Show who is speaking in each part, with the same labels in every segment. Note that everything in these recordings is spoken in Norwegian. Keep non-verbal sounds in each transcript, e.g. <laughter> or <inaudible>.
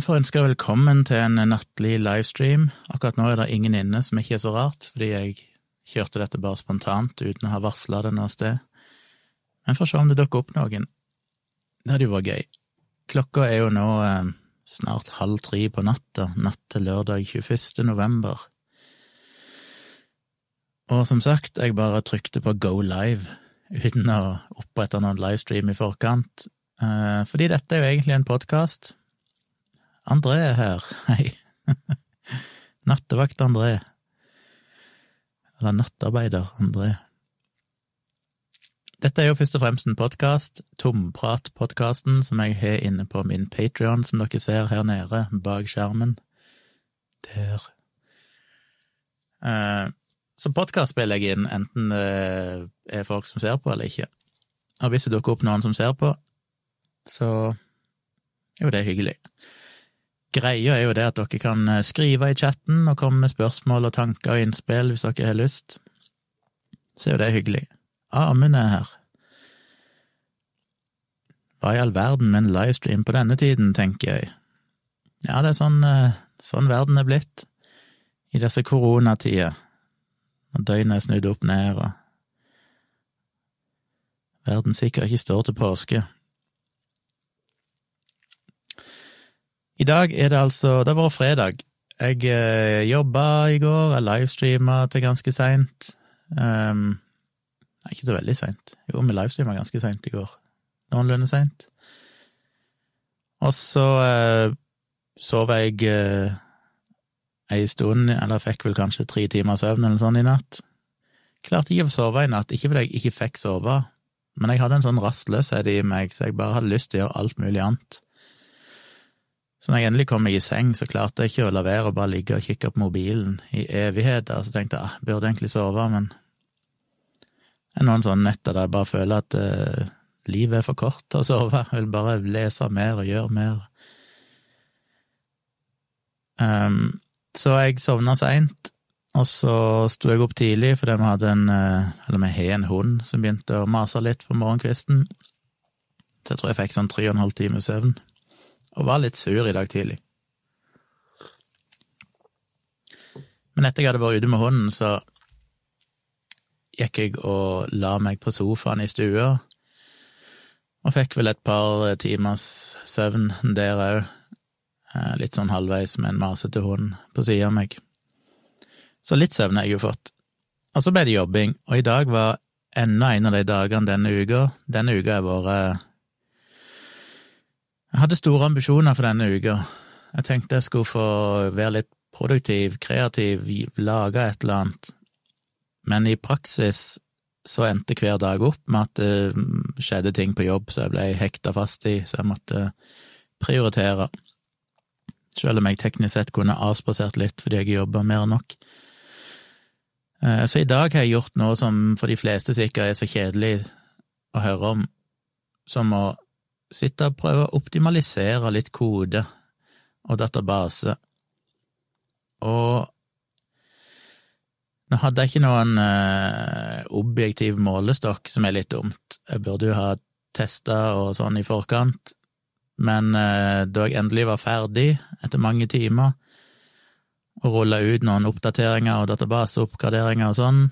Speaker 1: Jeg får ønske velkommen til en nattlig livestream. Akkurat nå er det ingen inne, som ikke er så rart, fordi jeg kjørte dette bare spontant uten å ha varsla det noe sted. Men får se om det dukker opp noen. Det hadde jo vært gøy. Klokka er jo nå eh, snart halv tre på natta, natt til lørdag 21. november. Og som sagt, jeg bare trykte på go live uten å opprette noen livestream i forkant, eh, fordi dette er jo egentlig en podkast. André er her, <laughs> hei. Nattevakt André. Eller nattarbeider André. Dette er jo først og fremst en podkast, Tomprat-podkasten, som jeg har inne på min Patrion, som dere ser her nede bak skjermen. Der. Eh, så podkast spiller jeg inn, enten det er folk som ser på eller ikke. Og hvis det dukker opp noen som ser på, så er jo det hyggelig. Greia er jo det at dere kan eh, skrive i chatten og komme med spørsmål og tanker og innspill hvis dere har lyst. Så er jo det hyggelig. Amund er her. Hva i all verden med en livestream på denne tiden, tenker jeg. Ja, det er sånn, eh, sånn verden er blitt i disse koronatider, når døgnet er snudd opp ned og verden sikkert ikke står til påske. I dag er det altså Det har vært fredag. Jeg eh, jobba i går, jeg livestreama til ganske seint. Um, ikke så veldig seint. Jo, vi livestreama ganske seint i går. Noenlunde seint. Og så eh, sov jeg eh, ei stund, eller fikk vel kanskje tre timer søvn eller sånn i natt. Klarte ikke å sove i natt, ikke fordi jeg ikke fikk sove, men jeg hadde en sånn rastløshet i meg, så jeg bare hadde lyst til å gjøre alt mulig annet. Så når jeg endelig kom meg i seng, så klarte jeg ikke å la være å bare ligge og kikke på mobilen i evigheter. Så tenkte jeg ah, burde egentlig sove, men det er noen sånne netter der jeg bare føler at eh, livet er for kort til å sove. Jeg vil bare lese mer og gjøre mer. Um, så jeg sovna seint, og så sto jeg opp tidlig fordi vi hadde en uh, Eller vi har en hund som begynte å mase litt på morgenkvisten. Så jeg tror jeg fikk sånn tre og en halv time søvn og var litt sur i dag tidlig. Men etter jeg hadde vært ute med hunden, så gikk jeg og la meg på sofaen i stua, og fikk vel et par timers søvn der òg, eh, litt sånn halvveis med en masete hund på sida av meg. Så litt søvn har jeg jo fått. Og så ble det jobbing, og i dag var enda en av de dagene denne uka. Denne uka har vært jeg hadde store ambisjoner for denne uka. Jeg tenkte jeg skulle få være litt produktiv, kreativ, lage et eller annet. Men i praksis så endte hver dag opp med at det skjedde ting på jobb så jeg ble hekta fast i, så jeg måtte prioritere. Selv om jeg teknisk sett kunne avspasert litt fordi jeg jobba mer enn nok. Eh, så i dag har jeg gjort noe som for de fleste sikkert er så kjedelig å høre om, som å sitte og prøve å optimalisere litt kode og database. Og nå hadde jeg ikke noen eh, objektiv målestokk, som er litt dumt. Jeg burde jo ha testa og sånn i forkant, men eh, da jeg endelig var ferdig, etter mange timer, og rulla ut noen oppdateringer og databaseoppgraderinger og sånn,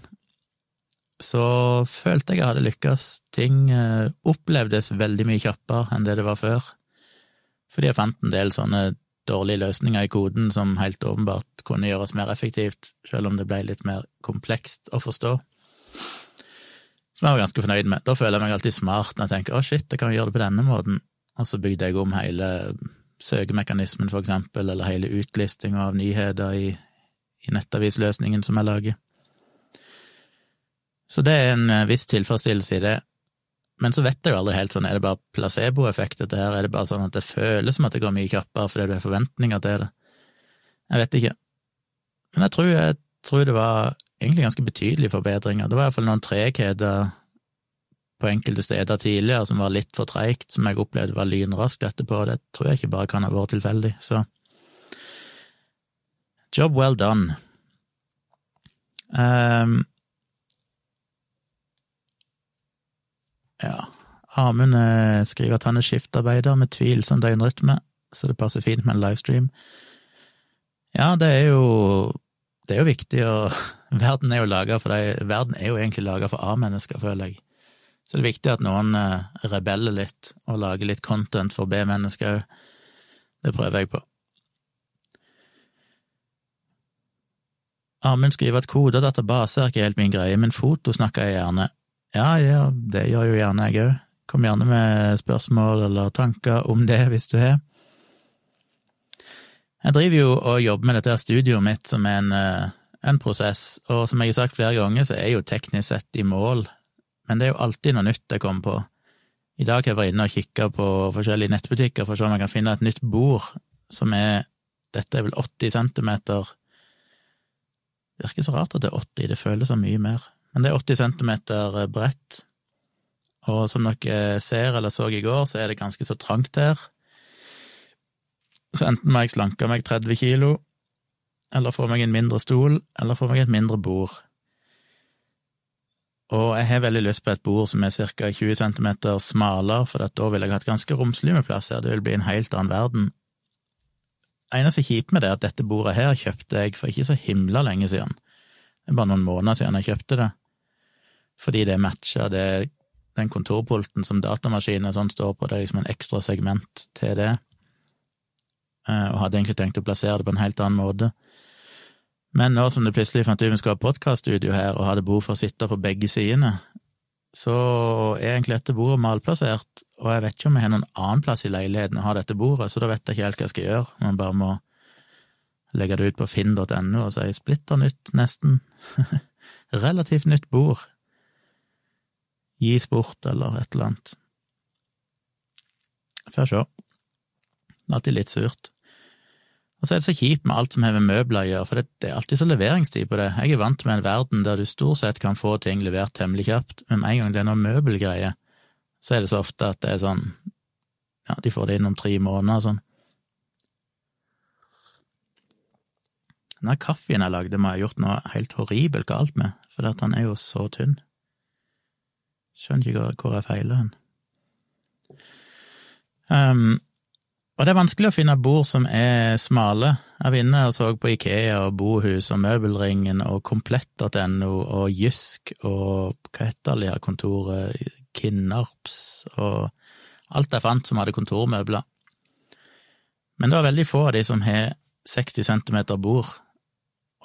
Speaker 1: så følte jeg jeg hadde lykkes. Ting eh, opplevdes veldig mye kjappere enn det det var før, fordi jeg fant en del sånne dårlige løsninger i koden som helt åpenbart kunne gjøres mer effektivt, selv om det ble litt mer komplekst å forstå. Som jeg var ganske fornøyd med. Da føler jeg meg alltid smart når jeg tenker å shit, jeg kan gjøre det på denne måten, og så bygde jeg om hele søkemekanismen, for eksempel, eller hele utlistinga av nyheter i, i nettavisløsningen som jeg lager. Så det er en eh, viss tilfredsstillelse i det. Men så vet jeg jo aldri helt sånn, er det bare placeboeffekt dette her, er det bare sånn at det føles som at det går mye kjappere fordi du har forventninger til det? Jeg vet ikke. Men jeg tror, jeg tror det var egentlig ganske betydelige forbedringer. Det var iallfall noen tregheter på enkelte steder tidligere som var litt for treigt, som jeg opplevde var lynraskt etterpå, det tror jeg ikke bare kan ha vært tilfeldig, så Job well done. Um, Ja, Amund skriver at han er skiftarbeider med tvilsom døgnrytme. så det passer fint med en livestream. Ja, det er jo det er jo viktig, og <laughs> verden er jo laga for deg Verden er jo egentlig laga for A-mennesker, føler jeg. Så det er viktig at noen eh, rebeller litt og lager litt content for B-mennesker òg. Det prøver jeg på. Amund skriver at koder og database er ikke helt min greie, men foto snakker jeg gjerne. Ja, ja, det gjør jo gjerne jeg òg. Kom gjerne med spørsmål eller tanker om det, hvis du har. Jeg driver jo og jobber med dette studioet mitt som er en, eh, en, prosess, og som jeg har sagt flere ganger, så er jeg jo teknisk sett i mål, men det er jo alltid noe nytt jeg kommer på. I dag har jeg vært inne og kikka på forskjellige nettbutikker for å se om jeg kan finne et nytt bord som er Dette er vel 80 centimeter virker så rart at det er 80, det føles så mye mer. Men det er 80 centimeter bredt, og som dere ser eller så i går, så er det ganske så trangt her. Så enten må jeg slanke meg 30 kilo, eller få meg en mindre stol, eller få meg et mindre bord. Og jeg har veldig lyst på et bord som er ca. 20 cm smalere, for da vil jeg ha et ganske romslig med plass her, det vil bli en helt annen verden. Eneste kjipe med det er at dette bordet her kjøpte jeg for ikke så himla lenge siden. Det er bare noen måneder siden jeg kjøpte det, fordi det matcher det, den kontorpulten som datamaskinen sånn står på, det er liksom en ekstra segment til det. Eh, og hadde egentlig tenkt å plassere det på en helt annen måte. Men nå som det plutselig fant ut vi skulle ha podkaststudio her, og hadde behov for å sitte på begge sidene, så er egentlig dette bordet malplassert, og jeg vet ikke om jeg har noen annen plass i leiligheten å ha dette bordet, så da vet jeg ikke helt hva jeg skal gjøre. Man bare må legge det ut på finn.no og si splitter nytt, nesten. <laughs> Relativt nytt bord. Gis bort, eller et eller annet. Får se. Alltid litt surt. Og så er det så kjipt med alt som har med møbler å gjøre, for det, det, er alltid så leveringstid på det. Jeg er vant med en verden der du stort sett kan få ting levert temmelig kjapt, men med en gang det er noe møbelgreier, så er det så ofte at det er sånn ja, de får det inn om tre måneder og sånn. Den kaffen jeg lagde, må jeg ha gjort noe helt horribelt galt med, for den er jo så tynn. Skjønner ikke hvor jeg feiler hen. Um, og det er vanskelig å finne bord som er smale. Jeg var inne og så på Ikea og Bohus og Møbelringen og Komplett.no og Jysk og hva heter det her kontoret, Kinnarps og alt jeg fant som hadde kontormøbler. Men det var veldig få av de som har 60 centimeter bord.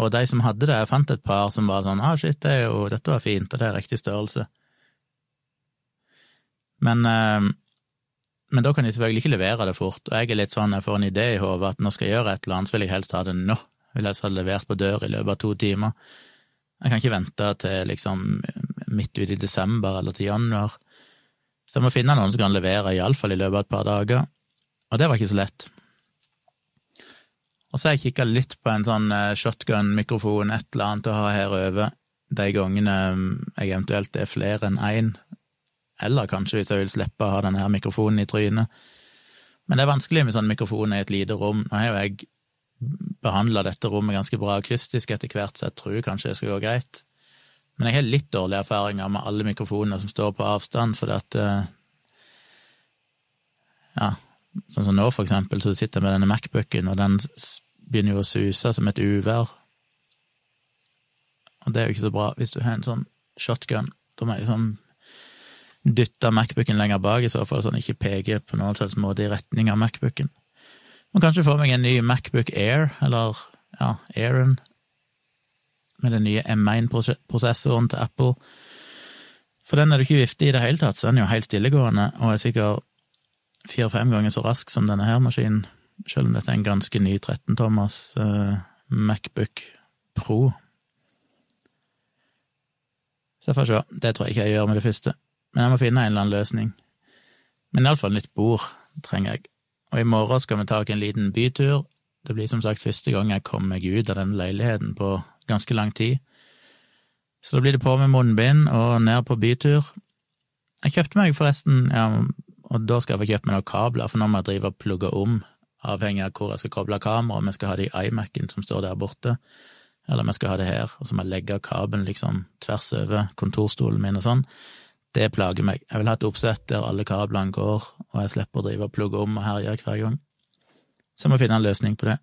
Speaker 1: Og de som hadde det, jeg fant et par som var sånn ah, shit, det jo, dette var fint, og det er riktig størrelse. Men eh, men da kan de selvfølgelig ikke levere det fort, og jeg er litt sånn, jeg får en idé i hodet at nå skal jeg gjøre et eller annet, så vil jeg helst ha det nå. Jeg vil helst ha det levert på dør i løpet av to timer. Jeg kan ikke vente til liksom midt ute i desember eller til januar. Så jeg må finne noen som kan levere, iallfall i løpet av et par dager. Og det var ikke så lett. Og så har jeg kikka litt på en sånn eh, shotgun-mikrofon, et eller annet å ha her over, de gangene jeg eventuelt er flere enn én, eller kanskje hvis jeg vil slippe å ha denne mikrofonen i trynet. Men det er vanskelig med sånn mikrofon i et lite rom. Nå har jo jeg behandla dette rommet ganske bra akustisk etter hvert, så jeg tror kanskje det skal gå greit. Men jeg har litt dårlige erfaringer med alle mikrofonene som står på avstand, fordi at eh, Ja, sånn som nå, for eksempel, så sitter jeg med denne Macbooken, og den begynner jo å suse som et uvær. Og det er jo ikke så bra hvis du har en sånn shotgun. Da må jeg liksom dytte Macbooken lenger bak, i så fall, så den ikke peker på noen slags måte i retning av Macbooken. Må kanskje få meg en ny Macbook Air, eller ja, Airen, med den nye M1-prosessoren til Apple. For den er du ikke vifte i det hele tatt, så den er jo helt stillegående, og er sikkert fire-fem ganger så rask som denne her maskinen, selv om dette er en ganske ny 13-tommers uh, Macbook Pro. Så jeg får se, det tror jeg ikke jeg gjør med det første. Men jeg må finne en eller annen løsning. Men iallfall nytt bord trenger jeg. Og i morgen skal vi ta en liten bytur. Det blir som sagt første gang jeg kommer meg ut av denne leiligheten på ganske lang tid. Så da blir det på med munnbind og ned på bytur. Jeg kjøpte meg forresten, ja, og da skal jeg få kjøpt meg noen kabler, for nå må jeg drive og plugge om, avhengig av hvor jeg skal koble kamera, om jeg skal ha det i iMac-en som står der borte, eller om jeg skal ha det her, og så må jeg legge kabelen liksom tvers over kontorstolen min og sånn. Det plager meg. Jeg vil ha et oppsett der alle kablene går, og jeg slipper å drive og plugge om og herje hver gang. Så jeg må finne en løsning på det.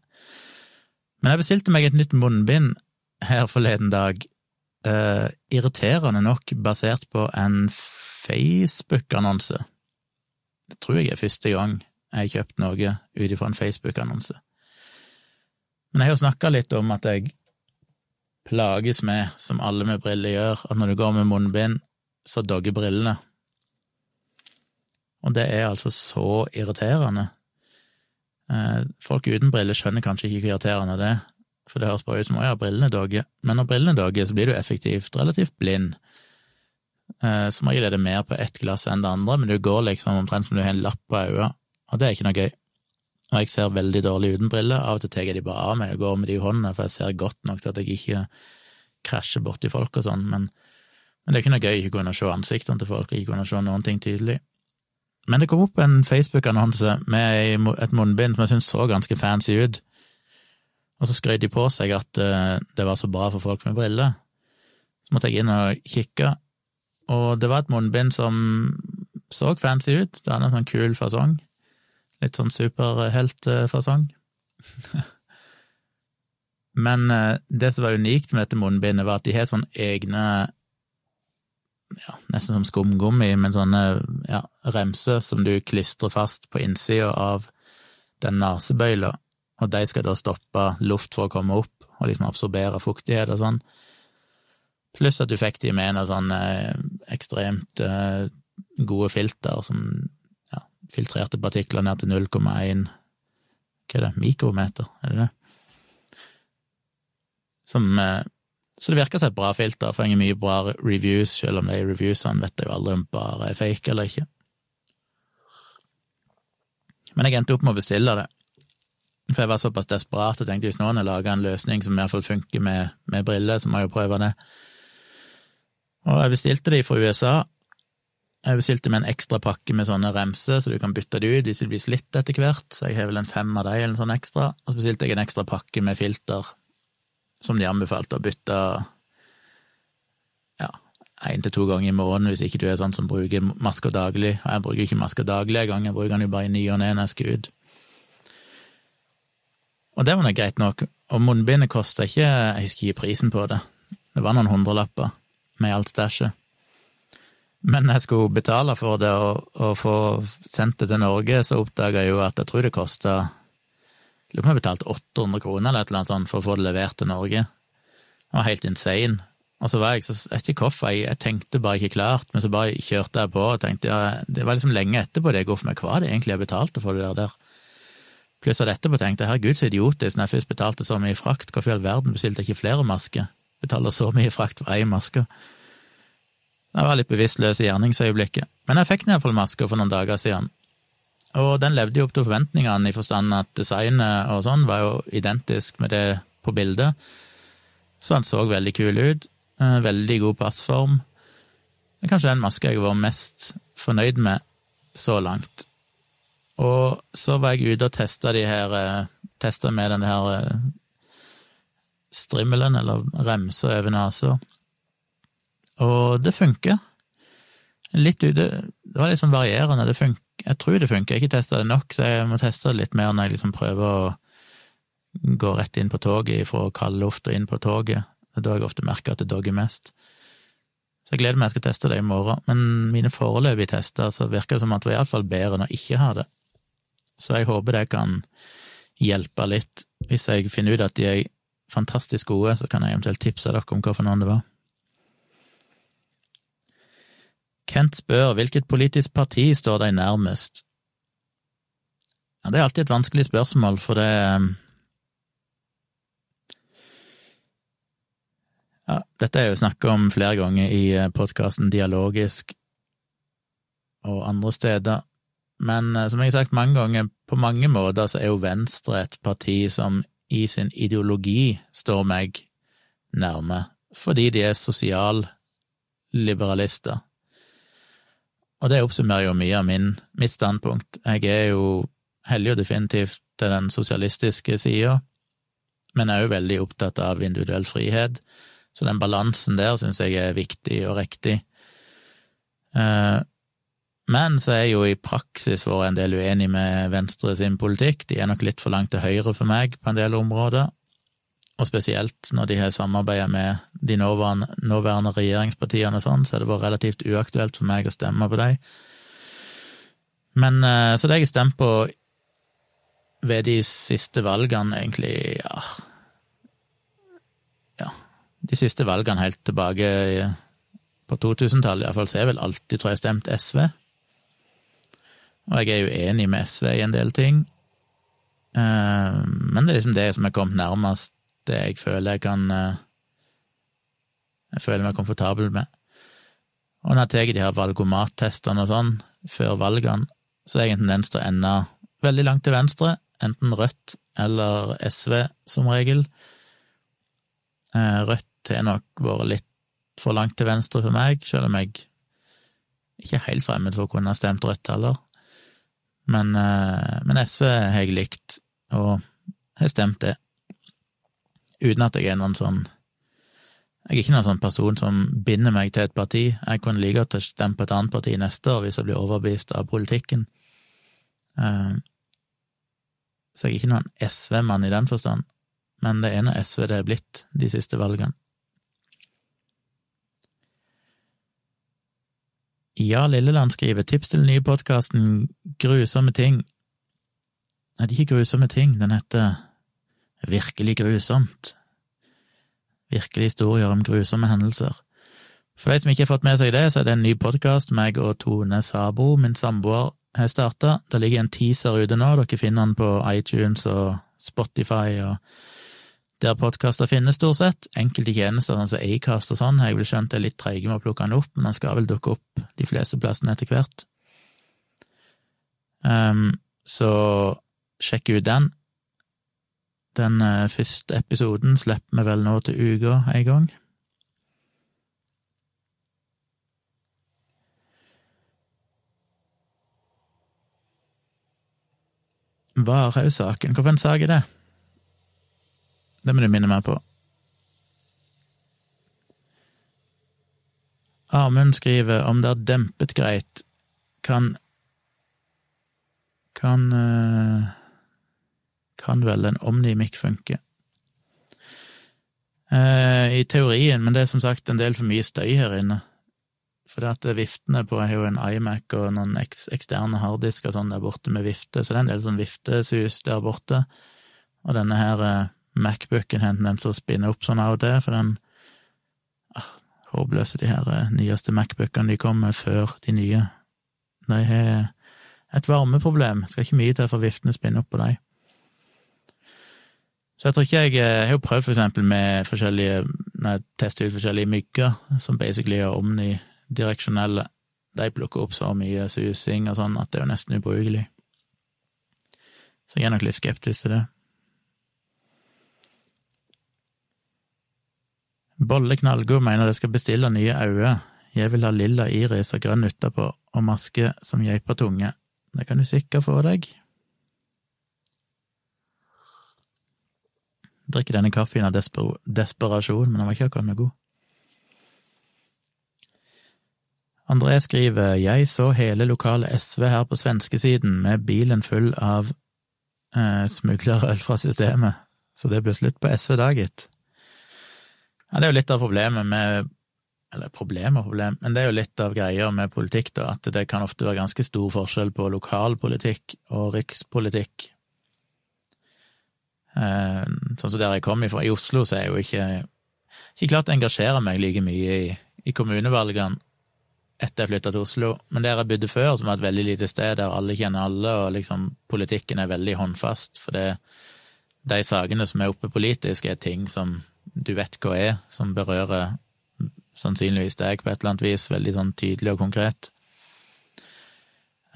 Speaker 1: Men jeg bestilte meg et nytt munnbind her forleden dag, uh, irriterende nok basert på en Facebook-annonse. Det tror jeg er første gang jeg har kjøpt noe ut ifra en Facebook-annonse. Men jeg har jo snakka litt om at jeg plages med, som alle med briller gjør, at når du går med munnbind, så dogger brillene. Og det er altså så irriterende. Eh, folk uten briller skjønner kanskje ikke hvor irriterende det er, for det høres bare ut som å ja, brillene dogger. Men når brillene dogger, så blir du effektivt relativt blind. Eh, som regel er det mer på ett glass enn det andre, men du går liksom omtrent som du har en lapp på øynene, og det er ikke noe gøy. Og jeg ser veldig dårlig uten briller, av og til tar jeg de bare av meg og går med de i hånda, for jeg ser godt nok til at jeg ikke krasjer borti folk og sånn, men, men, det er ikke noe gøy ikke kunne se ansiktene til folk ikke kunne se noen ting tydelig. Men det kom opp en Facebook-annonse med et munnbind som jeg syntes så ganske fancy ut, og så skrøt de på seg at uh, det var så bra for folk med briller. Så måtte jeg inn og kikke, og det var et munnbind som så fancy ut, det hadde en sånn kul fasong. Litt sånn superheltfasong. <laughs> Men eh, det som var unikt med dette munnbindet, var at de har sånne egne ja, nesten som skumgummi, men sånne ja, remser som du klistrer fast på innsida av den nesebøyla, og de skal da stoppe luft for å komme opp og liksom absorbere fuktighet og sånn. Pluss at du fikk de med noen sånne eh, ekstremt eh, gode filter som filtrerte partikler ned til 0,1 Hva er det, mikrometer, er det det? Som eh, Så det virker som et bra filter, får mye bra reviews, selv om de reviewsene vet jeg jo aldri om bare er fake eller ikke. Men jeg endte opp med å bestille det, for jeg var såpass desperat og tenkte hvis noen har laga en løsning som i hvert fall funker med, med briller, så må jeg jo prøve det. Og jeg bestilte de fra USA, jeg bestilte med en ekstra pakke med sånne remser, så du kan bytte det ut hvis det blir slitt etter hvert, så jeg har vel en fem av de eller en sånn ekstra. Og så bestilte jeg en ekstra pakke med filter, som de anbefalte å bytte ja, én til to ganger i måneden hvis ikke du er sånn som bruker masker daglig. Og jeg bruker ikke masker daglig engang, jeg bruker den jo bare i ny og ne når jeg skal ut. Og det var nå greit nok, og munnbindet kosta ikke, jeg husker ikke prisen på det, det var noen hundrelapper med alt stæsjet. Men jeg skulle betale for det og, og få sendt det til Norge, så oppdaga jeg jo at jeg tror det kosta Lurer på om jeg betalte 800 kroner eller et eller annet sånt for å få det levert til Norge. Det var helt insane. Og så var jeg så jeg vet ikke hvorfor, jeg, jeg, tenkte bare ikke klart, men så bare kjørte jeg på og tenkte ja, Det var liksom lenge etterpå det jeg går for meg, hva det egentlig jeg betalte for det der? der? Pluss at etterpå tenkte jeg herregud så idiotisk, når jeg først betalte så mye frakt, hvorfor i all verden bestilte jeg ikke flere masker? Betaler så mye frakt for én maske. Jeg var litt bevisstløs i gjerningsøyeblikket, men jeg fikk iallfall masker for noen dager siden. Og den levde jo opp til forventningene, i forstand at designet og sånn var jo identisk med det på bildet, så han så veldig kul ut. Eh, veldig god passform. Det er kanskje den maska jeg var mest fornøyd med så langt. Og så var jeg ute og testa de her eh, Testa med den her eh, strimmelen, eller remsa over nesa. Og det funker. Litt ute Det var litt sånn varierende. Det funker. Jeg tror det funker. Jeg har ikke testa det nok, så jeg må teste det litt mer når jeg liksom prøver å gå rett inn på toget fra kald luft og inn på toget. Det er da jeg ofte merker at det dogger mest. Så jeg gleder meg jeg skal teste det i morgen. Men mine foreløpige tester så virker det som at det var iallfall bedre enn å ikke ha det. Så jeg håper det kan hjelpe litt. Hvis jeg finner ut at de er fantastisk gode, så kan jeg eventuelt tipse dere om hva noen det var. Kent spør hvilket politisk parti står deg nærmest? Ja, det er alltid et vanskelig spørsmål, for det um, Ja, dette er jo snakka om flere ganger i uh, podkasten Dialogisk og andre steder, men uh, som jeg har sagt mange ganger, på mange måter så er jo Venstre et parti som i sin ideologi står meg nærme, fordi de er sosialliberalister. Og det oppsummerer jo mye av min, mitt standpunkt. Jeg er jo heldig og definitivt til den sosialistiske sida, men er jo veldig opptatt av individuell frihet, så den balansen der syns jeg er viktig og riktig. Eh, Men så er jeg jo i praksis vært en del uenig med Venstre sin politikk. De er nok litt for langt til høyre for meg på en del områder, og spesielt når de har samarbeidet med de nåværende, nåværende regjeringspartiene og sånn, så har det vært relativt uaktuelt for meg å stemme på dem. Men eh, så det jeg har stemt på ved de siste valgene, egentlig, ja Ja, de siste valgene helt tilbake på 2000-tallet, iallfall, så jeg vel alltid, tror jeg, stemt SV. Og jeg er jo enig med SV i en del ting. Eh, men det er liksom det som er kommet nærmest det jeg føler jeg kan eh, Jeg føler meg komfortabel med. Og når jeg tar de her valgomattestene og sånn før valgene, så er jeg en tendens til å ende veldig langt til venstre, enten Rødt eller SV, som regel. Eh, Rødt har nok vært litt for langt til venstre for meg, selv om jeg ikke er helt fremmed for å kunne ha stemt Rødt heller. Men, eh, men SV har jeg likt, og har stemt det. Uten at jeg er noen sånn Jeg er ikke noen sånn person som binder meg til et parti. Jeg kunne like godt stemme på et annet parti neste år hvis jeg blir overbevist av politikken. Eh, så jeg er ikke noen SV-mann i den forstand, men det ene SV det er blitt de siste valgene. Ja, Lilleland skriver tips til den nye podkasten Grusomme ting. Nei, det er ikke grusomme ting, den heter Virkelig grusomt. Virkelig historier om grusomme hendelser. For de som ikke har fått med seg det, så er det en ny podkast meg og Tone Sabo, min samboer, har starta. Det ligger en teaser ute nå, dere finner den på iTunes og Spotify og der podkaster finnes, stort sett. Enkelte tjenester, sånn som Acast og sånn, har jeg vel skjønt er litt treige med å plukke den opp, men den skal vel dukke opp de fleste plassene etter hvert. Um, så sjekk ut den. Den eh, første episoden slipper vi vel nå til uka en gang. Varhaug-saken, hvorfor en sak er det? Det må du minne meg på. Amund skriver om det er dempet greit, kan kan uh, kan vel en omnimic funke. Eh, I teorien, men det er som sagt en del for mye støy her inne. For det at viftene på har jo en iMac og noen eks eksterne harddisker sånn der borte med vifte, så det er en del sånn viftesus der borte. Og denne her uh, Macbooken har den som spinner opp sånn av og til, for den ah, Håpløse, de her uh, nyeste Macbookene de kommer før de nye. De har et varmeproblem, skal ikke mye til for viftene spinner opp på dem. Så jeg tror ikke jeg Jeg har jo prøvd for eksempel med forskjellige Når jeg tester ut forskjellige mygger, som basically er omnidireksjonelle. De plukker opp så mye susing og sånn at det er jo nesten ubrukelig. Så jeg er nok litt skeptisk til det. Bolle Knallgod mener det skal bestille nye øyne. Jeg vil ha lilla iris og grønn utapå, og maske som geipatunge. Det kan du sikkert få deg. Drikker denne kaffen av desper desperasjon, men den var ikke akkurat noe god. André skriver jeg så hele lokale SV her på svenskesiden med bilen full av eh, smuglerøl fra systemet, så det ble slutt på SV da, gitt. Ja, det er jo litt av problemet med eller problem og problem, men det er jo litt av greia med politikk, da, at det kan ofte være ganske stor forskjell på lokalpolitikk og rikspolitikk. Eh, sånn som der jeg kommer fra, i Oslo, så er jeg jo ikke, ikke klart å engasjere meg like mye i, i kommunevalgene etter jeg flytta til Oslo, men der jeg bodde før, som var et veldig lite sted der alle kjenner alle, og liksom politikken er veldig håndfast, for det, de sakene som er oppe politisk, er ting som du vet hva er, som berører sannsynligvis deg på et eller annet vis, veldig sånn tydelig og konkret.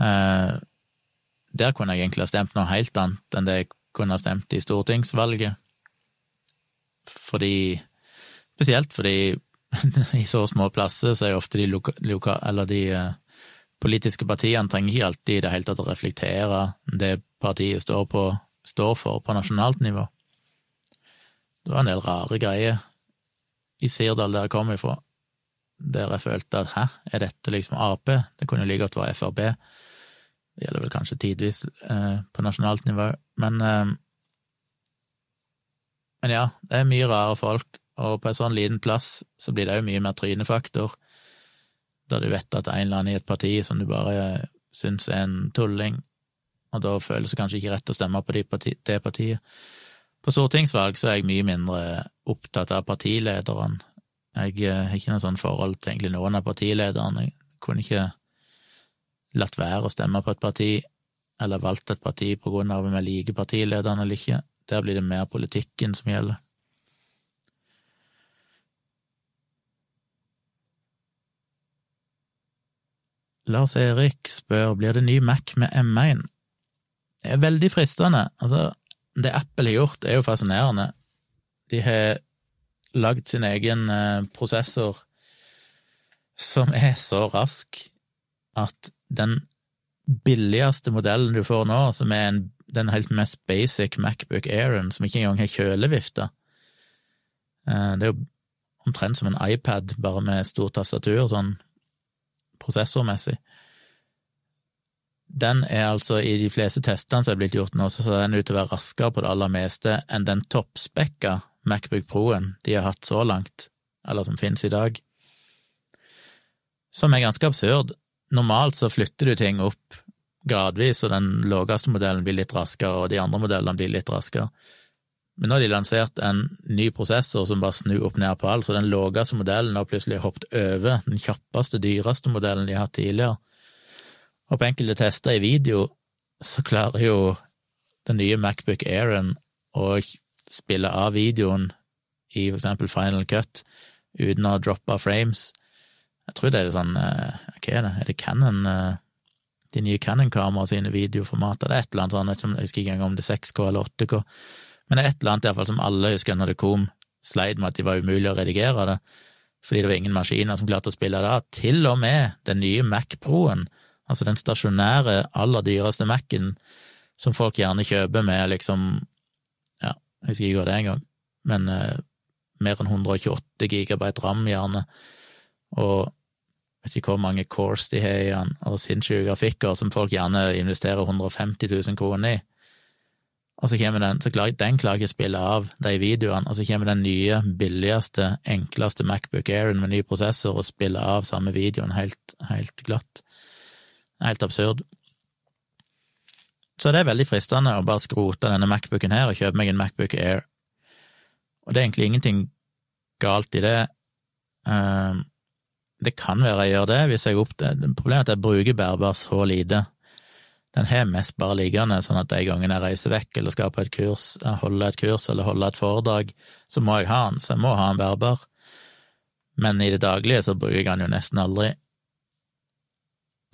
Speaker 1: Eh, der kunne jeg egentlig ha stemt noe helt annet enn det jeg kunne ha stemt i stortingsvalget. Fordi Spesielt fordi <laughs> i så små plasser så er ofte de loka, loka, de uh, politiske partiene trenger ikke alltid i det hele tatt å reflektere det partiet står, på, står for på nasjonalt nivå. Det var en del rare greier i Sirdal, der jeg kom ifra, der jeg følte at hæ, er dette liksom Ap? Det kunne jo like godt være Frp. Det gjelder vel kanskje tidvis eh, på nasjonalt nivå, men eh, Men ja, det er mye rare folk, og på en sånn liten plass så blir det jo mye mer trynefaktor, da du vet at en eller annen i et parti som du bare syns er en tulling, og da føles det kanskje ikke rett å stemme på det partiet. På stortingsvalg så er jeg mye mindre opptatt av partilederen. Jeg eh, har ikke noe sånn forhold til egentlig noen av partilederne. Jeg kunne ikke latt være å stemme på et parti, eller valgt et parti på grunn av om jeg liker partilederen eller ikke. Der blir det mer politikken som gjelder. Lars Erik spør blir det ny Mac med M1. Det er veldig fristende. Altså, det Apple har gjort, er jo fascinerende. De har lagd sin egen eh, prosessor som er så rask at den billigste modellen du får nå, som er en, den helt mest basic Macbook Airen, som ikke engang har kjølevifte eh, Det er jo omtrent som en iPad, bare med stor tastatur, sånn prosessormessig. Den er altså, i de fleste testene som er blitt gjort nå, så ser den ut til å være raskere på det aller meste enn den toppspekka Macbook Pro-en de har hatt så langt, eller som finnes i dag. Som er ganske absurd. Normalt så flytter du ting opp gradvis, og den laveste modellen blir litt raskere, og de andre modellene blir litt raskere. Men nå har de lansert en ny prosessor som bare snur opp ned på alt, så den laveste modellen har plutselig hoppet over den kjappeste, dyreste modellen de har hatt tidligere. Og på enkelte tester i video så klarer jo den nye Macbook Airen å spille av videoen i for eksempel Final Cut uten å droppe frames. Jeg tror det er sånn eh, Hva er det? Er det Canon eh, De nye Canon-kameraene sine videoformater? Det er et eller annet sånn, jeg husker ikke engang om det er 6K eller 8K, men det er et eller annet iallfall som alle husker når det kom sleit med at de var umulig å redigere det, fordi det var ingen maskiner som klarte å spille det av. Til og med den nye Mac Pro-en altså den stasjonære, aller dyreste Mac-en som folk gjerne kjøper med liksom, ja, jeg husker ikke hva det er engang, men eh, mer enn 128 gigabyte ram, gjerne, og vet ikke hvor mange cores de har i den, og sinnssyke grafikker som folk gjerne investerer 150 000 kroner i. Og så kommer den, så klarer, den klarer ikke spille av de videoene, og så kommer den nye, billigste, enkleste Macbook Airen med ny prosessor og spiller av samme videoen helt, helt glatt. Helt absurd. Så det er veldig fristende å bare skrote denne Macbooken her og kjøpe meg en Macbook Air. Og det er egentlig ingenting galt i det. Ehm, det kan være jeg gjør det hvis jeg opp. Problemet er at jeg bruker bærbar så lite. Den har mest bare liggende, sånn at de gangene jeg reiser vekk eller skal på et kurs, holde et kurs eller holde et foredrag, så må jeg ha den, så jeg må ha en bærbar. Men i det daglige så bruker jeg den jo nesten aldri.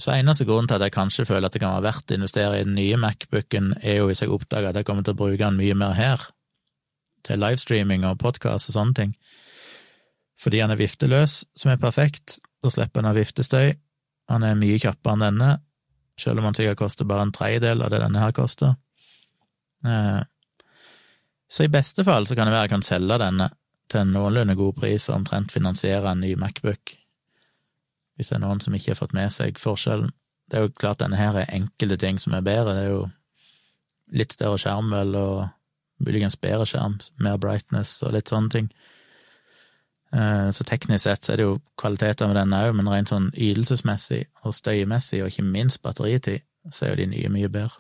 Speaker 1: Så eneste grunnen til at jeg kanskje føler at det kan være verdt å investere i den nye Macbooken, er jo hvis jeg oppdager at jeg kommer til å bruke den mye mer her, til livestreaming og podkast og sånne ting. Fordi han er vifteløs, som er perfekt, da slipper han av viftestøy, han er mye kjappere enn denne, selv om han sikkert koster bare en tredjedel av det denne her koster. Eh, så i beste fall så kan det være jeg kan selge denne til en noenlunde god pris og omtrent finansiere en ny Macbook hvis det er noen som ikke har fått med seg forskjellen. Det er jo klart denne her er enkelte ting som er bedre, det er jo litt større skjerm vel, og muligens bedre skjerm, mer brightness og litt sånne ting. Eh, så teknisk sett så er det jo kvaliteter med den òg, men rent sånn ytelsesmessig og støymessig, og ikke minst batteritid, så er jo de nye mye bedre.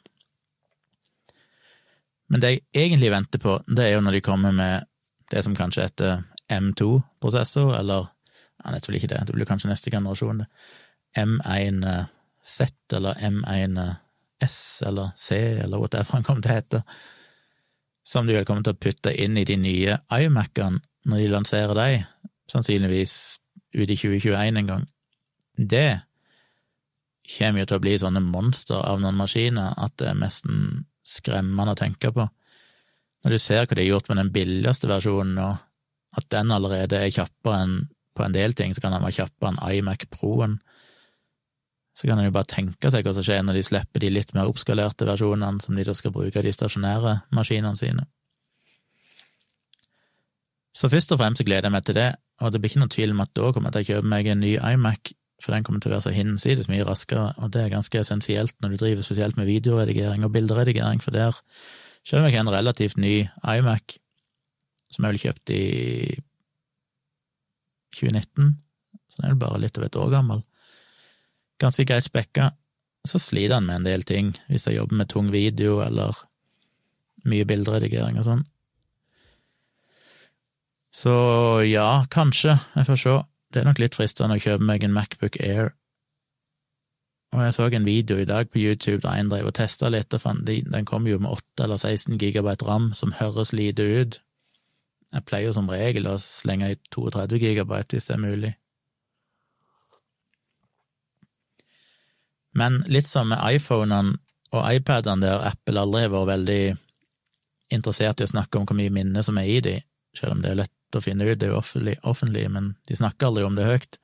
Speaker 1: Men det jeg egentlig venter på, det er jo når de kommer med det som kanskje heter M2-prosessor, eller jeg vet vel ikke det, det blir kanskje neste generasjon. M1Z eller M1S eller C eller whatever <laughs> han kommer til å hete, som de vel kommer til å putte inn i de nye iMac-ene når de lanserer de, sannsynligvis ut i 2021 en gang. Det kommer jo til å bli sånne monster av noen maskiner at det er nesten skremmende å tenke på. Når du ser hva de har gjort med den billigste versjonen nå, at den allerede er kjappere enn på en del ting så kan den være kjappere enn iMac Pro-en. Så kan en jo bare tenke seg hva som skjer når de slipper de litt mer oppskalerte versjonene som de da skal bruke i de stasjonære maskinene sine. Så først og fremst gleder jeg meg til det, Og det blir ikke noen tvil om at da kommer jeg til å kjøpe meg en ny iMac, for den kommer til å være så hinsides mye raskere, og det er ganske essensielt når du driver spesielt med videoredigering og bilderedigering, for der, selv jeg har en relativt ny iMac, som jeg vel kjøpte i 2019, så den er vel bare litt over et år gammel, ganske greit spekka, så sliter han med en del ting hvis jeg jobber med tung video eller mye bilderedigering og sånn. Så ja, kanskje, jeg får se. Det er nok litt fristende å kjøpe meg en Macbook Air. Og jeg så en video i dag på YouTube der en drev og testa litt, og fant de, den kom jo med 8 eller 16 gigabyte ram, som høres lite ut. Jeg pleier som regel å slenge i 32 gigabyte hvis det er mulig. Men litt som med iPhonene og iPadene, der Apple aldri har vært veldig interessert i å snakke om hvor mye minne som er i de, selv om det er lett å finne ut, det er jo offentlig, offentlig men de snakker aldri om det høyt,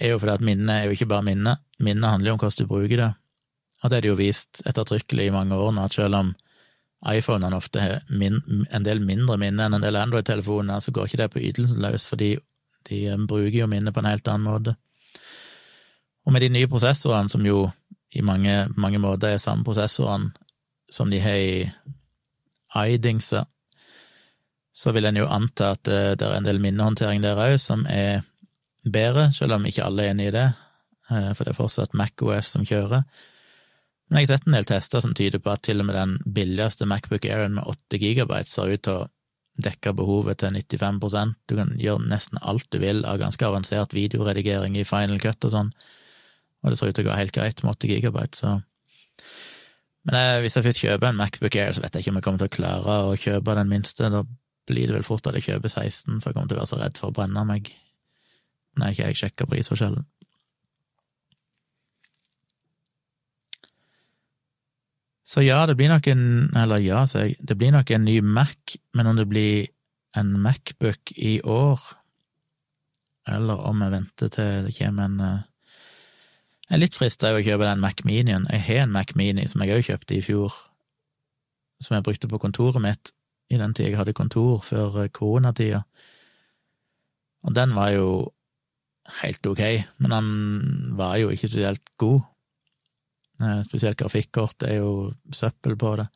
Speaker 1: er jo fordi at minnet er jo ikke bare minne, minnet handler jo om hvordan du bruker det, og det er det jo vist ettertrykkelig i mange år nå, at selv om iPhonene ofte har en del mindre minne enn en del Android-telefoner, så går ikke det på ytelsen løs, fordi de bruker jo minnet på en helt annen måte. Og med de nye prosessorene, som jo i mange, mange måter er samme prosessorene som de har i iDingser, så vil en jo anta at det, det er en del minnehåndtering der òg som er bedre, selv om ikke alle er enig i det, eh, for det er fortsatt MacOS som kjører. Men jeg har sett en del tester som tyder på at til og med den billigste Macbook Airen med 8 GB ser ut til å dekke behovet til 95% Du kan gjøre nesten alt du vil av ganske avansert videoredigering i Final Cut og sånn, og det ser ut til å gå helt greit med 8 GB, så Men jeg, hvis jeg først kjøper en Macbook Air, så vet jeg ikke om jeg kommer til å klare å kjøpe den minste. Da blir det vel fort at jeg kjøper 16, for jeg kommer til å være så redd for å brenne meg når ikke jeg sjekker prisforskjellen. Så ja, det blir nok en Eller ja, sier jeg. Det blir nok en ny Mac, men om det blir en Macbook i år, eller om jeg venter til det kommer en eh, Jeg er litt frista av å kjøpe den Mac Minien. Jeg har en Mac Mini som jeg òg kjøpte i fjor, som jeg brukte på kontoret mitt i den tida jeg hadde kontor, før eh, koronatida. Og den var jo helt ok, men den var jo ikke spesielt god. Eh, spesielt grafikkort er jo søppel på det.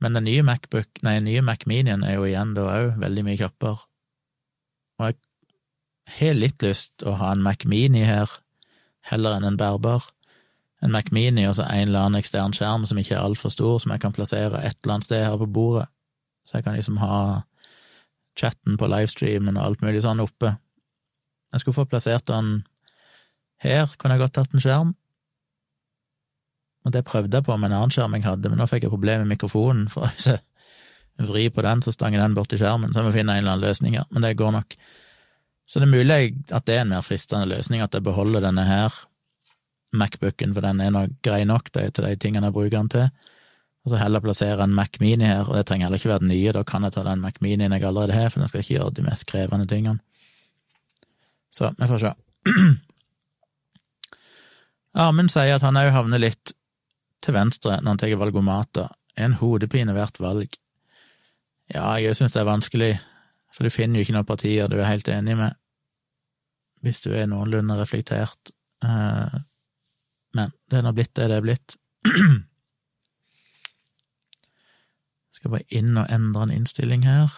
Speaker 1: Men den nye Macbook, nei, nye Mac Minien er jo igjen da òg veldig mye kjappere. Og jeg har litt lyst å ha en Mac Mini her, heller enn en bærbar. En Mac Mini og så en eller annen ekstern skjerm som ikke er altfor stor, som jeg kan plassere et eller annet sted her på bordet. Så jeg kan liksom ha chatten på livestreamen og alt mulig sånn oppe. Jeg skulle få plassert den her, kunne jeg godt tatt en skjerm, og det prøvde jeg på med en annen skjerm jeg hadde, men nå fikk jeg problemer med mikrofonen, <laughs> for hvis jeg vrir på den, så stanger den bort i skjermen, så jeg må finne en eller annen løsning her, men det går nok. Så det er mulig at det er en mer fristende løsning, at jeg beholder denne her Macbooken, for den er nok grei nok til de tingene jeg bruker den til, og så heller plassere en Mac Mini her, og det trenger heller ikke være den nye, da kan jeg ta den Mac Minien jeg allerede har, for den skal ikke gjøre de mest krevende tingene. Så vi får se. <clears throat> Amund sier at han òg havner litt til venstre når han tar valgomater, er en hodepine hvert valg. Ja, jeg syns det er vanskelig, for du finner jo ikke noen partier du er helt enig med, hvis du er noenlunde reflektert. Eh, men det er nå blitt det det er blitt. <clears throat> Skal bare inn og endre en innstilling her.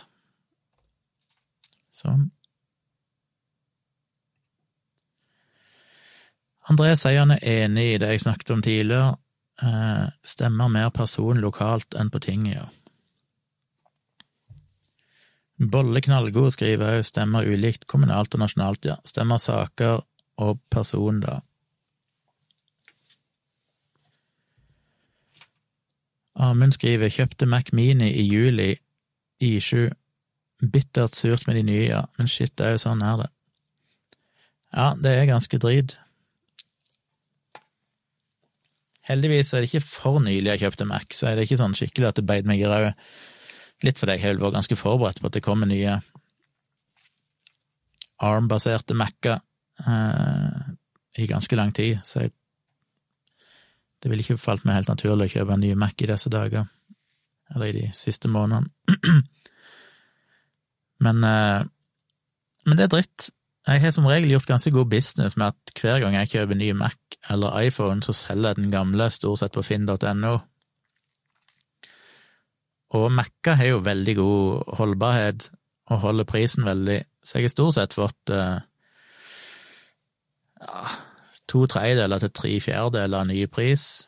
Speaker 1: Sånn. André sier han er enig i det jeg snakket om tidligere, eh, stemmer mer person lokalt enn på tinget, ja. Bolle knallgod skriver òg stemmer ulikt kommunalt og nasjonalt, ja. Stemmer saker og person, da. Amund skriver kjøpte Mac Mini i juli, I7. Bittert surt med de nye, ja, men shit, det er jo sånn er det. Ja, det er ganske drit. Heldigvis er det ikke for nylig jeg kjøpte Mac, så er det ikke sånn skikkelig at det beit meg i røde. Litt fordi jeg vært ganske forberedt på at det kommer nye ARM-baserte Mac-er eh, i ganske lang tid, så jeg, det ville ikke falt meg helt naturlig å kjøpe en ny Mac i disse dager, eller i de siste månedene. <clears throat> Men eh, Men det er dritt. Jeg har som regel gjort ganske god business med at hver gang jeg kjøper ny Mac eller iPhone, så selger jeg den gamle stort sett på finn.no. Og Mac-er har jo veldig god holdbarhet og holder prisen veldig, så jeg har stort sett fått uh, to tredjedeler til tre fjerdedeler av ny pris.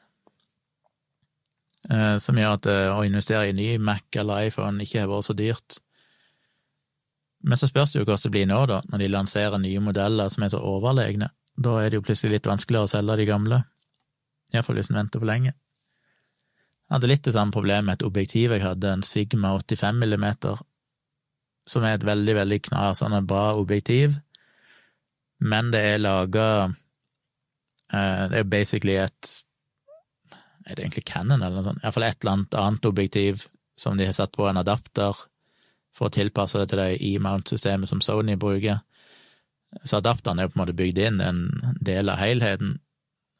Speaker 1: Eh, som gjør at eh, å investere i ny Mac eller iPhone ikke har vært så dyrt. Men så spørs det jo hvordan det blir nå, da, når de lanserer nye modeller som er så overlegne. Da er det jo plutselig litt vanskeligere å selge de gamle. Iallfall hvis en venter for lenge. Jeg hadde litt det samme problemet med et objektiv jeg hadde, en Sigma 85 mm, som er et veldig, veldig knasende bra objektiv, men det er laga Det er jo basically et Er det egentlig Cannon eller noe sånt? Iallfall et eller annet annet objektiv som de har satt på en adapter for å tilpasse det til det E-mount-systemet som Sony bruker. Så adapteren er jo på en måte bygd inn en del av helheten,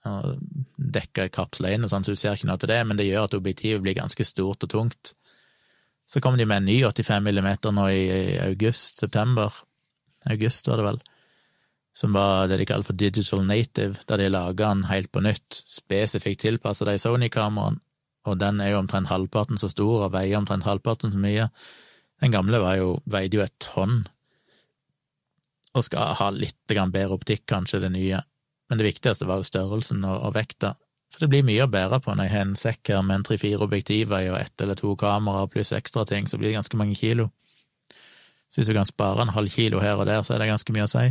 Speaker 1: og dekker kapsler inn og sånn, så du ser ikke noe til det, men det gjør at objektivet blir ganske stort og tungt. Så kom de med en ny 85 mm nå i august-september, august var det vel, som var det de kaller for digital native, der de laga den helt på nytt, spesifikt tilpassa de Sony-kameraene, og den er jo omtrent halvparten så stor og veier omtrent halvparten så mye. Den gamle jo, veide jo et tonn, og skal ha litt bedre optikk, kanskje, det nye, men det viktigste var jo størrelsen og, og vekta. For det blir mye å bære på når jeg har en sekk her med en tre-fire objektiver og ett eller to kameraer pluss ekstra ting, så blir det ganske mange kilo. Så hvis du kan spare en halv kilo her og der, så er det ganske mye å si.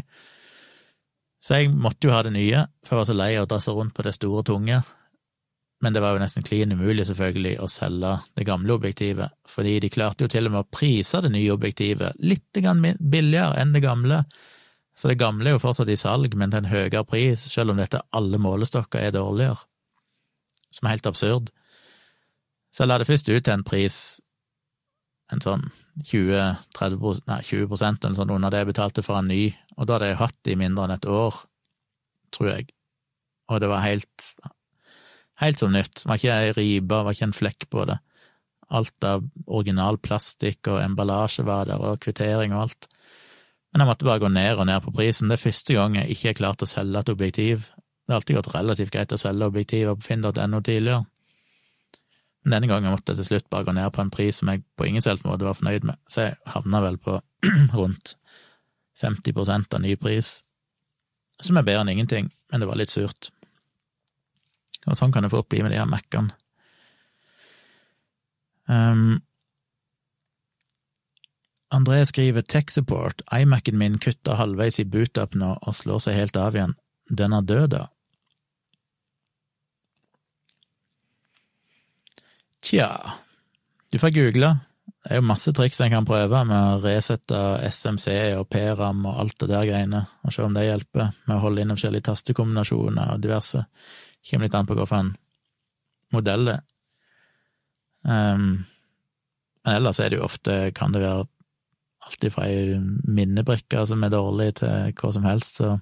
Speaker 1: Så jeg måtte jo ha det nye, for jeg var så lei av å drasse rundt på det store, tunge. Men det var jo nesten klin umulig, selvfølgelig, å selge det gamle objektivet, fordi de klarte jo til og med å prise det nye objektivet litt billigere enn det gamle. Så det gamle er jo fortsatt i salg, men til en høyere pris, selv om dette alle målestokker er dårligere. Som er helt absurd. Så jeg la det først ut til en pris en sånn 20-30 nei, 20% eller sånn under det jeg betalte for en ny, og da hadde jeg hatt det i mindre enn et år, tror jeg. Og det var helt Helt som nytt. Det var ikke ei ripe, var ikke en flekk på det. Alt av original plastikk og emballasje var der, og kvittering og alt. Men jeg måtte bare gå ned og ned på prisen. Det er første gang jeg ikke har klart å selge et objektiv. Det har alltid gått relativt greit å selge objektiver på finn.no tidligere. Denne gangen måtte jeg til slutt bare gå ned på en pris som jeg på ingen selv måte var fornøyd med, så jeg havna vel på <clears throat> rundt 50% av ny pris, som er bedre enn ingenting, men det var litt surt. Og sånn kan det få bli med de her Mac-ene. Um, André skriver tech support, iMac-en min kutter halvveis i bootup nå og slår seg helt av igjen. Den er død, da. Tja, du får google. Det er jo masse triks en kan prøve med å resette SMC og PRAM og alt det der greiene, og se om det hjelper med å holde inn forskjellige tastekombinasjoner og diverse. Kommer litt an på hvilken modell det. Um, men ellers er det jo ofte, kan det være alt ifra ei minnebrikke som er dårlig, til hva som helst, så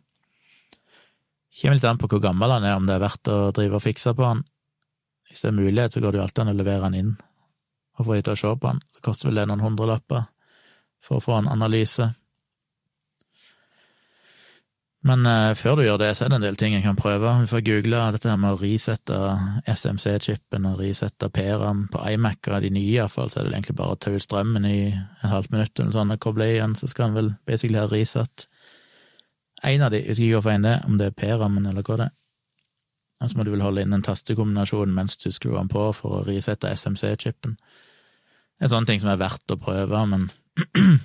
Speaker 1: kommer litt an på hvor gammel han er, om det er verdt å drive og fikse på han. Hvis det er mulighet, så går det jo alltid an å levere den inn og få de til å se på den. Det koster vel det noen hundrelapper for å få en analyse. Men eh, før du gjør det, så er det en del ting jeg kan prøve. Vi får google dette her med å resette SMC-chipen og resette PRAM på iMac-er, de nye iallfall, så er det egentlig bare å ta ut strømmen i et halvt minutt eller sånn og koble igjen, så skal han vel basically ha resatt en av de, jeg husker ikke hvorfor en det om det er PRAM-en eller hva det er. Og så må du vel holde inn en tastekombinasjon mens du skrur den på for å risette SMC-chipen. Det er sånne ting som er verdt å prøve, men <clears throat>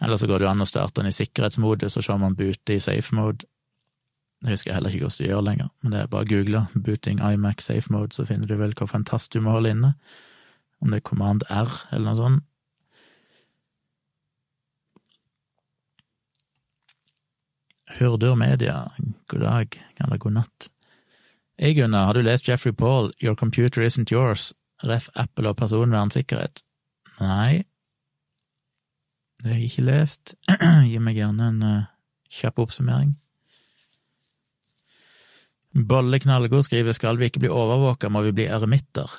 Speaker 1: Eller så går det jo an å starte den i sikkerhetsmodus, og se om man booter i safe mode. Det husker jeg heller ikke hvordan du gjør lenger, men det er bare å google 'booting iMac safe mode', så finner du vel hva tast du må holde inne. Om det er command R eller noe sånt. Hurdur Media, god dag, eller god natt. Hei Gunnar, har du lest Jeffrey Paul, Your Computer Isn't Yours, ref. Apple og personvernsikkerhet? Nei, det har jeg ikke lest. <clears throat> Gi meg gjerne en uh, kjapp oppsummering. Bolle Knallgod skriver skal vi ikke bli overvåka, må vi bli eremitter.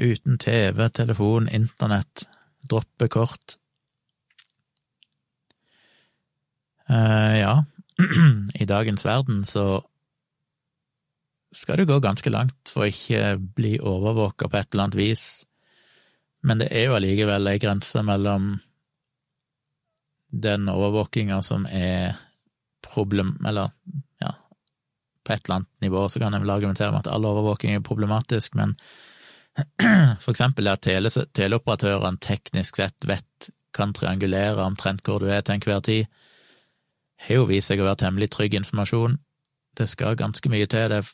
Speaker 1: Uten TV, telefon, internett, droppe kort. Uh, ja, <clears throat> i dagens verden så skal du gå ganske langt for å ikke bli overvåka på et eller annet vis, men det er jo allikevel ei grense mellom den overvåkinga som er problem... Eller, ja, på et eller annet nivå. Så kan jeg vel argumentere med at all overvåking er problematisk, men <clears throat> for eksempel at tele, teleoperatørene teknisk sett vet, kan triangulere omtrent hvor du er til enhver tid, har jo vist seg å være temmelig trygg informasjon. Det skal ganske mye til. Det er,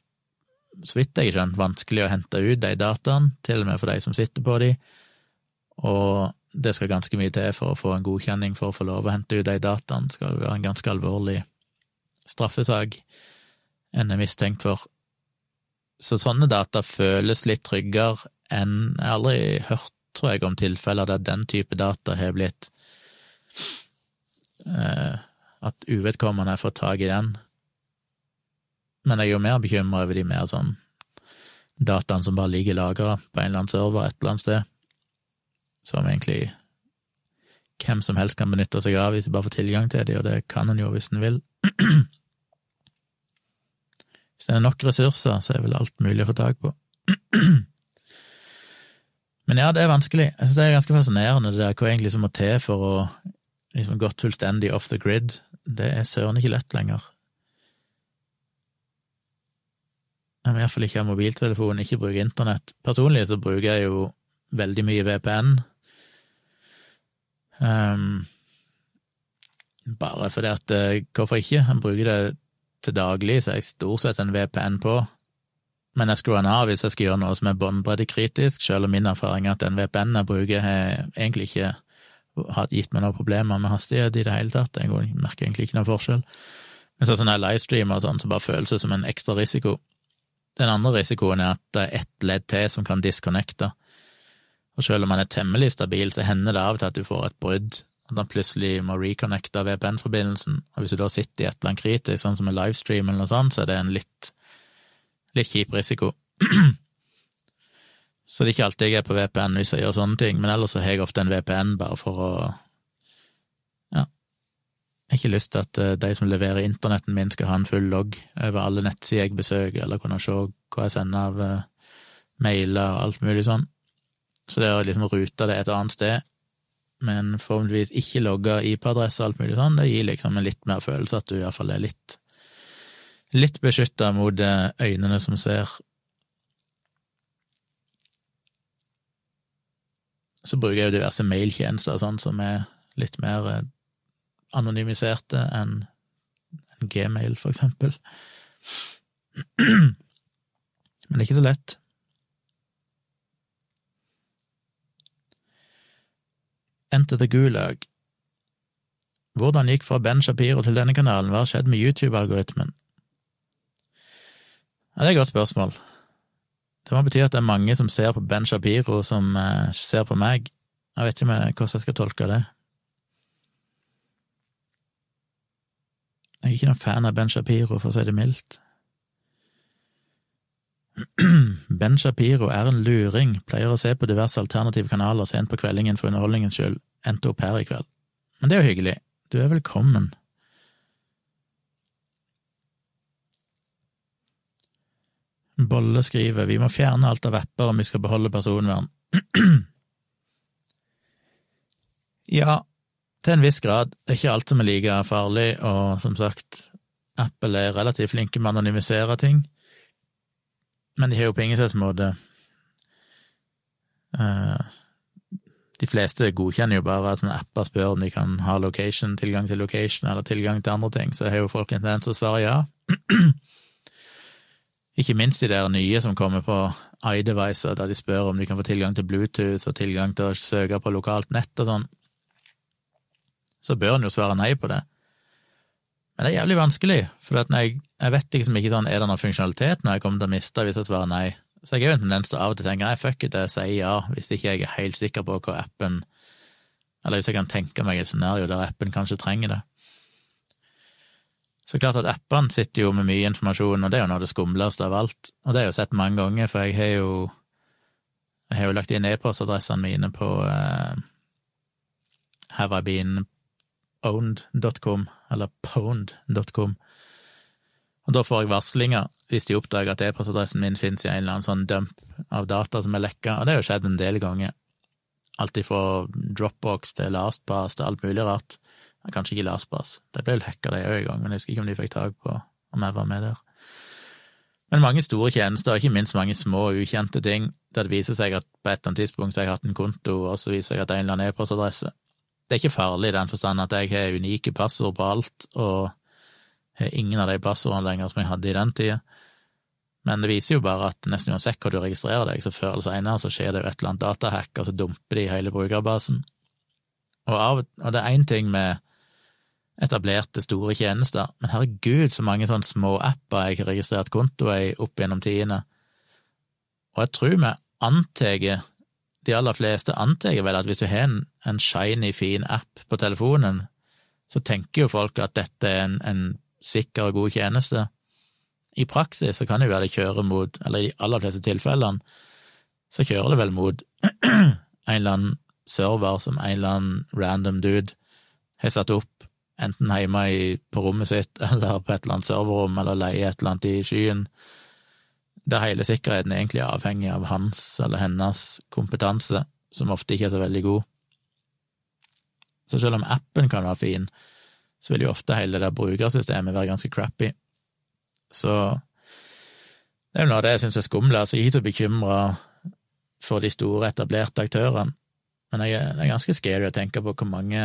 Speaker 1: så vidt jeg skjønner, vanskelig å hente ut de dataene, til og med for de som sitter på de, og det skal ganske mye til for å få en godkjenning for å få lov å hente ut de dataene. Det skal være en ganske alvorlig straffesak en er mistenkt for. Så sånne data føles litt tryggere enn Jeg har aldri hørt, tror jeg, om tilfeller der den type data har blitt eh, At uvedkommende har fått tak i den. Men jeg er jo mer bekymra over de mer sånn dataene som bare ligger lagra på en eller annen server et eller annet sted, som egentlig hvem som helst kan benytte seg av hvis de bare får tilgang til de, og det kan en jo hvis en vil. <clears throat> Hvis det er nok ressurser, så er vel alt mulig å få tak på. <clears throat> Men ja, det er vanskelig. Jeg synes det er ganske fascinerende det der hva egentlig som må til for å liksom gått fullstendig off the grid. Det er søren ikke lett lenger. Jeg må iallfall ikke ha mobiltelefon, ikke bruke internett. Personlig så bruker jeg jo veldig mye VPN. Um, ehm, bare fordi at eh, Hvorfor ikke? Jeg bruker det til daglig, så er jeg stort sett en VPN på, men jeg skrur den av hvis jeg skal gjøre noe som er båndbreddekritisk, selv om min erfaring er at den VPN-en jeg bruker, har egentlig ikke har gitt meg noen problemer med hastighet i det hele tatt, jeg merker egentlig ikke noen forskjell. Men sånn som jeg livestreamer og sånn, så bare føles det som en ekstra risiko. Den andre risikoen er at det er ett ledd til som kan disconnecte, og selv om man er temmelig stabil, så hender det av og til at du får et brudd at han plutselig må reconnecte VPN-forbindelsen, og hvis du da sitter i et eller annet kritisk, sånn som en livestream eller noe sånt, så er det en litt, litt kjip risiko. <clears throat> så det er ikke alltid jeg er på VPN hvis jeg gjør sånne ting, men ellers har jeg ofte en VPN bare for å Ja. Jeg har ikke lyst til at eh, de som leverer internetten min, skal ha en full logg over alle nettsider jeg besøker, eller kunne se hva jeg sender av uh, mailer og alt mulig sånn. Så det å liksom rute det et annet sted men forhåpentligvis ikke logge IP-adresse og alt mulig sånn, det gir liksom en litt mer følelse at du iallfall er litt litt beskytta mot eh, øynene som ser. Så bruker jeg jo diverse mailtjenester sånn som er litt mer eh, anonymiserte enn en Gmail, for eksempel. <clears throat> Men det er ikke så lett. Enter the Gulag. Hvordan gikk fra Ben Shapiro til denne kanalen, hva har skjedd med YouTube-algoritmen? Ja, det er et godt spørsmål. Det må bety at det er mange som ser på Ben Shapiro, som eh, ser på meg. Jeg vet ikke hvordan jeg skal tolke det. Jeg er ikke noen fan av Ben Shapiro, for å si det mildt. <clears throat> Ben Shapiro er en luring, pleier å se på diverse alternative kanaler sent på kveldingen for underholdningens skyld, endte opp her i kveld. Men det er jo hyggelig, du er velkommen. Bolle skriver vi må fjerne alt av apper om vi skal beholde personvern. <clears throat> ja, til en viss grad. Det er ikke alt som er like farlig, og som sagt, Apple er relativt flinke med å anonymisere ting. Men de har jo på ingen uh, De fleste godkjenner jo bare at sånne apper spør om de kan ha location, tilgang til location eller tilgang til andre ting, så har jo folk en tendens til å svare ja. <clears throat> Ikke minst de der nye som kommer på iDevicer, der de spør om de kan få tilgang til Bluetooth og tilgang til å søke på lokalt nett og sånn. Så bør en jo svare nei på det. Men det er jævlig vanskelig, for jeg, jeg, vet liksom ikke sånn, er det noen funksjonalitet når jeg kommer til å miste hvis jeg svarer nei? Så jeg har jo en tendens til av og til å tenke nei, fuck it, jeg sier ja, hvis ikke jeg er helt sikker på hva appen Eller hvis jeg kan tenke meg et scenario der appen kanskje trenger det. Så klart at appene sitter jo med mye informasjon, og det er jo noe av det skumleste av alt. Og det har jeg jo sett mange ganger, for jeg har jo jeg har jo lagt inn e-postadressene mine på, eh, have I been owned.com, eller pwned.com. Og da får jeg varslinger hvis de oppdager at e-postadressen min finnes i en eller annen sånn dump av data som er lekka, og det har jo skjedd en del ganger. Alt ifra Dropbox til LastPass til alt mulig rart. Kanskje ikke LastPass, det ble vel hacka de òg en gang, men jeg husker ikke om de fikk tak på om jeg var med der. Men mange store tjenester, og ikke minst mange små, ukjente ting, der det viser seg at på et eller annet tidspunkt så har jeg hatt en konto, og så viser jeg at det er en eller annen e-postadresse. Det er ikke farlig i den forstand at jeg har unike passord på alt, og har ingen av de passordene lenger som jeg hadde i den tida. Men det viser jo bare at nesten uansett hvor du registrerer deg, så før eller senere så skjer det jo et eller annet datahack, og så dumper de hele brukerbasen. Og, av, og det er én ting med etablerte, store tjenester, men herregud, så mange sånne små apper jeg har registrert kontoer i opp gjennom tidene. Og jeg tror vi antar, de aller fleste antar vel at hvis du har en, en shiny, fin app på telefonen, så tenker jo folk at dette er en, en sikker og god tjeneste. I praksis så kan det jo være det kjører mot, eller i de aller fleste tilfellene, så kjører det vel mot <clears throat> en eller annen server som en eller annen random dude har satt opp, enten hjemme i, på rommet sitt <laughs> eller på et eller annet serverrom eller leie et eller annet i skyen, der hele sikkerheten er egentlig avhengig av hans eller hennes kompetanse, som ofte ikke er så veldig god. Så selv om appen kan være fin, så vil jo ofte hele det brukersystemet være ganske crappy. Så det er jo noe av det jeg syns er skummelt. Jeg er ikke så bekymra for de store, etablerte aktørene, men jeg, det er ganske scary å tenke på hvor mange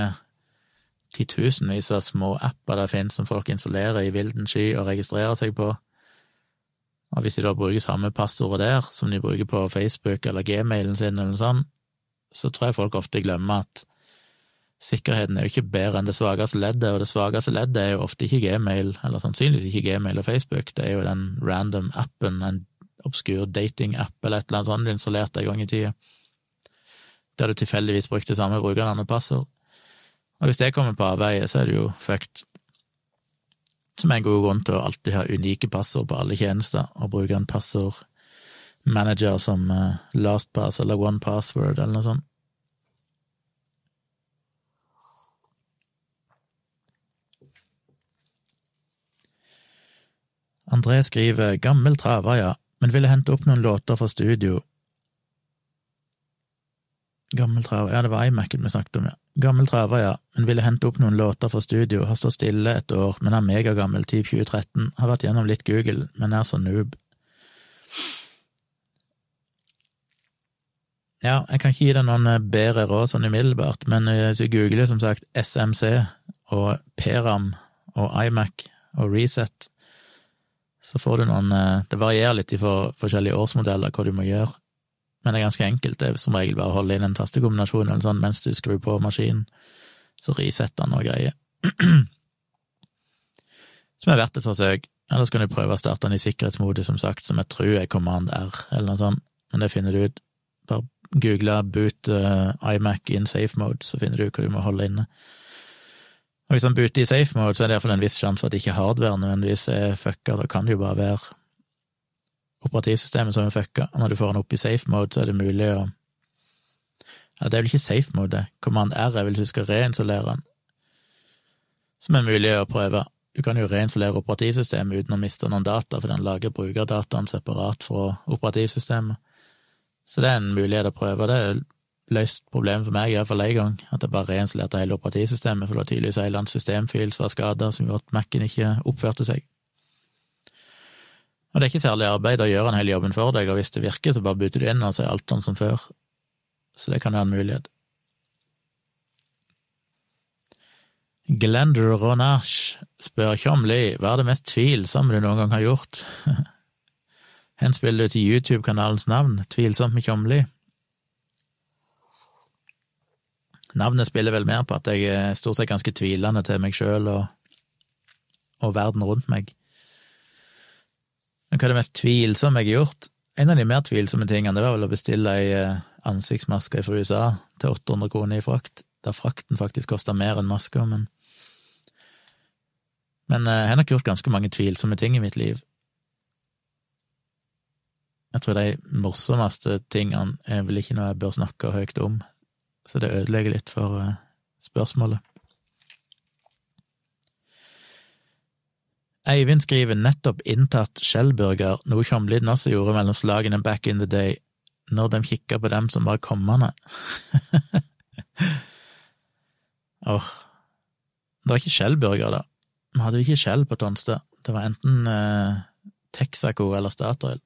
Speaker 1: titusenvis av små apper det finnes som folk installerer i vilden sky og registrerer seg på. Og hvis de da bruker samme passordet der som de bruker på Facebook eller gmailen sin eller noe sånt, så tror jeg folk ofte glemmer at sikkerheten er jo ikke bedre enn det svakeste leddet, og det svakeste leddet er jo ofte ikke Gmail, eller sannsynligvis ikke Gmail og Facebook, det er jo den random appen, en obskur dating-app eller et eller annet sånt du installerte en gang i tida, der du tilfeldigvis brukte samme brukernavn og passord. Og hvis det kommer på avveie, så er det jo fucked. Som er en god grunn til å alltid ha unike passord på alle tjenester, og bruke en passordmanager som eh, LastPass eller OnePassword eller noe sånt. André skriver gammel traver, ja, men ville hente opp noen låter fra studio. Gammel traver, ja, det var iMac-en vi snakket om, ja. Gammel traver, ja, men ville hente opp noen låter fra studio, har stått stille et år, men er megagammel, typ 2013, har vært gjennom litt Google, men er så noob. Ja, jeg kan ikke gi deg noen eh, bedre råd sånn umiddelbart, men eh, hvis du googler som sagt SMC og Peram og iMac og Reset, så får du noen eh, Det varierer litt i for forskjellige årsmodeller hva du må gjøre, men det er ganske enkelt. Det er som regel bare å holde inn en tastekombinasjon eller sånn mens du skrur på maskinen, så resetter den og greier. <clears throat> Som er verdt et forsøk. Eller så kan du prøve å starte den i sikkerhetsmodus, som sagt, som jeg tror er Command R, eller noe sånt, men det finner du ut. Bare google boot uh, iMac in safe mode, så finner du ut hva du må holde inne. Og hvis han booter i safe mode, så er det iallfall en viss sjanse for at ikke hardware nødvendigvis er fucka. Da kan det jo bare være operativsystemet som er fucka. Og når du får den opp i safe mode, så er det mulig å Ja, det er vel ikke safe mode, det. Command R er vel hvis du skal reinstallere den, som er mulig å prøve. Du kan jo reinstallere operativsystemet uten å miste noen data, for den lager brukerdataen separat fra operativsystemet. Så det er en mulighet å prøve. Det er løst problemet for meg, iallfall én gang, at jeg bare reinstallerte hele operativsystemet, for det var tydeligvis en eller annen systemfil som var skada, som gjorde at Mac-en ikke oppførte seg. Og det er ikke særlig arbeid å gjøre en hel jobben for deg, og hvis det virker, så bare bytter du inn, og så er alt sånn som før. Så det kan være en mulighet. Glender Ronage spør Tjomli hva er det mest tvilsomme du noen gang har gjort? <laughs> Henspiller du til YouTube-kanalens navn, Tvilsomt med Tjomli? Navnet spiller vel mer på at jeg er stort sett ganske tvilende til meg sjøl og, og, verden rundt meg. Men hva er det mest tvilsomme jeg har gjort? En av de mer tvilsomme tingene det var vel å bestille ei eh, ansiktsmaske fra USA til 800 kroner i frakt, der frakten faktisk kosta mer enn maska, men Men eh, jeg har nok gjort ganske mange tvilsomme ting i mitt liv. Jeg tror de morsomste tingene er vel ikke noe jeg bør snakke høyt om så det ødelegger litt for, eh, spørsmålet. Eivind skriver nettopp inntatt Shell-burger, noe Tjomliden også gjorde mellom slagene back in the day, når de kikka på dem som var kommende. <laughs> Åh, oh. det var ikke Shell-burger, da. Vi hadde jo ikke Shell på Tonstad. Det var enten eh, Texaco eller Statoil.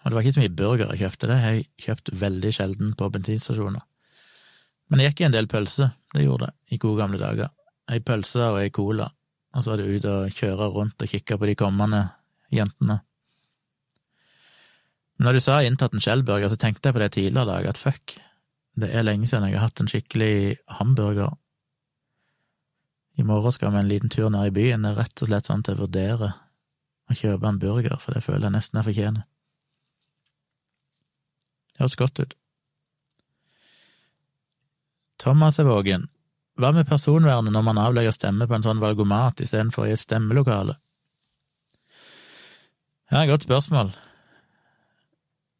Speaker 1: Og det var ikke så mye burger jeg kjøpte, det har jeg kjøpt veldig sjelden på bensinstasjoner. Men det gikk i en del pølse, det gjorde det, i gode gamle dager. Ei pølse og ei cola og så var det ut og kjøre rundt og kikke på de kommende jentene. Når du sa inntatt en skjellburger, så tenkte jeg på det tidligere i dag, at fuck, det er lenge siden jeg har hatt en skikkelig hamburger. I morgen skal vi en liten tur ned i byen, det er rett og slett sånn til å vurdere å kjøpe en burger, for det føler jeg nesten jeg fortjener. Det høres godt ut. Thomas er vågen. Hva med personvernet når man avlegger stemme på en sånn valgomat istedenfor i et stemmelokale? Ja, godt spørsmål.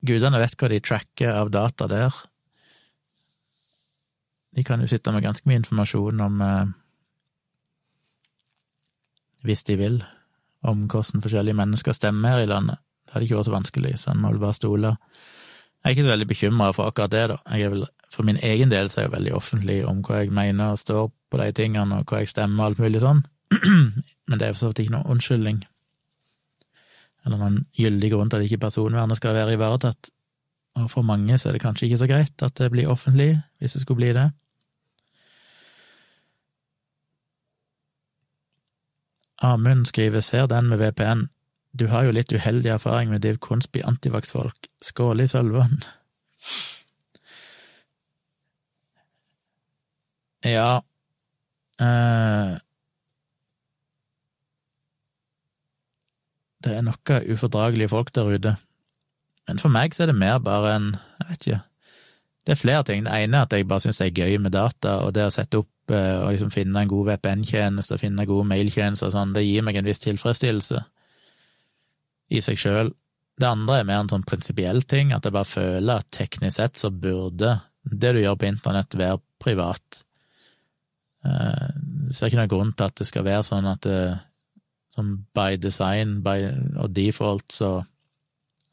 Speaker 1: Gudene vet hva de tracker av data der. De kan jo sitte med ganske mye informasjon om eh, Hvis de vil, om hvordan forskjellige mennesker stemmer her i landet. Det hadde ikke vært så vanskelig, så en må vel bare stole. Jeg er ikke så veldig bekymra for akkurat det, da. Jeg er vel for min egen del så er jeg veldig offentlig om hva jeg mener og står på de tingene, og hva jeg stemmer og alt mulig sånn, <clears throat> men det er for så vidt ikke noen unnskyldning eller noen gyldig grunn til at ikke personvernet skal være ivaretatt. Og for mange så er det kanskje ikke så greit at det blir offentlig, hvis det skulle bli det. Amund skriver ser den med VPN. Du har jo litt uheldig erfaring med Div Konsby antivax-folk. Skål i sølven. Ja eh, Det er noe ufordragelige folk der ute. Men for meg så er det mer bare en Jeg vet ikke. Det er flere ting. Det ene er at jeg bare syns det er gøy med data, og det å sette opp eh, og liksom finne en god VPN-tjeneste og finne gode mailtjenester og sånn, det gir meg en viss tilfredsstillelse i seg sjøl. Det andre er mer en sånn prinsipiell ting, at jeg bare føler at teknisk sett så burde det du gjør på internett, være privat. Jeg eh, ser ikke noen grunn til at det skal være sånn at det, som by design by, og default, så,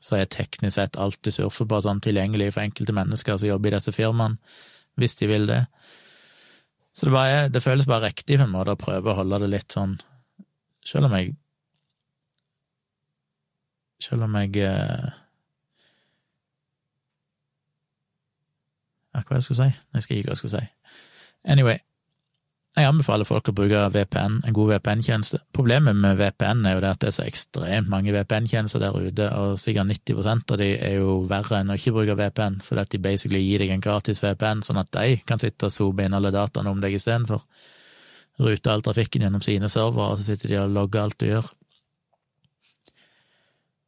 Speaker 1: så er teknisk sett alt du surfer på, sånn tilgjengelig for enkelte mennesker som jobber i disse firmaene, hvis de vil det. Så det, bare, det føles bare riktig på en måte å prøve å holde det litt sånn, selv om jeg Selv om jeg eh, Ja, hva jeg skulle si? Jeg skal ikke hva jeg skulle si. Anyway, jeg anbefaler folk å bruke VPN, en god VPN-tjeneste. Problemet med VPN er jo det at det er så ekstremt mange VPN-tjenester der ute, og sikkert 90% av de er jo verre enn å ikke bruke VPN, fordi at de basically gir deg en gratis VPN, sånn at de kan sitte og zoome inn alle dataene om deg istedenfor. Rute all trafikken gjennom sine servere, og så sitter de og logger alt du gjør.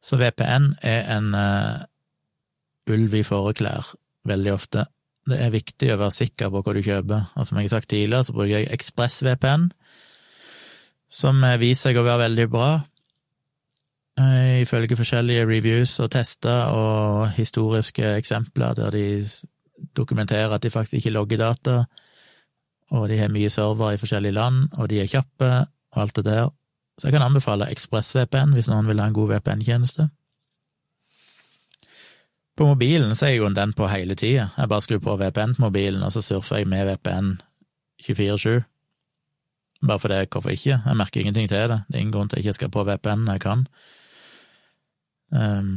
Speaker 1: Så VPN er en uh, ulv i fåreklær veldig ofte. Det er viktig å være sikker på hva du kjøper, og som jeg har sagt tidligere, så bruker jeg ExpressVPN, som viser seg å være veldig bra. Eh, ifølge forskjellige reviews og tester og historiske eksempler der de dokumenterer at de faktisk ikke logger data, og de har mye server i forskjellige land, og de er kjappe, og alt det der. Så jeg kan anbefale ExpressVPN hvis noen vil ha en god VPN-tjeneste. På mobilen så er jo den på hele tida. Jeg bare skrur på VPN på mobilen, og så surfer jeg med VPN 24-7. Bare for det, hvorfor ikke? Jeg merker ingenting til det. Det er ingen grunn til at jeg ikke skal på VPN når jeg kan. Um,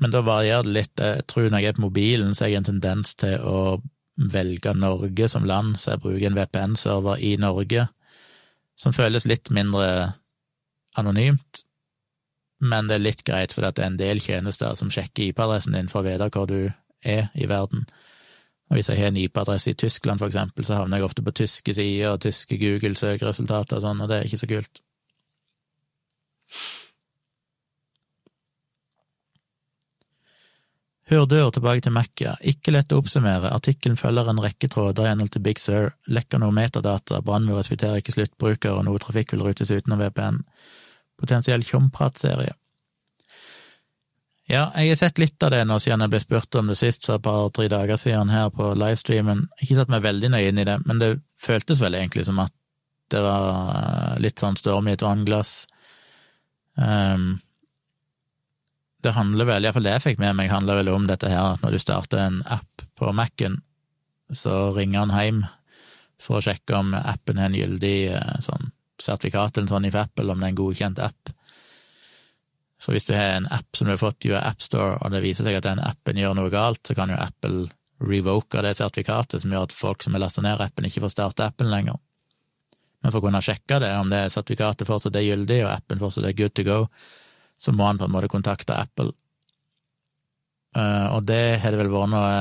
Speaker 1: men da varierer det litt. Jeg tror når jeg er på mobilen, så har jeg en tendens til å velge Norge som land, så jeg bruker en VPN-server i Norge, som føles litt mindre anonymt, men det er litt greit, for det er en del tjenester som sjekker IP-adressen din for å vite hvor du er i verden. Og hvis jeg har en IP-adresse i Tyskland, for eksempel, så havner jeg ofte på tyske sider og tyske Google-søkeresultater og sånn, og det er ikke så kult. Hurdur tilbake til Macca. Ikke lett å oppsummere. Artikkelen følger en rekke tråder i henhold til Big Sur. Lekker noe metadata, brannmur respekterer ikke sluttbruker, og noe trafikk vil rutes utenom VPN potensiell tjompratserie. Ja, jeg har sett litt av det nå siden jeg ble spurt om det sist for et par-tre dager siden her på livestreamen. Ikke satt meg veldig nøye inn i det, men det føltes vel egentlig som at det var litt sånn storm i et vannglass. Um, det handler vel, iallfall det jeg fikk med meg, handler vel om dette her at når du starter en app på Mac-en, så ringer han hjem for å sjekke om appen har en gyldig eh, sånn sertifikat eller sånn i Apple, om det er en godkjent app. For hvis du har en app som du har fått via AppStore, og det viser seg at den appen gjør noe galt, så kan jo Apple revoke det sertifikatet, som gjør at folk som har lasta ned appen, ikke får starte appen lenger. Men for å kunne sjekke det, om det sertifikatet fortsatt er gyldig, og appen fortsatt er good to go, så må han på en måte kontakte Apple. Uh, og det har det vel vært noe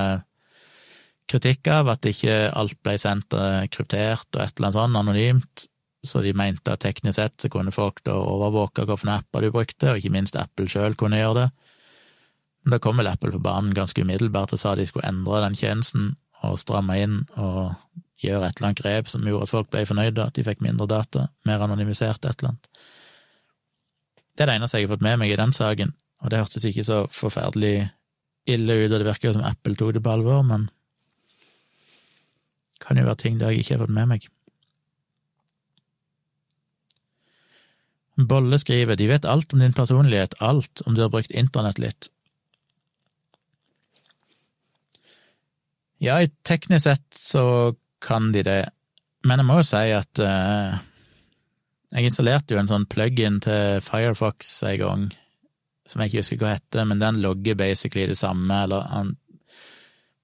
Speaker 1: kritikk av, at ikke alt ble sendt uh, kryptert og et eller annet sånn anonymt, så de mente at teknisk sett så kunne folk da overvåke hvilke apper du brukte, og ikke minst Apple sjøl kunne gjøre det. Men da kom vel Apple på banen ganske umiddelbart og sa de skulle endre den tjenesten og stramme inn og gjøre et eller annet grep som gjorde at folk ble fornøyde, at de fikk mindre data, mer anonymisert, et eller annet. Det er det eneste jeg har fått med meg i den saken, og det hørtes ikke så forferdelig ille ut, og det virker jo som Apple tok det på alvor, men det kan jo være ting der jeg ikke har fått med meg. Bolle skriver de vet alt om din personlighet, alt om du har brukt internett litt. Ja, teknisk sett så kan de det, men jeg må jo si at uh, jeg installerte jo en sånn plug-in til Firefox en gang, som jeg ikke husker hva heter, men den logger basically det samme, eller han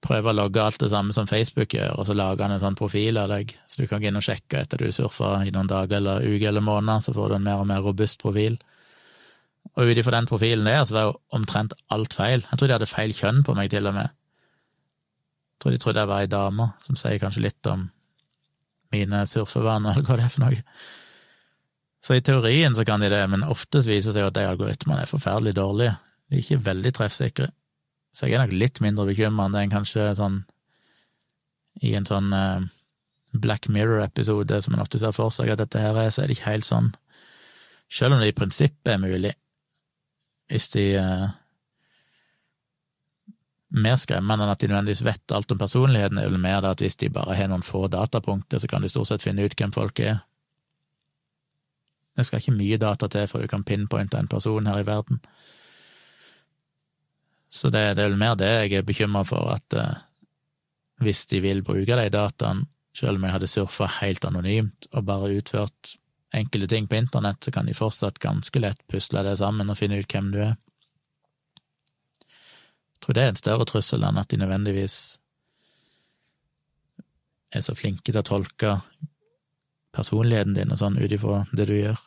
Speaker 1: prøver å logge alt det samme som Facebook gjør, og så lager han en sånn profil av deg, så du kan gå inn og sjekke etter du surfer i noen dager eller uker eller måneder, så får du en mer og mer robust profil. Og ut ifra den profilen der, så var jo omtrent alt feil. Jeg tror de hadde feil kjønn på meg, til og med. Jeg tror de trodde jeg var ei dame, som sier kanskje litt om mine surfevaner, <laughs> eller hva det er for noe. Så i teorien så kan de det, men oftest viser det seg at de algoritmene er forferdelig dårlige. De er ikke veldig treffsikre. Så jeg er nok litt mindre bekymra enn det en kanskje sånn i en sånn uh, Black Mirror-episode som en ofte ser for seg at dette her er, så er det ikke helt sånn. Selv om det i prinsippet er mulig, hvis de uh, Mer skremmende enn at de nødvendigvis vet alt om personligheten, er vel mer det at hvis de bare har noen få datapunkter, så kan de stort sett finne ut hvem folk er. Det skal ikke mye data til for du kan pinpointe en person her i verden. Så det, det, er vel mer det jeg er bekymra for, at eh, hvis de vil bruke de dataene, selv om jeg hadde surfa helt anonymt og bare utført enkelte ting på internett, så kan de fortsatt ganske lett pusle det sammen og finne ut hvem du er. Jeg tror det er en større trussel enn at de nødvendigvis er så flinke til å tolke personligheten din og sånn ut ifra det du gjør.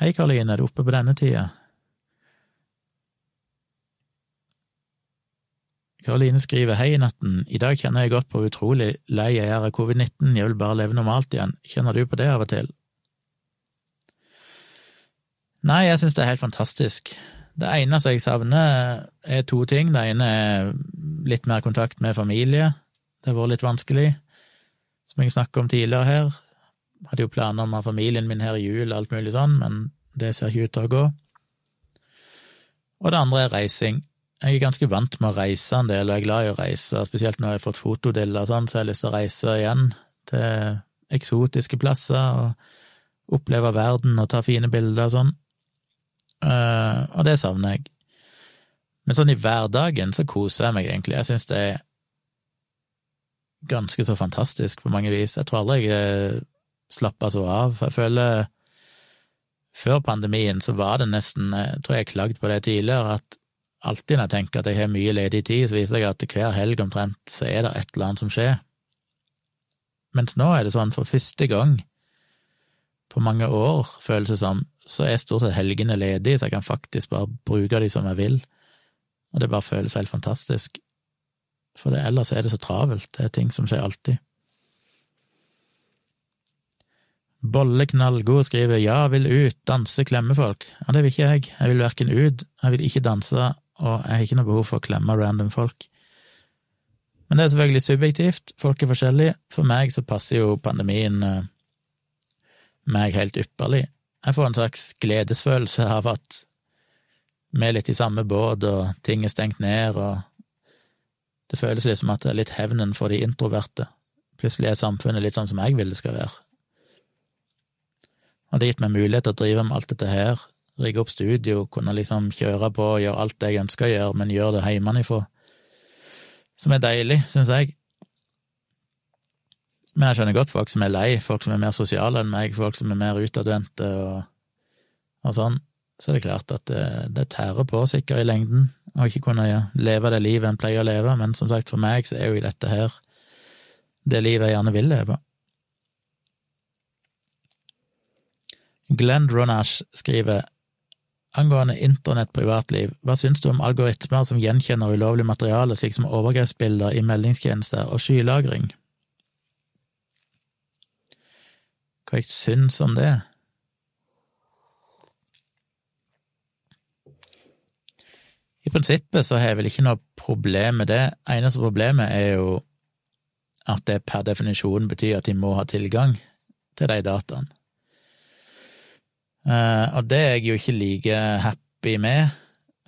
Speaker 1: Hei, Karoline, er du oppe på denne tida? Karoline skriver hei i natten, i dag kjenner jeg godt på utrolig lei jeg er av covid-19, jeg vil bare leve normalt igjen, kjenner du på det av og til? Nei, jeg synes det er helt fantastisk. Det eneste jeg savner, er to ting. Det ene er litt mer kontakt med familie. Det har vært litt vanskelig, som jeg snakket om tidligere her. Hadde jo planer om å ha familien min her i jul alt mulig sånn, men det ser ikke ut til å gå. Og det andre er reising. Jeg er ganske vant med å reise en del, og jeg er glad i å reise, spesielt når jeg har fått fotodiller og sånn, så jeg har lyst til å reise igjen til eksotiske plasser og oppleve verden og ta fine bilder og sånn. Uh, og det savner jeg. Men sånn i hverdagen så koser jeg meg egentlig. Jeg syns det er ganske så fantastisk på mange vis. Jeg tror aldri jeg slappa så av. Jeg føler Før pandemien så var det nesten, jeg tror jeg har på det tidligere, at alltid når jeg tenker at jeg har mye ledig tid, så viser jeg at hver helg omtrent så er det et eller annet som skjer. Mens nå er det sånn, for første gang på mange år, føles det som, så er stort sett helgene ledige, så jeg kan faktisk bare bruke de som jeg vil, og det bare føles helt fantastisk. For det, ellers er det så travelt, det er ting som skjer alltid. Bolleknallgod skriver ja, vil ut, danse, klemme folk. Ja, det vil ikke jeg. Jeg vil verken ut, jeg vil ikke danse, og jeg har ikke noe behov for å klemme random folk. Men det er selvfølgelig subjektivt, folk er forskjellige. For meg så passer jo pandemien eh, meg helt ypperlig. Jeg får en slags gledesfølelse av at vi er litt i samme båt, og ting er stengt ned, og det føles litt som at det er litt hevnen for de introverte. Plutselig er samfunnet litt sånn som jeg vil det skal være. Og det har gitt meg mulighet til å drive med alt dette her, rigge opp studio, kunne liksom kjøre på og gjøre alt det jeg ønsker å gjøre, men gjøre det hjemmefra. Som er deilig, syns jeg. Men jeg skjønner godt folk som er lei, folk som er mer sosiale enn meg, folk som er mer utadvendte og, og sånn. Så er det klart at det, det tærer på sikkert i lengden å ikke kunne leve det livet en pleier å leve, men som sagt, for meg så er jo dette her det livet jeg gjerne vil leve. Glenn Ronash skriver angående internett privatliv, hva syns du om algoritmer som gjenkjenner ulovlig materiale, slik som overgrepsbilder i meldingstjenester og skylagring? Hva jeg syns om det? I prinsippet så har jeg vel ikke noe problem med det. Eneste problemet er jo at det per definisjon betyr at de må ha tilgang til de dataene. Uh, og det er jeg jo ikke like happy med,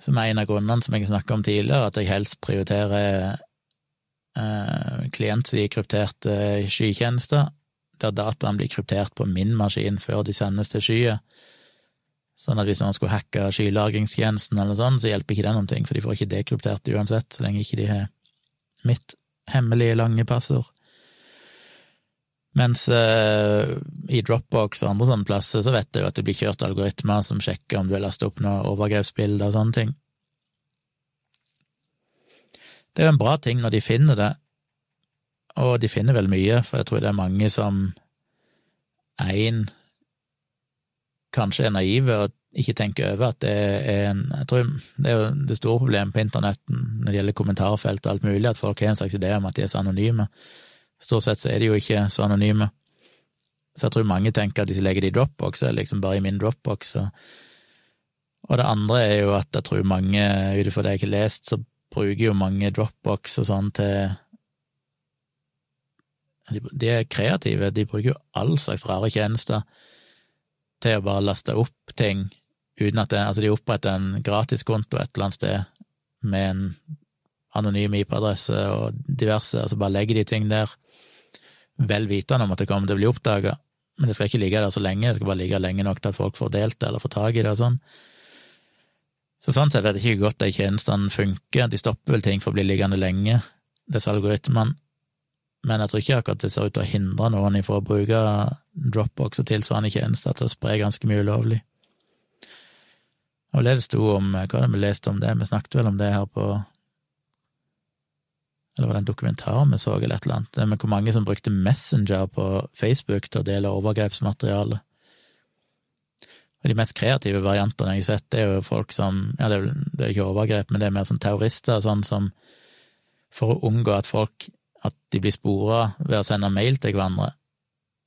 Speaker 1: som er en av grunnene som jeg snakka om tidligere, at jeg helst prioriterer uh, klientside krypterte skytjenester, der dataen blir kryptert på min maskin før de sendes til skyet. Sånn at hvis noen skulle hacke skylagringstjenesten eller sånn, så hjelper ikke det noen ting, for de får ikke dekryptert uansett, så lenge ikke de har mitt hemmelige, lange passord. Mens eh, i Dropbox og andre sånne plasser så vet jo at det blir kjørt algoritmer som sjekker om du har lastet opp noen overgrepsbilder og sånne ting. Det er jo en bra ting når de finner det, og de finner vel mye, for jeg tror det er mange som én kanskje er naive og ikke tenker over at det er en Jeg tror det er jo det store problemet på internetten når det gjelder kommentarfelt og alt mulig, at folk har en slags idé om at de er så anonyme. Stort sett så er de jo ikke så anonyme. Så jeg tror mange tenker at jeg legger det i Dropbox, så er liksom bare i min Dropbox. Og, det andre er jo at jeg tror mange, ut ifra det jeg ikke har lest, så bruker jo mange Dropbox og sånn til de, er kreative, de bruker jo all slags rare tjenester til å bare laste opp ting uten at det, Altså, de oppretter en gratiskonto et eller annet sted med en anonym IP-adresse og diverse, og så bare legger de ting der vel vitende om at det kommer til å bli oppdaga, men det skal ikke ligge der så lenge, det skal bare ligge lenge nok til at folk får delt det eller får tak i det og sånn. Så sånn sett vet jeg ikke godt de tjenestene funker, de stopper vel ting for å bli liggende lenge, disse algoritmene, men jeg tror ikke akkurat det ser ut til å hindre noen i å bruke Dropbox og tilsvarende tjenester til å spre ganske mye ulovlig. Og det det sto om, hva hadde vi lest om det, vi snakket vel om det her på eller var det en dokumentar vi så, eller et eller annet, med hvor mange som brukte Messenger på Facebook til å dele overgrepsmateriale. Og de mest kreative variantene jeg har sett, det er jo folk som Ja, det er ikke overgrep, men det er mer som terrorister, sånn som For å unngå at folk At de blir spora ved å sende mail til hverandre,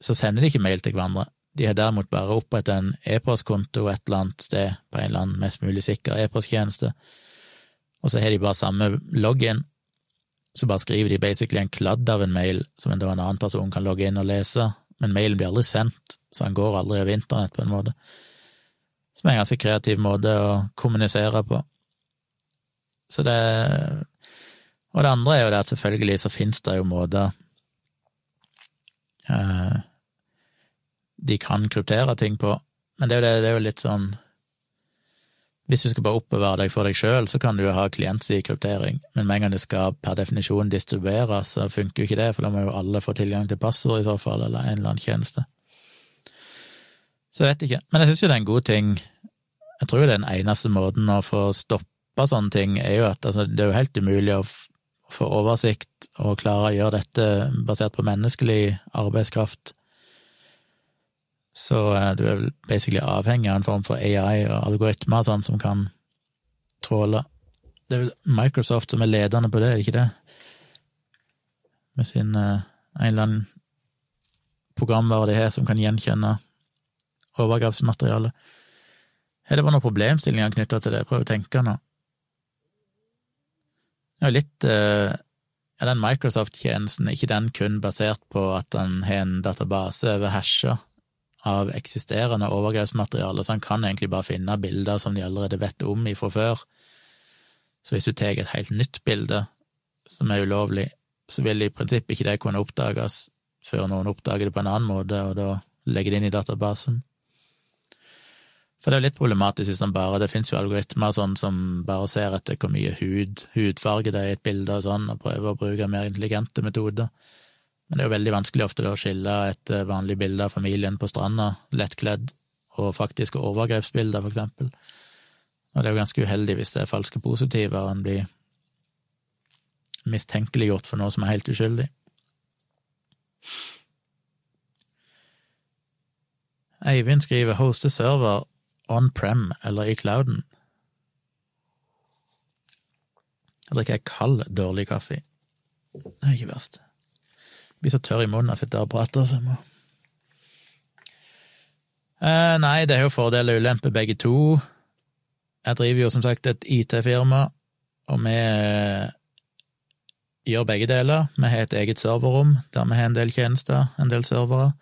Speaker 1: så sender de ikke mail til hverandre. De har derimot bare opprettet en e-postkonto et eller annet sted på en eller annen mest mulig sikker e-posttjeneste, og så har de bare samme login, så bare skriver de basically en kladd av en mail som en, en annen person kan logge inn og lese, men mailen blir aldri sendt, så han går aldri over internett på en måte. Som er en ganske kreativ måte å kommunisere på. Så det Og det andre er jo det at selvfølgelig så finnes det jo måter eh, de kan kryptere ting på, men det er jo, det, det er jo litt sånn hvis du skal bare oppbevare deg for deg sjøl, så kan du jo ha klientsidekryptering, men med en gang det skal per definisjon distribueres, så funker jo ikke det, for da må jo alle få tilgang til passord i så fall, eller en eller annen tjeneste. Så jeg vet ikke, men jeg syns jo det er en god ting. Jeg tror jo den eneste måten å få stoppa sånne ting, er jo at altså, det er jo helt umulig å få oversikt og klare å gjøre dette basert på menneskelig arbeidskraft så eh, du er vel basically avhengig av en form for AI og algoritmer sånn som kan tråle. Det er vel Microsoft som er ledende på det, er ikke det? Med sin uh, en eller annen programvare de har som kan gjenkjenne overgrepsmateriale. Har det vært noen problemstillinger knytta til det? Prøv å tenke nå. Det er jo litt uh, er den Microsoft-tjenesten ikke den kun basert på at den har en database over hasher av eksisterende overgrepsmateriale, så han kan egentlig bare finne bilder som de allerede vet om ifra før. Så hvis du tar et helt nytt bilde som er ulovlig, så vil i prinsippet ikke det kunne oppdages før noen oppdager det på en annen måte, og da legger det inn i databasen. For det er jo litt problematisk hvis man bare Det finnes jo algoritmer sånn som bare ser etter hvor mye hud, hudfarge det er i et bilde og sånn, og prøver å bruke mer intelligente metoder. Men det er jo veldig vanskelig ofte å skille et eh, vanlig bilde av familien på stranda, lettkledd, og faktiske overgrepsbilder, for eksempel. Og det er jo ganske uheldig hvis det er falske positive, og en blir mistenkeliggjort for noe som er helt uskyldig. Eivind skriver hoste server on-prem eller i clouden. Jeg drikker kald, dårlig kaffe. Det er ikke verst. Blir så tørr i munnen av å sitte og prate, så jeg må eh, Nei, det er jo fordeler og ulemper begge to. Jeg driver jo som sagt et IT-firma, og vi eh, gjør begge deler. Vi har et eget serverrom der vi har en del tjenester, en del servere.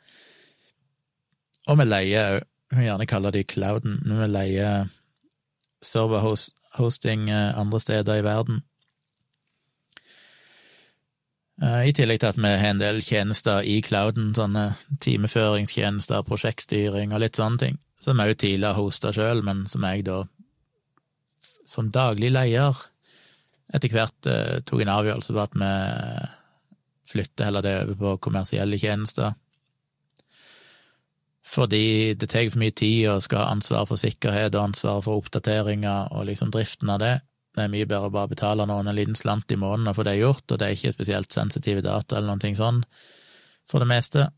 Speaker 1: Og vi leier òg vi gjerne kalle det clouden, når vi leier serverhosting eh, andre steder i verden. Eh, I tillegg til at vi har en del tjenester i clouden, sånne timeføringstjenester, prosjektstyring og litt sånne ting, som jeg jo tidligere hosta sjøl, men som jeg da, som daglig leder, etter hvert eh, tok en avgjørelse på at vi flytter heller det over på kommersielle tjenester fordi det tar for mye tid å skal ha ansvar for sikkerhet og ansvar for oppdateringer og liksom driften av det. Det er mye bedre å bare betale noen en liten slant i måneden og få det gjort, og det er ikke spesielt sensitive data eller noe sånn, for det meste.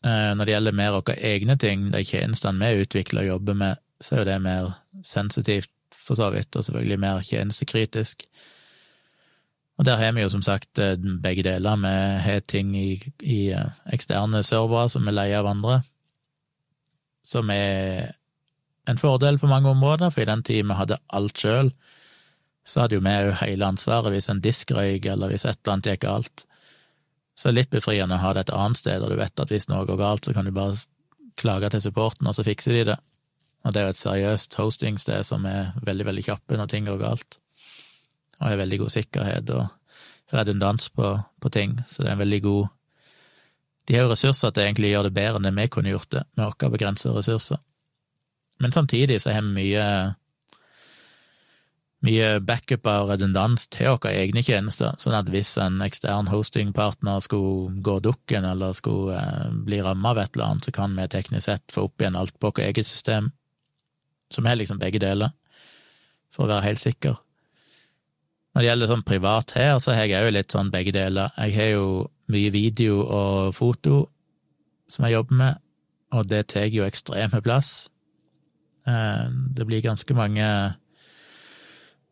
Speaker 1: Eh, når det gjelder mer våre egne ting, de tjenestene vi utvikler og jobber med, så er jo det mer sensitivt, for så vidt, og selvfølgelig mer tjenestekritisk. Og der har vi jo som sagt eh, begge deler. Vi har ting i, i eh, eksterne servere som vi leier av andre, som er en fordel på mange områder, for i den tida vi hadde alt sjøl, så hadde jo vi òg hele ansvaret hvis en disk røyk, eller hvis et eller annet gikk galt. Så det er litt befriende å ha det et annet sted, og du vet at hvis noe går galt, så kan du bare klage til supporten, og så fikser de det. Og det er jo et seriøst hostingsted som er veldig, veldig kjappe når ting går galt, og har veldig god sikkerhet og redundans på, på ting, så det er en veldig god de har jo ressurser til egentlig å gjøre det bedre enn det vi kunne gjort det, med våre begrensede ressurser. Men samtidig så har vi mye mye backup og redundans til våre egne tjenester, sånn at hvis en ekstern hostingpartner skulle gå dukken eller skulle eh, bli ramma av et eller annet, så kan vi teknisk sett få opp igjen alt på vårt eget system. som er liksom begge deler, for å være helt sikker. Når det gjelder sånn privat her, så har jeg òg litt sånn begge deler. Jeg har jo mye video og foto som jeg jobber med, og det tar jo ekstreme plass. Eh, det blir ganske mange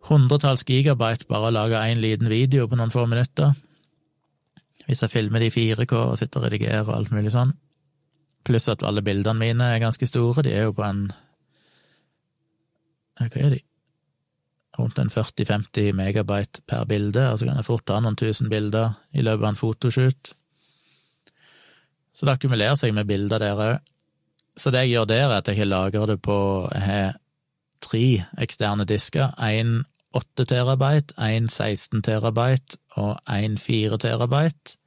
Speaker 1: hundretalls gigabyte bare å lage én liten video på noen få minutter. Hvis jeg filmer det i 4K og sitter og redigerer og alt mulig sånn. Pluss at alle bildene mine er ganske store, de er jo på en Hva er de? rundt en 40-50 megabyte per bilde, og så kan jeg fort ta noen tusen bilder i løpet av en fotoshoot. Så det akkumulerer seg med bilder der òg. Så det jeg gjør der, er at jeg lagrer det på Jeg har tre eksterne disker. Én 8 terabyte, én 16 terabyte og én 4 terabyte.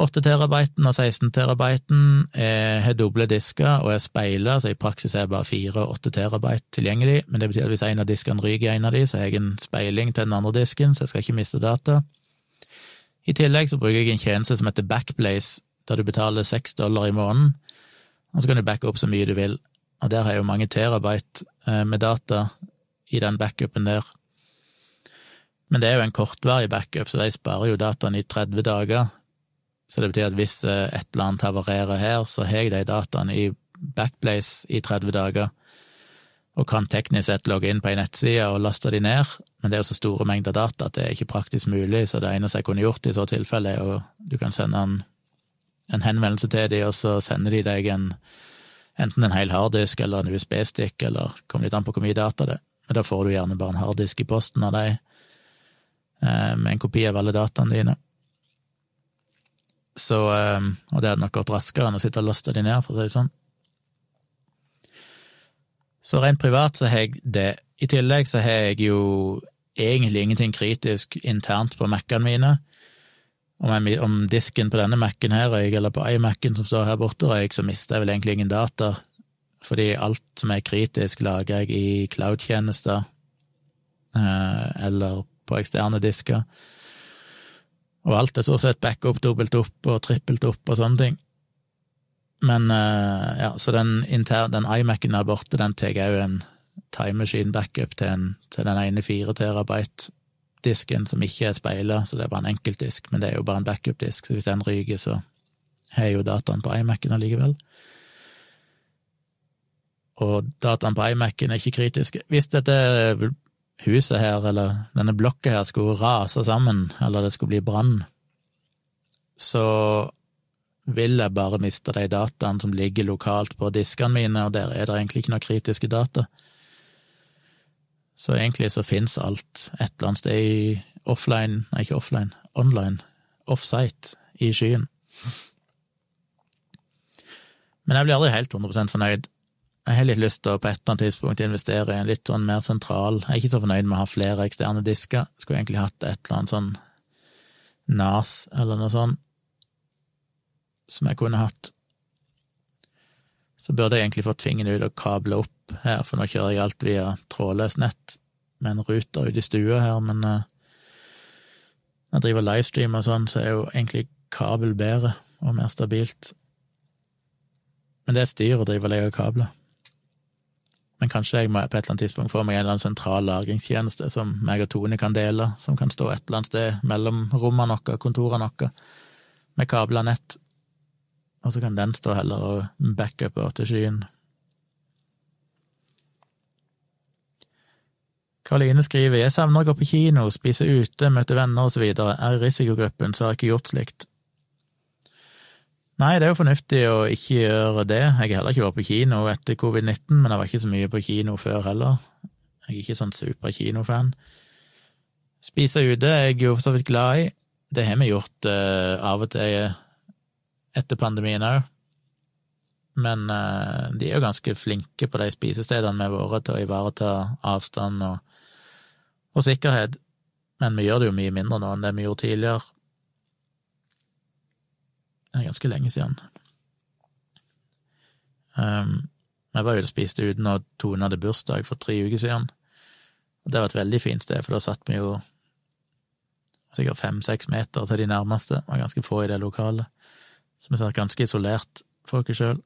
Speaker 1: 8 terabyten og 16 terabyten har doble disker og er speila, så i praksis er bare 4 og 8 terabyte tilgjengelig, men det betyr at hvis en av diskene ryker i en av de, så har jeg en speiling til den andre disken, så jeg skal ikke miste data. I tillegg så bruker jeg en tjeneste som heter Backblaze, der du betaler 6 dollar i måneden, og så kan du backe opp så mye du vil, og der har jeg jo mange terabyte eh, med data i den backupen der. Men det er jo en kortvarig backup, så de sparer jo dataen i 30 dager, så det betyr at hvis eh, et eller annet havarerer her, så har jeg de dataene i Backblaze i 30 dager, og kan teknisk sett logge inn på ei nettside og laste de ned, men det er jo så store mengder data at det er ikke praktisk mulig, så det eneste jeg kunne gjort i så tilfelle, er jo du kan sende en, en henvendelse til de, og så sender de deg en enten en hel harddisk eller en USB-stikk, eller kommer litt an på hvor mye data det er. Da får du gjerne bare en harddisk i posten av dem. eh, med en kopi av alle dataene dine. Så, eh, og det hadde nok gått raskere enn å sitte og laste de ned, for å si det sånn. Så rent privat så har jeg det. I tillegg så har jeg jo egentlig ingenting kritisk internt på Mac-ene mine. Om, jeg, om, disken på denne Mac-en her eller på iMac-en som står her borte røyk, så mister jeg vel egentlig ingen data, fordi alt som er kritisk, lager jeg i cloud-tjenester, eh, eller på eksterne disker. Og alt er stort sett backup, dobbelt opp og trippelt opp og sånne ting. Men uh, ja, så den, den iMac-en der borte, den tar jeg òg en time machine backup til, til den ene fire terabyte-disken som ikke er speila, så det er bare en enkeltdisk, men det er jo bare en backup-disk, så hvis den ryker, så har jeg jo dataen på iMac-en allikevel. Og dataen på iMac-en er ikke kritiske. Hvis dette huset her, eller denne blokka her, skulle rase sammen, eller det skulle bli brann, så vil jeg bare miste de dataene som ligger lokalt på diskene mine, og der er det egentlig ikke noe kritiske data. Så egentlig så fins alt et eller annet sted i offline, nei, ikke offline, online, offsite, i skyen. Men jeg blir aldri helt 100% fornøyd. Jeg har litt lyst til å på et eller annet tidspunkt investere i en litt sånn mer sentral Jeg er ikke så fornøyd med å ha flere eksterne disker. Skulle egentlig hatt et eller annet sånn NAS eller noe sånt som jeg kunne hatt. Så burde jeg egentlig fått fingeren ut og kable opp her, for nå kjører jeg alt via trådløst nett med en ruter ute i stua her, men når jeg driver livestream og sånn, så er jo egentlig kabel bedre og mer stabilt. Men det er et styr å drive og legge kabler. Men kanskje jeg må på et eller annet tidspunkt få meg en eller annen sentral lagringstjeneste som meg og Tone kan dele, som kan stå et eller annet sted mellom rommene våre, kontorene våre, med kabler nett og så kan den stå heller og backupe til skyen. Karoline skriver jeg savner å gå på kino, spise ute, møte venner osv. Er i risikogruppen, så har jeg ikke gjort slikt. Nei, det er jo fornuftig å ikke gjøre det. Jeg har heller ikke vært på kino etter covid-19, men jeg var ikke så mye på kino før heller. Jeg er ikke sånn super kinofan. Spise ute er jeg jo så vidt glad i. Det har vi gjort uh, av og til etter pandemien òg. Men uh, de er jo ganske flinke på de spisestedene vi har vært til å ivareta avstand og, og, sikkerhet. Men vi gjør det jo mye mindre nå enn det vi gjorde tidligere. Det er ganske lenge siden. Um, jeg var ute og spiste uten og Tone hadde bursdag for tre uker siden. Og det var et veldig fint sted, for da satt vi jo sikkert fem-seks meter til de nærmeste. Det var ganske få i det lokalet. Så vi satt ganske isolert for oss sjøl.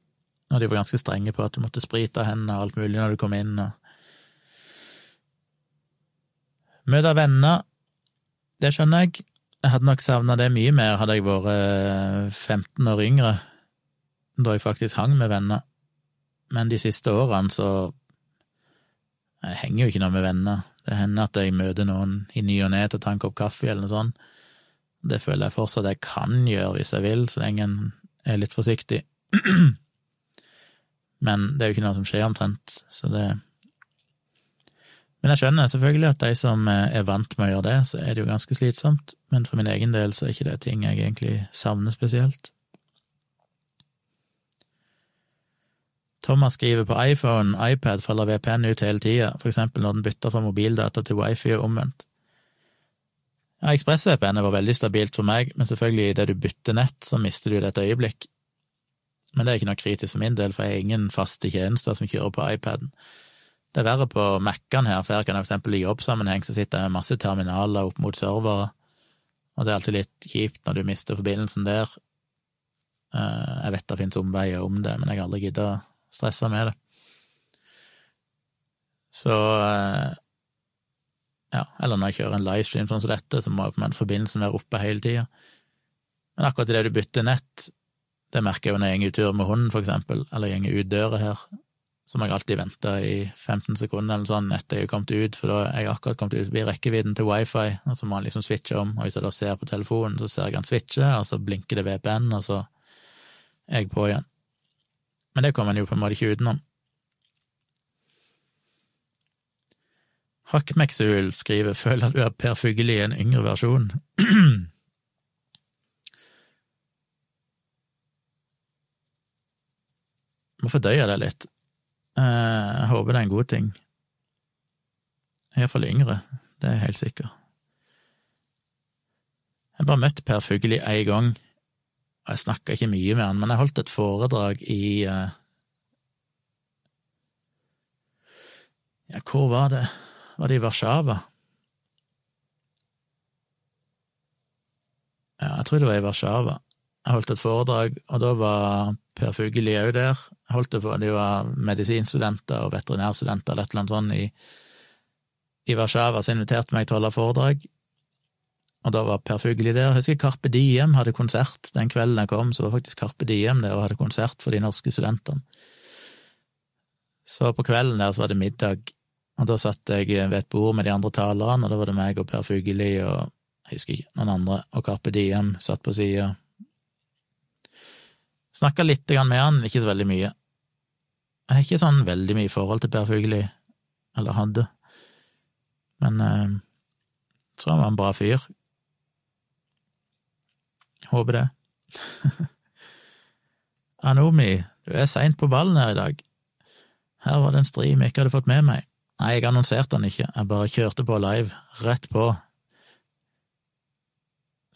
Speaker 1: Og de var ganske strenge på at du måtte sprite hendene og alt mulig når du kom inn. og Møte venner, det skjønner jeg. Jeg hadde nok savna det mye mer hadde jeg vært 15 eh, år yngre, da jeg faktisk hang med venner. Men de siste årene så Jeg henger jo ikke noe med venner. Det hender at jeg møter noen i ny og ne til å ta en kopp kaffe eller noe sånt. Det føler jeg fortsatt jeg kan gjøre hvis jeg vil, så lenge en er litt forsiktig. <clears throat> Men det er jo ikke noe som skjer omtrent, så det Men jeg skjønner selvfølgelig at de som er vant med å gjøre det, så er det jo ganske slitsomt, men for min egen del så er ikke det ting jeg egentlig savner spesielt. Thomas skriver på iPhone, iPad faller VPN ut hele tida, for eksempel når den bytter fra mobildata til wifi og omvendt. Ja, ExpressVPN var veldig stabilt for meg, men selvfølgelig, idet du bytter nett, så mister du det et øyeblikk. Men det er ikke noe kritisk for min del, for jeg har ingen faste tjenester som kjører på iPaden. Det er verre på Mac-ene her, for her kan jeg for eksempel i jobbsammenheng så sitter jeg med masse terminaler opp mot servere, og det er alltid litt kjipt når du mister forbindelsen der. Eh, jeg vet det finnes omveier om det, men jeg har aldri gidda stresse med det. Så eh, ja, eller når jeg kjører en livestream sånn som dette, så må forbindelsen være oppe hele tida. Men akkurat idet du bytter nett, det merker jeg jo når jeg går tur med hunden, for eksempel, eller går ut døra her, så må jeg alltid vente i 15 sekunder eller sånn etter jeg har kommet ut, for da er jeg akkurat kommet ut forbi rekkevidden til wifi, og så må han liksom switche om, og hvis jeg da ser på telefonen, så ser jeg han switche, og så blinker det VPN, og så er jeg på igjen. Men det kommer en jo på en måte ikke utenom. Hakkmeksul skriver 'Føler du er Per Fugelli i en yngre versjon'? <clears throat> Må fordøye det litt. Eh, jeg håper det er en god ting. Iallfall yngre, det er jeg helt sikker. Jeg bare møtt Per Fugelli én gang, og jeg snakka ikke mye med han, men jeg holdt et foredrag i eh, Ja, hvor var det? Var det i Warszawa? Ja, jeg tror det var i Warszawa. Jeg holdt et foredrag, og da var Per Fugelli òg der. Holdt det for de var medisinstudenter og veterinærstudenter eller et eller annet sånt i, i Warszawa, så inviterte meg til å holde foredrag. Og da var Per Fugelli der. Jeg husker Carpe Diem hadde konsert den kvelden jeg kom, så var faktisk Carpe Diem der og hadde konsert for de norske studentene. Så på kvelden der så var det middag, og da satt jeg ved et bord med de andre talerne, og da var det meg og Per Fugelli og jeg husker ikke, noen andre, og Carpe Diem satt på sida. Snakka litt med han, ikke så veldig mye. Jeg har ikke sånn veldig mye forhold til Per Fugelli, eller hadde, men jeg eh, tror han var en bra fyr. Håper det. <laughs> Anomi, du er seint på ballen her i dag. Her var det en stream jeg ikke hadde fått med meg. Nei, jeg annonserte den ikke, jeg bare kjørte på live, rett på.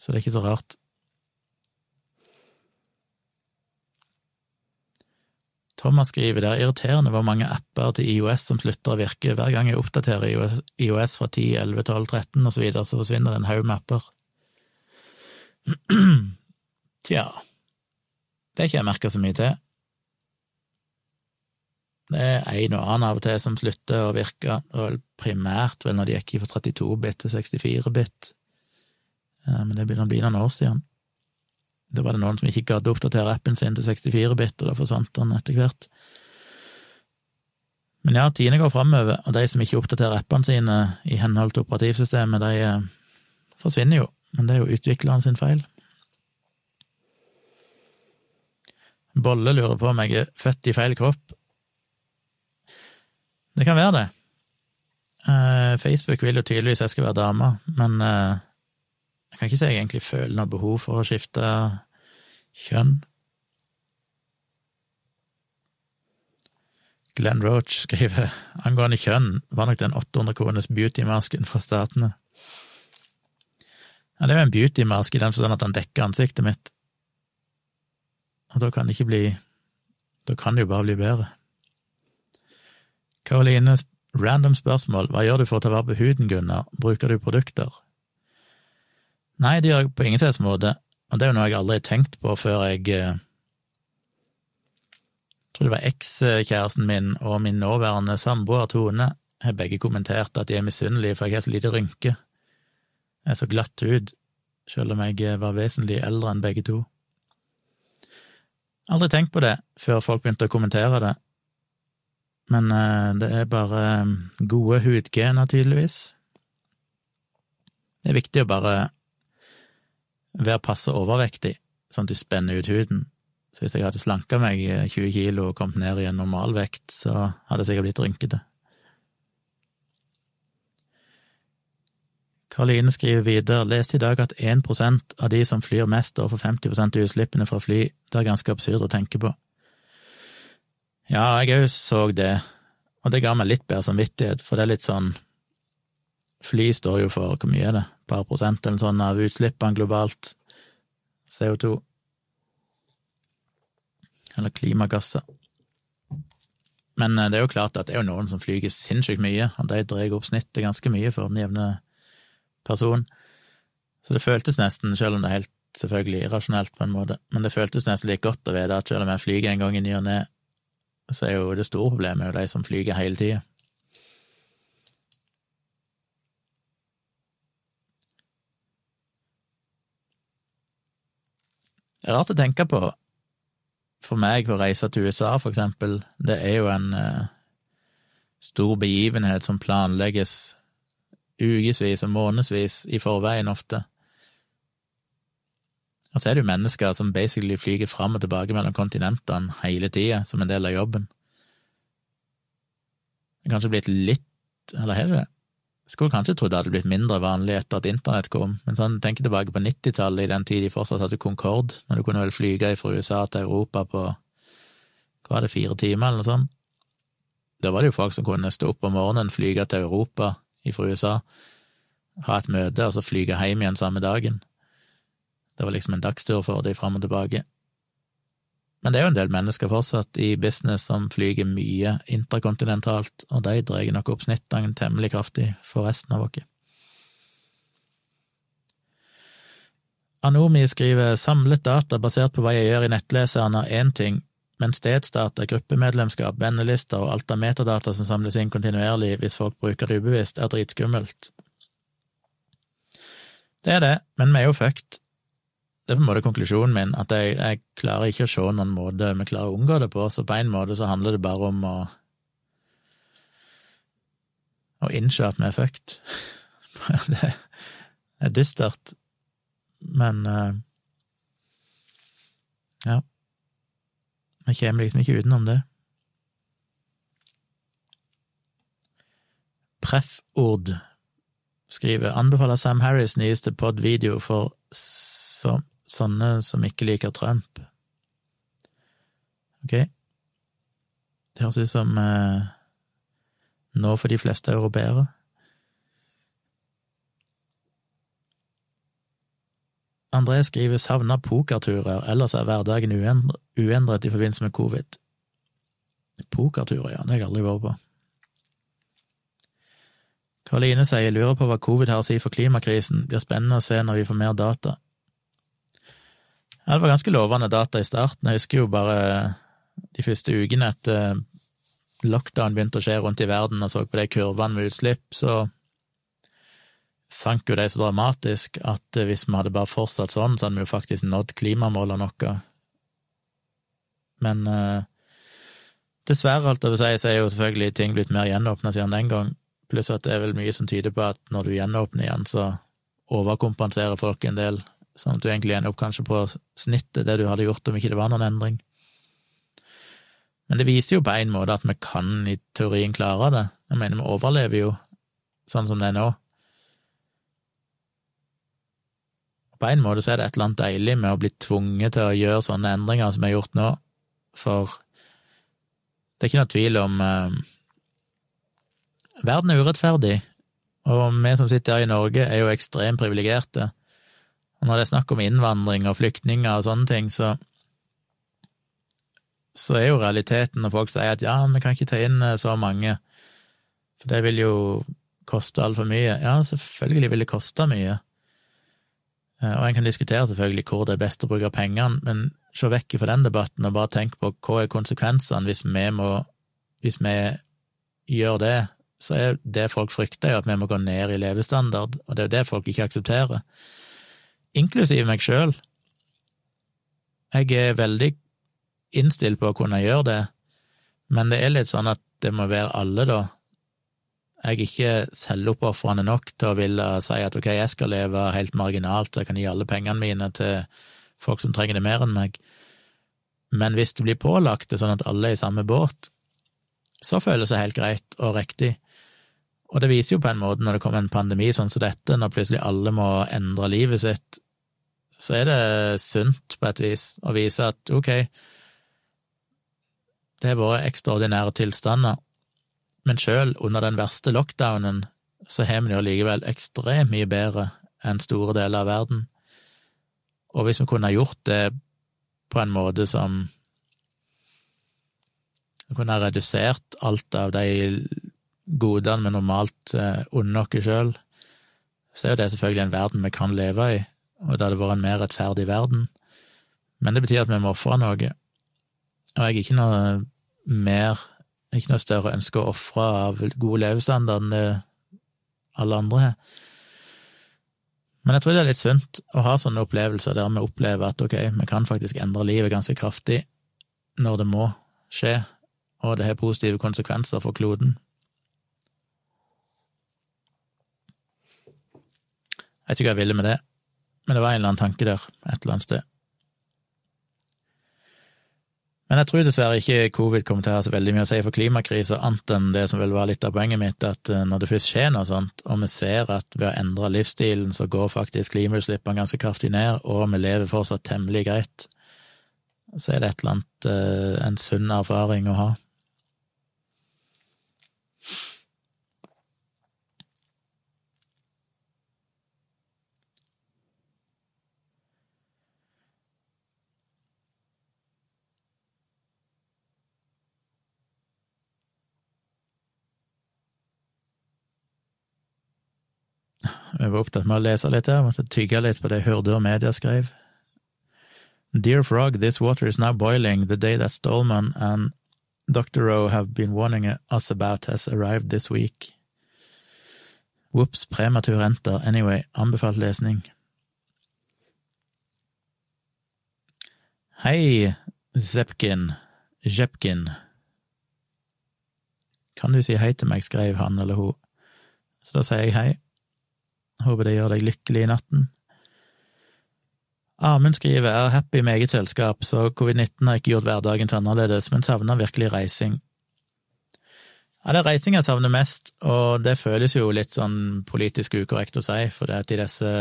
Speaker 1: Så det er ikke så rart. Thomas skriver det er irriterende hvor mange apper til IOS som slutter å virke. Hver gang jeg oppdaterer IOS, fra 10, 11, 12, 13 og så videre, så forsvinner det en haug med apper. <clears throat> Tja, det er ikke jeg merka så mye til. Det er en og annen av og til som slutter å virke, og primært vel når de gikk fra 32-bit til 64-bit, men det begynner å bli noen år siden. Da var det noen som ikke gadd å oppdatere appen sin til 64-bit, og da forsvant den etter hvert. Men ja, tidene går framover, og de som ikke oppdaterer appene sine i henhold til operativsystemet, de eh, forsvinner jo, men det er jo utvikleren sin feil. Bolle lurer på om jeg er født i feil kropp. Det kan være det. Uh, Facebook vil jo tydeligvis jeg skal være dame, men jeg kan ikke si jeg egentlig føler noe behov for å skifte kjønn. Glenn Roach skriver angående kjønn var nok den 800 kroners beauty-masken fra Statene. Ja, det er jo en beauty-mask i den forstand at den dekker ansiktet mitt. Og da kan det ikke bli Da kan det jo bare bli bedre. Karoline, random spørsmål, hva gjør du for å ta vare på huden, Gunnar, bruker du produkter? Nei, det gjør jeg på ingen slags måte, og det er jo noe jeg aldri har tenkt på før jeg eh, Jeg tror det var ekskjæresten min og min nåværende samboer Tone har begge kommentert at de er misunnelige for jeg har så lite rynke. Jeg er så glatt hud, selv om jeg var vesentlig eldre enn begge to. Aldri tenkt på det før folk begynte å kommentere det, men eh, det er bare eh, gode hudgener, tydeligvis. Det er viktig å bare være passe overvektig, sånn at du spenner ut huden. Så hvis jeg hadde slanka meg 20 eh, kilo og kommet ned i en normalvekt, så hadde jeg sikkert blitt rynkete. Karoline skriver videre, leste i dag at 1% av de som flyr mest, står for 50% av utslippene fra fly. Det er ganske absurd å tenke på. Ja, jeg òg så det, og det ga meg litt bedre samvittighet, for det er litt sånn Fly står jo for, hvor mye er det, et par prosent eller sånn av utslippene globalt, CO2, eller klimagasser. Men eh, det er jo klart at det er noen som flyger sinnssykt mye, og de drar opp snittet ganske mye for den jevne person. Så det føltes nesten, selv om det er helt selvfølgelig irrasjonelt på en måte, men det føltes nesten litt godt å vite at selv om jeg flyger en gang i ny og ne, så er jo det store problemet jo de som flyger hele tida. Det er rart å tenke på. For meg å reise til USA, for eksempel, det er jo en uh, stor begivenhet som planlegges ukevis og månedsvis i forveien ofte. Og så er det jo mennesker som basically flyger fram og tilbake mellom kontinentene hele tida, som en del av jobben. Det er kanskje blitt litt, eller har det? Skulle kanskje trodd det hadde blitt mindre vanlig etter at internett kom, men sånn, tenk tilbake på 90-tallet, i den tid de fortsatt hadde Concorde, når du kunne vel flyge fra USA til Europa på hva var det, fire timer, eller noe sånt. Da var det jo folk som kunne stå opp om morgenen, flyge til Europa fra USA, ha et møte, og så flyge hjem igjen samme dagen. Det var liksom en dagstur for de fram og tilbake. Men det er jo en del mennesker fortsatt i business som flyger mye interkontinentalt, og de drar nok opp snittene temmelig kraftig for resten av oss. Anomi skriver samlet data basert på hva jeg gjør i nettleseren er én ting, men stedsdata, gruppemedlemskap, vennelister og alt av metadata som samles inn kontinuerlig hvis folk bruker det ubevisst, er dritskummelt. Det er det, men vi er jo fucked. Det er på en måte konklusjonen min, at jeg, jeg, klarer ikke å se noen måte vi klarer å unngå det på, så på en måte så handler det bare om å å innse at vi er fucked. <laughs> det er dystert, men uh, ja. Vi kommer liksom ikke utenom det. Prefford skriver anbefaler Sam Harris nyeste pod-video for som sånne som ikke liker Trump. Ok. Det høres ut som eh, nå for de fleste europeere. André skriver 'savna pokerturer, ellers er hverdagen uendret i forbindelse med covid. Pokerturer, ja, det har jeg aldri vært på. Karoline sier lurer på hva covid har å si for klimakrisen, blir spennende å se når vi får mer data. Ja, det var ganske lovende data i starten. Jeg husker jo bare de første ukene etter lockdown begynte å skje rundt i verden, og så på de kurvene med utslipp, så sank jo de så dramatisk at hvis vi hadde bare fortsatt sånn, så hadde vi jo faktisk nådd klimamålene våre. Men eh, dessverre, alt jeg si, så er jo selvfølgelig ting blitt mer gjenåpna siden den gang, pluss at det er vel mye som tyder på at når du gjenåpner igjen, så overkompenserer folk en del sånn at du egentlig ender opp kanskje på snittet, det du hadde gjort om ikke det var noen endring. Men det viser jo på en måte at vi kan i teorien klare det. Jeg mener, vi overlever jo sånn som det er nå. På en måte så er det et eller annet deilig med å bli tvunget til å gjøre sånne endringer som vi har gjort nå, for det er ikke noe tvil om eh, Verden er urettferdig, og vi som sitter her i Norge, er jo ekstremt privilegerte. Og når det er snakk om innvandring og flyktninger og sånne ting, så, så er jo realiteten når folk sier at ja, vi kan ikke ta inn eh, så mange, for det vil jo koste altfor mye. Ja, selvfølgelig vil det koste mye. Eh, og en kan diskutere selvfølgelig hvor det er best å bruke pengene, men se vekk fra den debatten og bare tenk på hva er konsekvensene hvis vi må Hvis vi gjør det, så er det folk frykter, jo at vi må gå ned i levestandard, og det er jo det folk ikke aksepterer inklusiv meg sjøl. Jeg er veldig innstilt på å kunne gjøre det, men det er litt sånn at det må være alle, da. Jeg er ikke selvoppofrende nok til å ville si at ok, jeg skal leve helt marginalt, jeg kan gi alle pengene mine til folk som trenger det mer enn meg, men hvis det blir pålagt det sånn at alle er i samme båt, så føles det helt greit og riktig. Og det viser jo på en måte, når det kommer en pandemi sånn som dette, når plutselig alle må endre livet sitt, så er det sunt på et vis å vise at ok, det har vært ekstraordinære tilstander, men sjøl under den verste lockdownen så har vi det jo likevel ekstremt mye bedre enn store deler av verden. Og hvis vi kunne ha gjort det på en måte som Vi kunne ha redusert alt av de godene vi normalt unner oss sjøl, så er jo det selvfølgelig en verden vi kan leve i, og det hadde vært en mer rettferdig verden. Men det betyr at vi må ofre noe, og jeg er ikke noe mer, ikke noe større ønske å ofre av god levestandard enn alle andre har. Men jeg tror det er litt sunt å ha sånne opplevelser der vi opplever at ok, vi kan faktisk endre livet ganske kraftig når det må skje, og det har positive konsekvenser for kloden. Jeg vet ikke hva jeg ville med det, men det var en eller annen tanke der, et eller annet sted. Men jeg tror dessverre ikke covid kommer til å ha så veldig mye å si for klimakrisa, annet enn det som vil være litt av poenget mitt, at eh, når det først skjer noe sånt, og vi ser at ved å endre livsstilen så går faktisk klimautslippene ganske kraftig ned, og vi lever fortsatt temmelig greit, så er det et eller annet, eh, en sunn erfaring å ha. Jeg var opptatt med å lese litt her, måtte tygge litt på det Hurdur Media skrev. Dear Frog, this water is now boiling. The day that Stallman and Dr. Rowe have been warning us about has arrived this week. Whoops, prematur enter. Anyway, anbefalt lesning. Hei, Zepkin. Jepkin. Kan du si hei til meg, skrev han eller hun. Så da sier jeg hei. Håper det gjør deg lykkelig i natten. Amund skriver er happy med eget selskap, så covid-19 har ikke gjort hverdagen til annerledes, men savner virkelig reising. Ja, det er reising jeg savner mest, og det føles jo litt sånn politisk ukorrekt å si, for det at i disse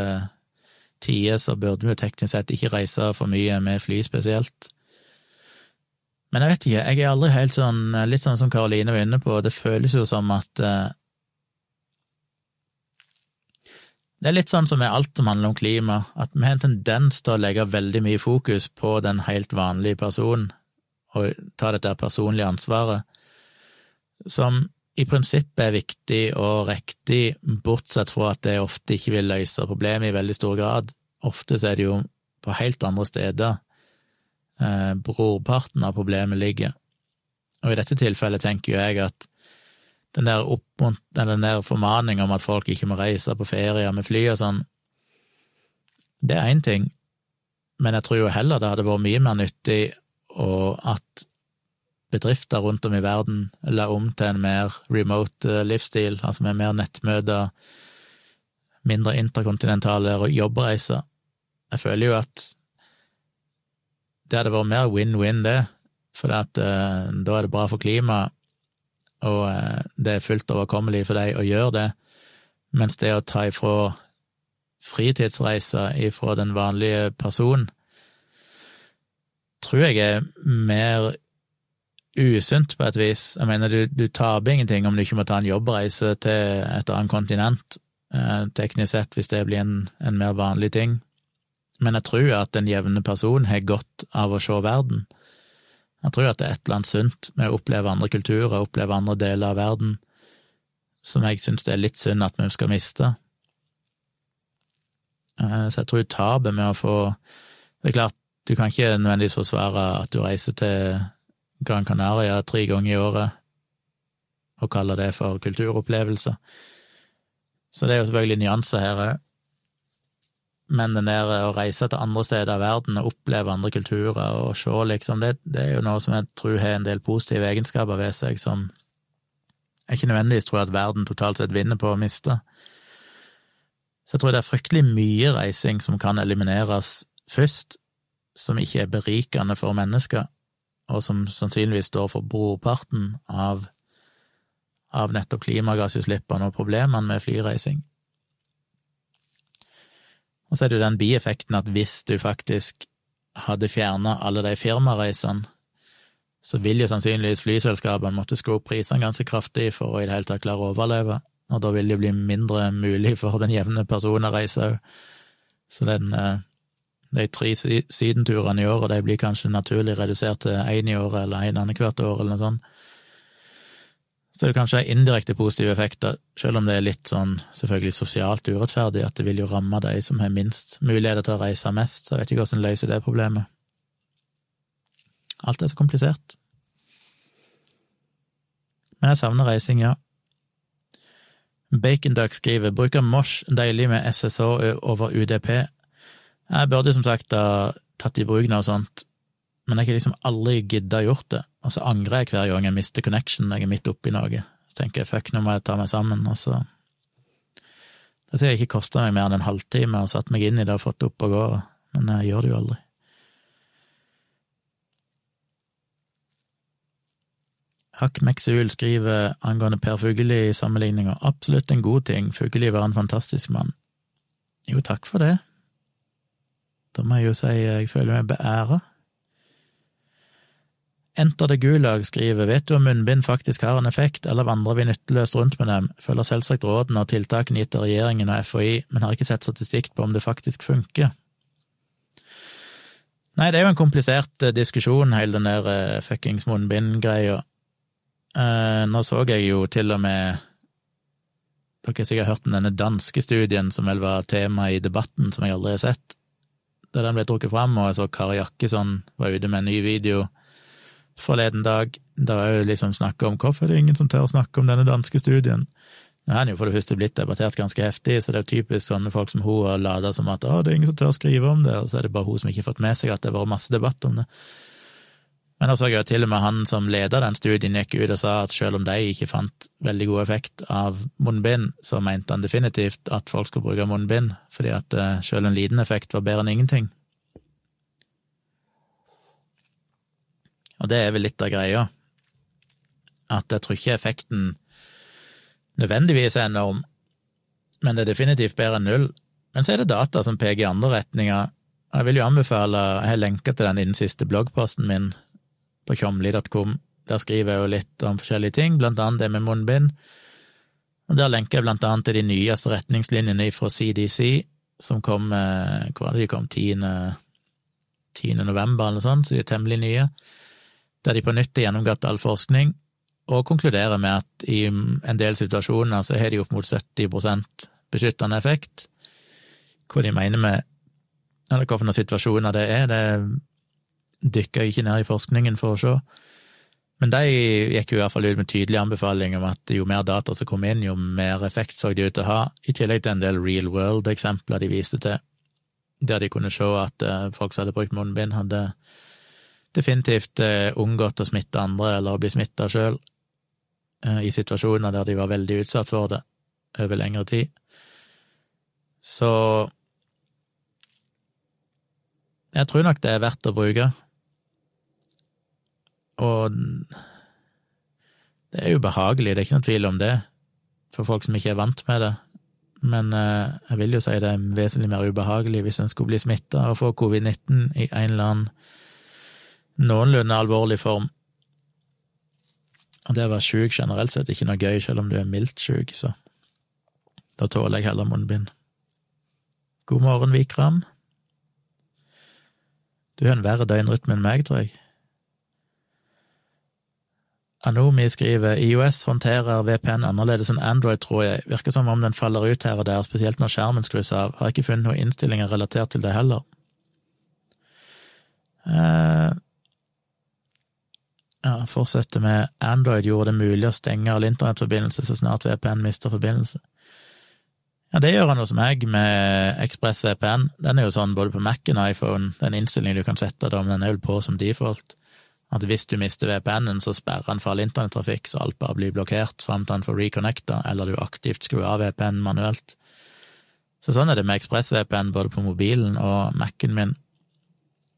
Speaker 1: tider så burde vi jo teknisk sett ikke reise for mye med fly spesielt. Men jeg vet ikke, jeg er aldri helt sånn, litt sånn som Karoline var inne på, det føles jo som at eh, Det er litt sånn som med alt som handler om klima, at vi har en tendens til å legge veldig mye fokus på den helt vanlige personen, og ta dette personlige ansvaret, som i prinsippet er viktig og riktig, bortsett fra at det ofte ikke vil løse problemet i veldig stor grad. Ofte så er det jo på helt andre steder eh, brorparten av problemet ligger. Og i dette tilfellet tenker jo jeg at den der. Den der formaninga om at folk ikke må reise på ferie med fly og sånn, det er én ting, men jeg tror jo heller det hadde vært mye mer nyttig og at bedrifter rundt om i verden la om til en mer remote eh, livsstil, altså med mer nettmøter, mindre interkontinentale jobbreiser. Jeg føler jo at det hadde vært mer win-win, det, for at, eh, da er det bra for klimaet, og uh, det er fullt overkommelig for deg å gjøre det, mens det å ta ifra fritidsreiser ifra den vanlige person, tror jeg er mer usunt på et vis. Jeg mener, du, du taper ingenting om du ikke må ta en jobbreise til et annet kontinent, eh, teknisk sett, hvis det blir en, en, mer vanlig ting. Men jeg tror at den jevne person har godt av å se verden. Jeg tror at det er et eller annet sunt med å oppleve andre kulturer, oppleve andre deler av verden, som jeg syns det er litt synd at vi skal miste. Eh, så jeg tror tapet med å få Det er klart, du kan ikke nødvendigvis forsvare at du reiser til Gran Canaria tre ganger i året og kaller det for kulturopplevelse. Så det er jo selvfølgelig nyanser her òg. Men den der å reise til andre steder i verden og oppleve andre kulturer og se, liksom, det, det er jo noe som jeg tror har en del positive egenskaper ved seg som jeg ikke nødvendigvis tror at verden totalt sett vinner på å miste. Så jeg tror det er fryktelig mye reising som kan elimineres først, som ikke er berikende for mennesker, og som sannsynligvis står for brorparten av, av nettopp klimagassutslippene og problemene med flyreising. Og så er det jo den bieffekten at hvis du faktisk hadde fjerna alle de firmareisene, så vil jo sannsynligvis flyselskapene måtte skru opp prisene ganske kraftig for å i det hele tatt klare å overleve, og da vil det jo bli mindre mulig for den jevne person å reise òg. Så den, eh, de tre sydenturene i året, de blir kanskje naturlig redusert til én i året eller én annethvert år, eller noe sånt. Så det er kanskje indirekte positive effekter, selv om det er litt sånn selvfølgelig sosialt urettferdig, at det vil jo ramme de som har minst muligheter til å reise mest, så jeg vet ikke hvordan en løser det problemet. Alt er så komplisert. Men jeg savner reising, ja. Baconduck skriver bruker Mosh deilig med SSH over UDP jeg burde som sagt ha tatt i bruk noe sånt, men jeg har liksom aldri gidda gjort det, og så angrer jeg hver gang jeg mister connection når jeg er midt oppi noe. Så tenker jeg fuck, nå må jeg ta meg sammen, og så Det har ikke kosta meg mer enn en halvtime og satt meg inn i det og fått det opp og gå, men jeg gjør det jo aldri. Hakk Meksul skriver angående Per Fugelli-sammenligninga absolutt en god ting, Fugelli var en fantastisk mann. Jo, takk for det. Da må jeg jo si jeg føler meg beæra. Enter det Gulag skriver Vet du om munnbind faktisk har en effekt, eller vandrer vi nytteløst rundt med dem? Følger selvsagt rådene og tiltakene gitt av regjeringen og FHI, men har ikke sett statistikk på om det faktisk funker. Nei, det er jo en komplisert eh, diskusjon, hele den der uh, fuckings munnbind-greia. Uh, nå så jeg jo til og med Dere har sikkert hørt om denne danske studien som vel var tema i debatten, som jeg aldri har sett. Da den ble trukket fram, og jeg så Kari Jakkesson var ute med en ny video forleden dag. Da jo liksom snakka om hvorfor er det ingen som tør å snakke om denne danske studien. Nå er han jo for det første blitt debattert ganske heftig, så det er jo typisk sånne folk som hun har lada som at å, det er ingen som tør å skrive om det, og så er det bare hun som ikke har fått med seg at det har vært masse debatt om det. Men da så jeg jo til og med han som leda den studien, gikk ut og sa at selv om de ikke fant veldig god effekt av munnbind, så mente han definitivt at folk skulle bruke munnbind, fordi at eh, selv en liten effekt var bedre enn ingenting. Og det er vel litt av greia, at jeg tror ikke effekten nødvendigvis er enorm, men det er definitivt bedre enn null. Men så er det data som peker i andre retninger. Jeg vil jo anbefale, jeg har lenka til den i den siste bloggposten min på tjomli.com. Der skriver jeg jo litt om forskjellige ting, blant annet det med munnbind. Og Der lenker jeg blant annet til de nyeste retningslinjene fra CDC, som kom hva Hvor var det de kom? 10. 10. november, eller noe sånt, så de er temmelig nye der de på nytt har gjennomgått all forskning, og konkluderer med at i en del situasjoner så har de opp mot 70 beskyttende effekt. Hva de mener med eller hvilke situasjoner det er, det dykker jeg ikke ned i forskningen for å se. Men de gikk jo i hvert fall ut med tydelig anbefaling om at jo mer data som kom inn, jo mer effekt så de ut til å ha, i tillegg til en del real world-eksempler de viste til, der de kunne se at eh, folk som hadde brukt munnbind, hadde definitivt eh, unngått å smitte andre eller å bli smitta sjøl eh, i situasjoner der de var veldig utsatt for det over lengre tid. Så jeg tror nok det er verdt å bruke. Og det er ubehagelig, det er ikke noen tvil om det, for folk som ikke er vant med det. Men eh, jeg vil jo si det er vesentlig mer ubehagelig hvis en skulle bli smitta og få covid-19 i en eller annen noenlunde alvorlig form. Og det å være sjuk generelt sett er ikke noe gøy, selv om du er mildt sjuk, så da tåler jeg heller munnbind. God morgen, Vikram. Du har en verre døgnrytme enn meg, tror jeg. Anomi skriver IOS håndterer VPN annerledes enn Android, tror jeg. Virker som om den faller ut her og der, spesielt når skjermen skrus av. Har ikke funnet noen innstillinger relatert til det heller. Eh, ja, fortsetter med Android gjorde det mulig å stenge all internettforbindelse så snart VPN mister forbindelse. Ja, det gjør han hos meg med ExpressVPN. Den er jo sånn både på Mac-en og iPhone, den innstillingen du kan sette da, men den er vel på som default. At hvis du mister VPN-en, så sperrer han for all internettrafikk, så alt bare blir blokkert fram til han får reconnecta, eller du aktivt skrur av VPN manuelt. Så sånn er det med ExpressVPN både på mobilen og Mac-en min.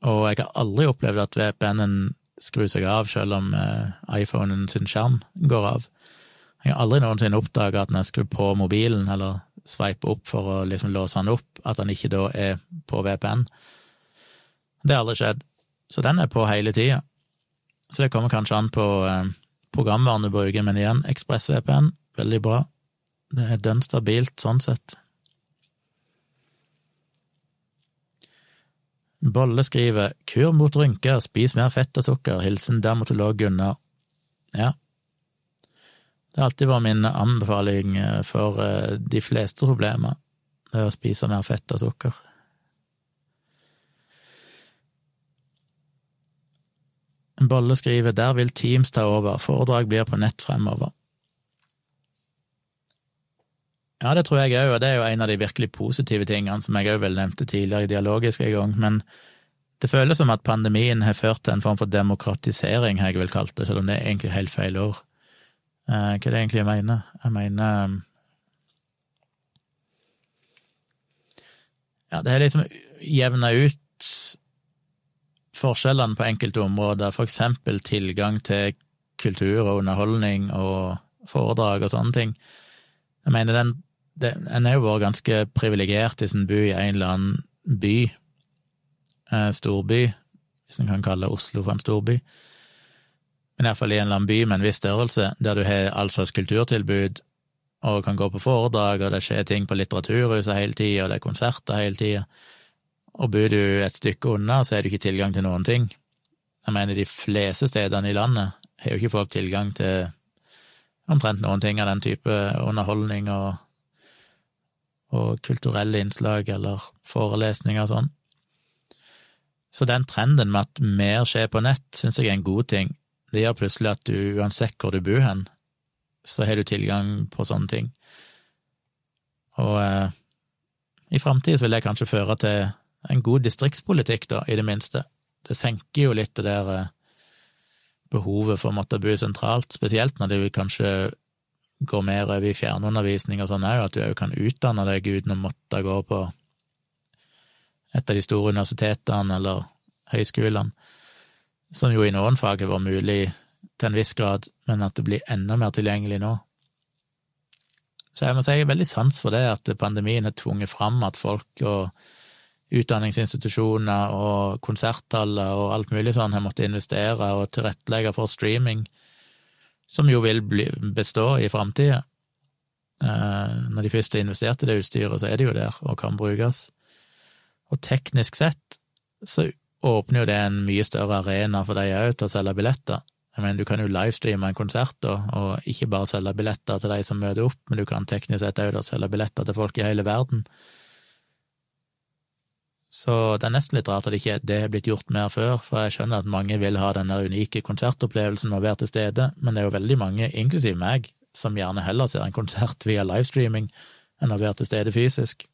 Speaker 1: Og jeg har aldri opplevd at VPN-en skru seg av selv om eh, iPhonen sin skjerm går av. Jeg har aldri noensinne oppdaga at når jeg skrur på mobilen, eller sveiper opp for å liksom låse den opp, at den ikke da er på VPN. Det har aldri skjedd. Så den er på hele tida. Så det kommer kanskje an på eh, du bruker, men igjen, ExpressVPN, veldig bra. Det er dønn stabilt sånn sett. Bolle skriver 'Kur mot rynker, spis mer fett og sukker', hilsen dermatolog Gunnar. Ja. Det har alltid vært min anbefaling eh, for eh, de fleste problemer, det å spise mer fett og sukker. Bolle skriver 'Der vil Teams ta over, foredrag blir på nett fremover'. Ja, det tror jeg òg, og det er jo en av de virkelig positive tingene som jeg òg vel nevnte tidligere i Dialogisk en gang, men det føles som at pandemien har ført til en form for demokratisering, har jeg vel kalt det, selv om det er egentlig helt feil ord. Eh, hva er det egentlig jeg mener? Jeg mener Ja, det har liksom jevna ut forskjellene på enkelte områder, for eksempel tilgang til kultur og underholdning og foredrag og sånne ting. Jeg mener, den, det, en er jo vært ganske privilegert hvis en bor i en eller annen by, eh, storby, hvis en kan kalle Oslo for en storby, men iallfall i en eller annen by med en viss størrelse, der du har all slags kulturtilbud og kan gå på foredrag, og det skjer ting på Litteraturhuset hele tida, og det er konserter hele tida. Og bor du et stykke unna, så har du ikke tilgang til noen ting. Jeg mener, de fleste stedene i landet har jo ikke folk tilgang til omtrent noen ting av den type underholdning og, og kulturelle innslag eller forelesninger og sånn. Så den trenden med at mer skjer på nett, syns jeg er en god ting. Det gjør plutselig at du, uansett hvor du bor hen, så har du tilgang på sånne ting. Og eh, i framtida vil det kanskje føre til en god distriktspolitikk, da, i det minste. Det senker jo litt det der eh, behovet for å måtte bo sentralt, spesielt når du kanskje går mer over i fjernundervisning og sånn òg, at du òg kan utdanne deg uten å måtte gå på et av de store universitetene eller høyskolene, som jo i noen fag har vært mulig til en viss grad, men at det blir enda mer tilgjengelig nå. Så jeg må si jeg er veldig sans for det, at pandemien har tvunget fram at folk og utdanningsinstitusjoner og konserthaller og alt mulig sånn har måttet investere og tilrettelegge for streaming, som jo vil bli, bestå i framtida. Eh, når de først har investert i det utstyret, så er det jo der og kan brukes. Og teknisk sett så åpner jo det en mye større arena for deg òg til å selge billetter. Jeg mener, du kan jo livestreame en konsert, da, og ikke bare selge billetter til de som møter opp, men du kan teknisk sett òg selge billetter til folk i hele verden. Så det er nesten litt rart at ikke det har blitt gjort mer før, for jeg skjønner at mange vil ha den unike konsertopplevelsen med å være til stede, men det er jo veldig mange, inklusiv meg, som gjerne heller ser en konsert via livestreaming enn å være til stede fysisk.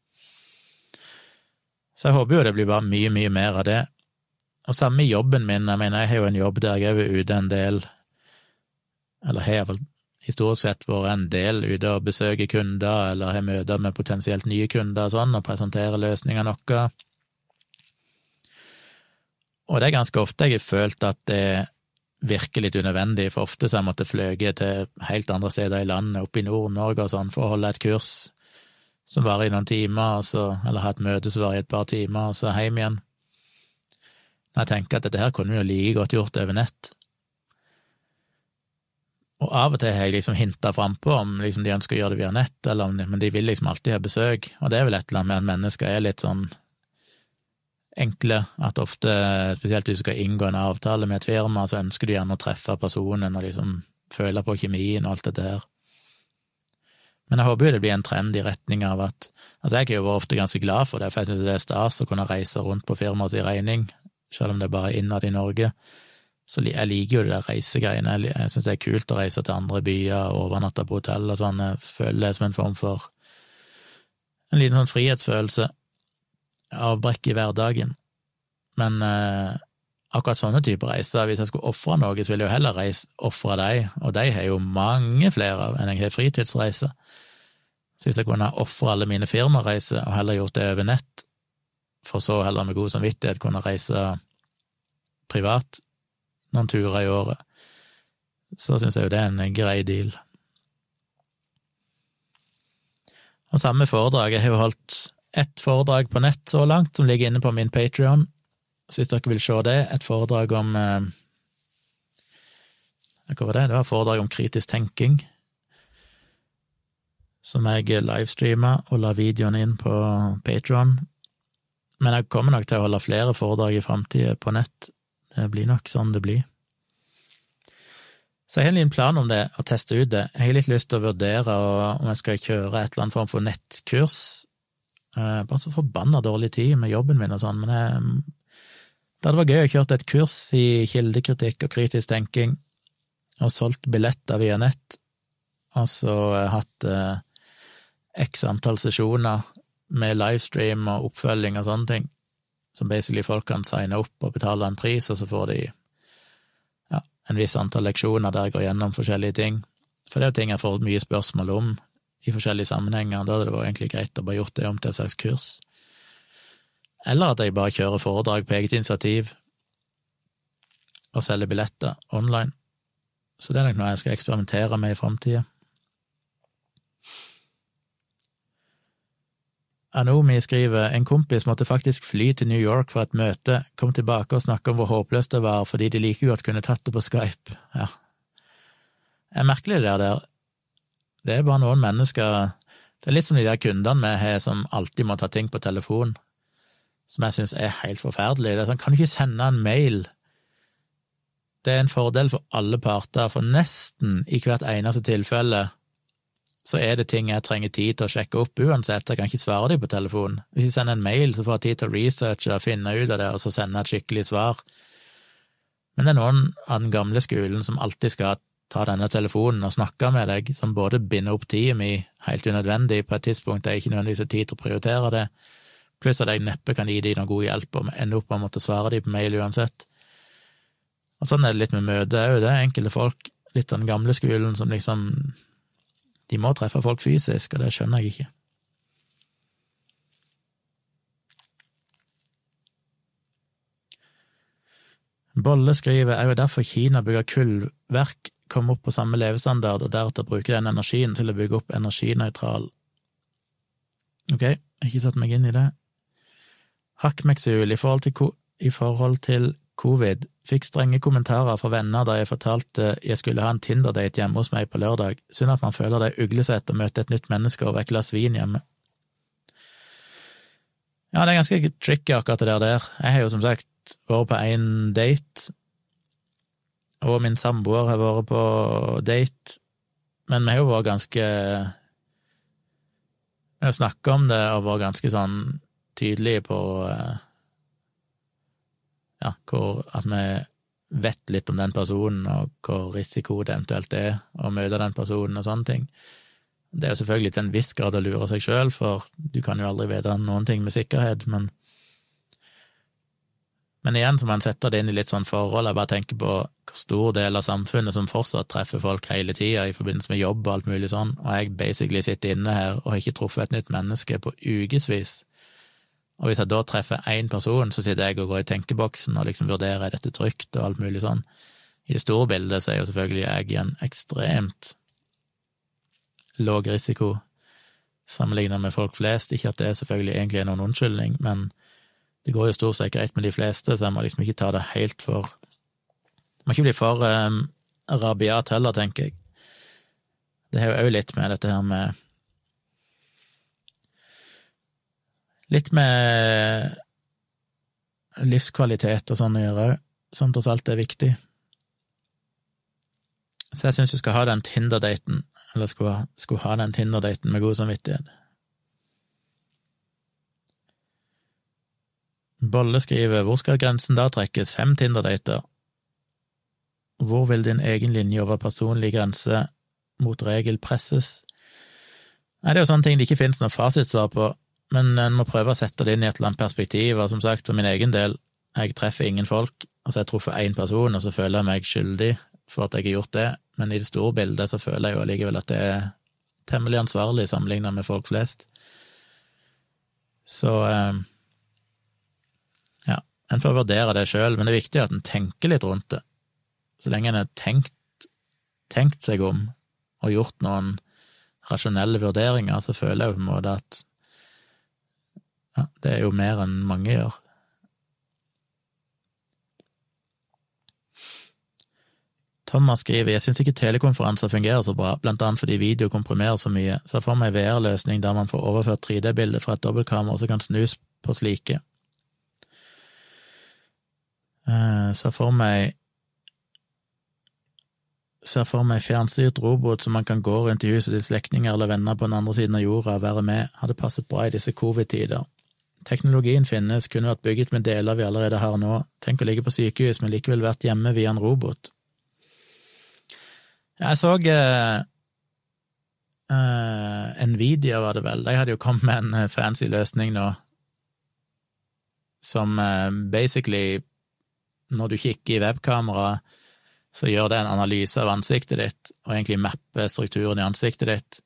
Speaker 1: Så jeg håper jo det blir bare mye, mye mer av det. Og samme i jobben min, jeg mener jeg har jo en jobb der jeg er ute en del, eller har vel historisk sett vært en del ute og besøker kunder, eller har møter med potensielt nye kunder og sånn, og presenterer løsninger noe. Og det er ganske ofte jeg har følt at det virker litt unødvendig, for ofte så har jeg måttet fløye til helt andre steder i landet, oppe i Nord-Norge og sånn, for å holde et kurs som varer i noen timer, så, eller ha et møte som varer i et par timer, og så hjem igjen. Når jeg tenker at dette her kunne vi jo like godt gjort over nett. Og av og til har jeg liksom hinta frampå om liksom de ønsker å gjøre det via nett, eller, men de vil liksom alltid ha besøk, og det er vel et eller annet med at mennesker er litt sånn enkle, at ofte, spesielt hvis du skal inngå en avtale med et firma, så ønsker du gjerne å treffe personen og liksom føle på kjemien og alt dette her. Men jeg håper jo det blir en trend i retning av at Altså, jeg er jo ofte ganske glad for det, for jeg synes det er stas å kunne reise rundt på firmaets regning, selv om det er bare innad i Norge. Så jeg liker jo det der reisegreiene. Jeg synes det er kult å reise til andre byer, overnatte på hotell og sånn. Jeg føler det som en form for en liten sånn frihetsfølelse avbrekk i hverdagen. Men eh, akkurat sånne typer reiser, hvis jeg skulle ofre noe, så ville jeg jo heller reise ofre dem, og de har jo mange flere av enn jeg har fritidsreiser. Så hvis jeg kunne ofre alle mine firmareiser og heller gjort det over nett, for så heller med god samvittighet kunne reise privat noen turer i året, så syns jeg jo det er en grei deal. Og samme foredrag, jeg har jo holdt ett foredrag på nett så langt, som ligger inne på min Patrion. Så hvis dere vil se det, et foredrag om eh, Hva var det? Det var et foredrag om kritisk tenking, som jeg livestreama og la videoen inn på Patron. Men jeg kommer nok til å holde flere foredrag i framtida på nett. Det blir nok sånn det blir. Så jeg har en liten plan om det, å teste ut det. Jeg har litt lyst til å vurdere om jeg skal kjøre et eller annet form for nettkurs Eh, bare så forbanna dårlig tid med jobben min og sånn, men jeg, det hadde vært gøy å kjøre et kurs i kildekritikk og kritisk tenking, og solgt billetter via nett, og så hatt eh, x antall sesjoner med livestream og oppfølging og sånne ting, som basically folk kan signe opp og betale en pris, og så får de ja, en viss antall leksjoner der jeg går gjennom forskjellige ting. For det er jo ting jeg får mye spørsmål om i forskjellige sammenhenger. Da hadde det vært egentlig greit å bare gjort det om til et slags kurs. Eller at jeg bare kjører foredrag på eget initiativ og selger billetter online. så det er nok noe jeg skal eksperimentere med i framtida. Anomi skriver en kompis måtte faktisk fly til New York for et møte, kom tilbake og snakka om hvor håpløst det var fordi de like godt kunne tatt det på Skype. Ja. Det er merkelig det der. Det er bare noen mennesker Det er litt som de der kundene vi har som alltid må ta ting på telefon, som jeg syns er helt forferdelig. Det er sånn, kan du ikke sende en mail? Det er en fordel for alle parter, for nesten i hvert eneste tilfelle så er det ting jeg trenger tid til å sjekke opp uansett, jeg kan ikke svare dem på telefon. Hvis jeg sender en mail, så får jeg tid til å researche og finne ut av det, og så sende et skikkelig svar. Men det er noen av den gamle skolen som alltid skal ta denne telefonen og snakke med deg, som både binder opp tida mi helt unødvendig på et tidspunkt der jeg ikke nødvendigvis har tid til å prioritere det, pluss at jeg neppe kan gi dem noe god hjelp og ende opp med å måtte svare dem på mail uansett. Og sånn er det litt med møter òg, det er enkelte folk, litt av den gamle skolen, som liksom de må treffe folk fysisk, og det skjønner jeg ikke. Bolle skriver er jo derfor Kina bygger kullverk, komme opp på samme levestandard, og deretter bruke den energien til å bygge opp energinøytral. Ok, jeg har ikke satt meg inn i det. Hakkmeksul, i forhold til, i forhold til covid, fikk strenge kommentarer fra venner da jeg fortalte jeg skulle ha en Tinder-date hjemme hos meg på lørdag. Synd at man føler det er uglesett å møte et nytt menneske over et glass vin hjemme. Ja, det er ganske tricky, akkurat det der. Jeg har jo som sagt vært på én date, og min samboer har vært på date, men vi har jo vært ganske Vi har snakka om det og vært ganske sånn tydelige på eh, ja, hvor at vi vet litt om den personen, og hvor risiko det eventuelt er å møte den personen, og sånne ting. Det er jo selvfølgelig til en viss grad å lure seg sjøl, for du kan jo aldri vite noen ting med sikkerhet, men men igjen så må en sette det inn i litt sånn forhold. Jeg bare tenker på hvor stor del av samfunnet som fortsatt treffer folk hele tida i forbindelse med jobb og alt mulig sånn, og jeg basically sitter inne her og har ikke truffet et nytt menneske på ukevis. Og hvis jeg da treffer én person, så sitter jeg og går i tenkeboksen og liksom vurderer er dette trygt og alt mulig sånn. I det store bildet så er jo selvfølgelig jeg i en ekstremt låg risiko sammenlignet med folk flest. Ikke at det selvfølgelig egentlig er noen unnskyldning, men det går jo stort sett greit med de fleste, så jeg må liksom ikke ta det helt for Må ikke bli for um, rabiat heller, tenker jeg. Det har jo òg litt med dette her med Litt med livskvalitet og sånn å gjøre òg, som tross alt er viktig. Så jeg syns du skal ha den Tinder-daten, eller skulle, skulle ha den Tinder-daten med god samvittighet. Bolle skriver hvor skal grensen da trekkes, fem Tinder-dater? Hvor vil din egen linje over personlig grense mot regel presses? Nei, det er jo sånne ting det ikke finnes noe fasitsvar på, men en må prøve å sette det inn i et eller annet perspektiv, og som sagt, for min egen del, jeg treffer ingen folk, altså jeg truffer én person, og så føler jeg meg skyldig for at jeg har gjort det, men i det store bildet så føler jeg jo allikevel at det er temmelig ansvarlig sammenlignet med folk flest. Så eh, en får vurdere det sjøl, men det er viktig at en tenker litt rundt det. Så lenge en har tenkt, tenkt seg om og gjort noen rasjonelle vurderinger, så føler jeg jo på en måte at ja, det er jo mer enn mange gjør. Thomas skriver jeg syns ikke telekonferanser fungerer så bra, blant annet fordi video komprimerer så mye, så for meg VR-løsning der man får overført 3D-bilder fra et dobbeltkamera og så kan snus på slike. Eh, ser for meg ser for meg fjernstyrt robot som man kan gå rundt i huset til slektninger eller venner på den andre siden av jorda og være med, hadde passet bra i disse covid-tider. Teknologien finnes, kunne vært bygget med deler vi allerede har nå. Tenk å ligge på sykehus, men likevel vært hjemme via en robot. Jeg så uh, uh, Nvidia, var det vel, de hadde jo kommet med en uh, fancy løsning nå, som basically, når du kikker i webkamera, så gjør det en analyse av ansiktet ditt, og egentlig mapper strukturen i ansiktet ditt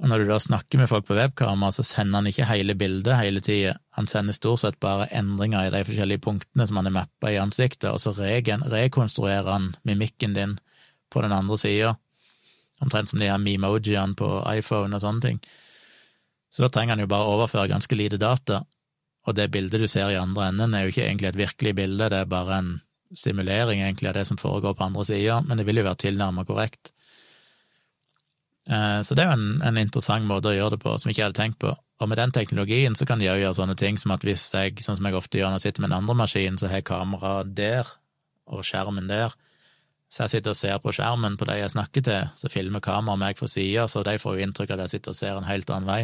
Speaker 1: og når du da snakker med folk på webkamera, så sender han ikke hele bildet hele tida, han sender stort sett bare endringer i de forskjellige punktene som han har mappa i ansiktet, og så rekonstruerer han mimikken din på den andre sida. Omtrent som de her memojiene på iPhone og sånne ting. Så da trenger han jo bare overføre ganske lite data, og det bildet du ser i andre enden, er jo ikke egentlig et virkelig bilde, det er bare en simulering egentlig av det som foregår på andre sida, men det vil jo være tilnærmet korrekt. Eh, så det er jo en, en, interessant måte å gjøre det på, som jeg ikke hadde tenkt på. Og med den teknologien så kan de òg gjøre sånne ting som at hvis jeg, sånn som jeg ofte gjør når jeg sitter med en andre maskin, så har jeg kameraet der og skjermen der. Så jeg sitter og ser på skjermen på de jeg snakker til, så filmer kameraet meg fra sida, så de får jo inntrykk av at jeg sitter og ser en helt annen vei.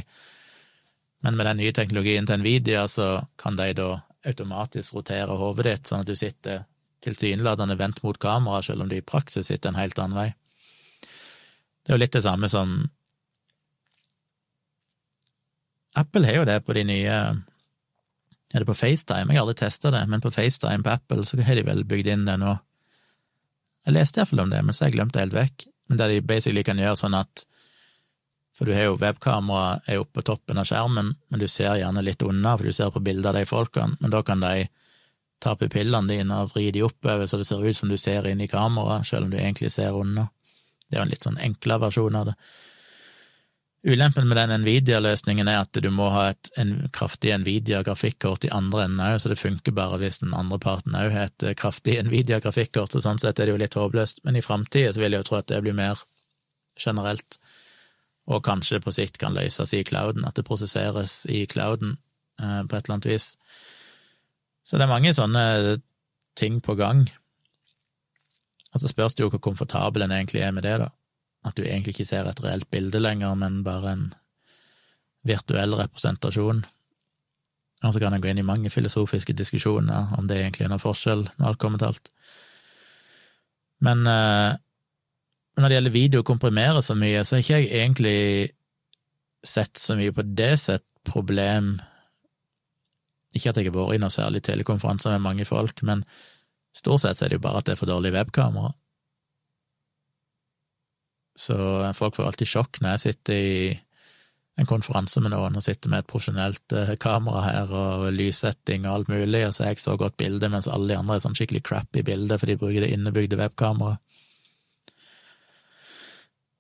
Speaker 1: Men med den nye teknologien til Nvidia så kan de da automatisk rotere hodet ditt, sånn at du sitter tilsynelatende vendt mot kamera, selv om du i praksis sitter en helt annen vei. Det er jo litt det samme som Apple har jo det på de nye Er det på FaceTime? Jeg har aldri testa det, men på FaceTime på Apple så har de vel bygd inn det nå. Jeg leste iallfall om det, men så har jeg glemt det helt vekk. Men der de basically kan gjøre sånn at For du har jo webkamera er oppe på toppen av skjermen, men du ser gjerne litt unna, for du ser på bilder av de folkene, men da kan de ta pupillene dine og vri de oppover så det ser ut som du ser inn i kameraet, selv om du egentlig ser unna. Det er jo en litt sånn enklere versjon av det. Ulempen med den Nvidia-løsningen er at du må ha et en kraftig Nvidia-grafikkort i andre enden òg, så det funker bare hvis den andre parten òg har et eh, kraftig <laughs> Nvidia-grafikkort, og sånn sett er det jo litt håpløst. Men i framtida vil jeg jo tro at det blir mer generelt, og kanskje på sikt kan løses i clouden, at det prosesseres i clouden eh, på et eller annet vis. Så det er mange sånne ting på gang. Og så spørs det jo hvor komfortabel en egentlig er med det, da. At du egentlig ikke ser et reelt bilde lenger, men bare en virtuell representasjon. Og så kan en gå inn i mange filosofiske diskusjoner om det egentlig er noen forskjell, når alt kommer til alt. Men eh, når det gjelder video å komprimere så mye, så har ikke jeg egentlig sett så mye på det sett problem Ikke at jeg har vært i noe særlig telekonferanser med mange folk, men stort sett er det jo bare at det er for dårlig webkamera. Så folk får alltid sjokk når jeg sitter i en konferanse med noen og sitter med et profesjonelt eh, kamera her og lyssetting og alt mulig, og så er jeg så godt bilde, mens alle de andre er sånn skikkelig crappy bilde, for de bruker det innebygde webkameraet.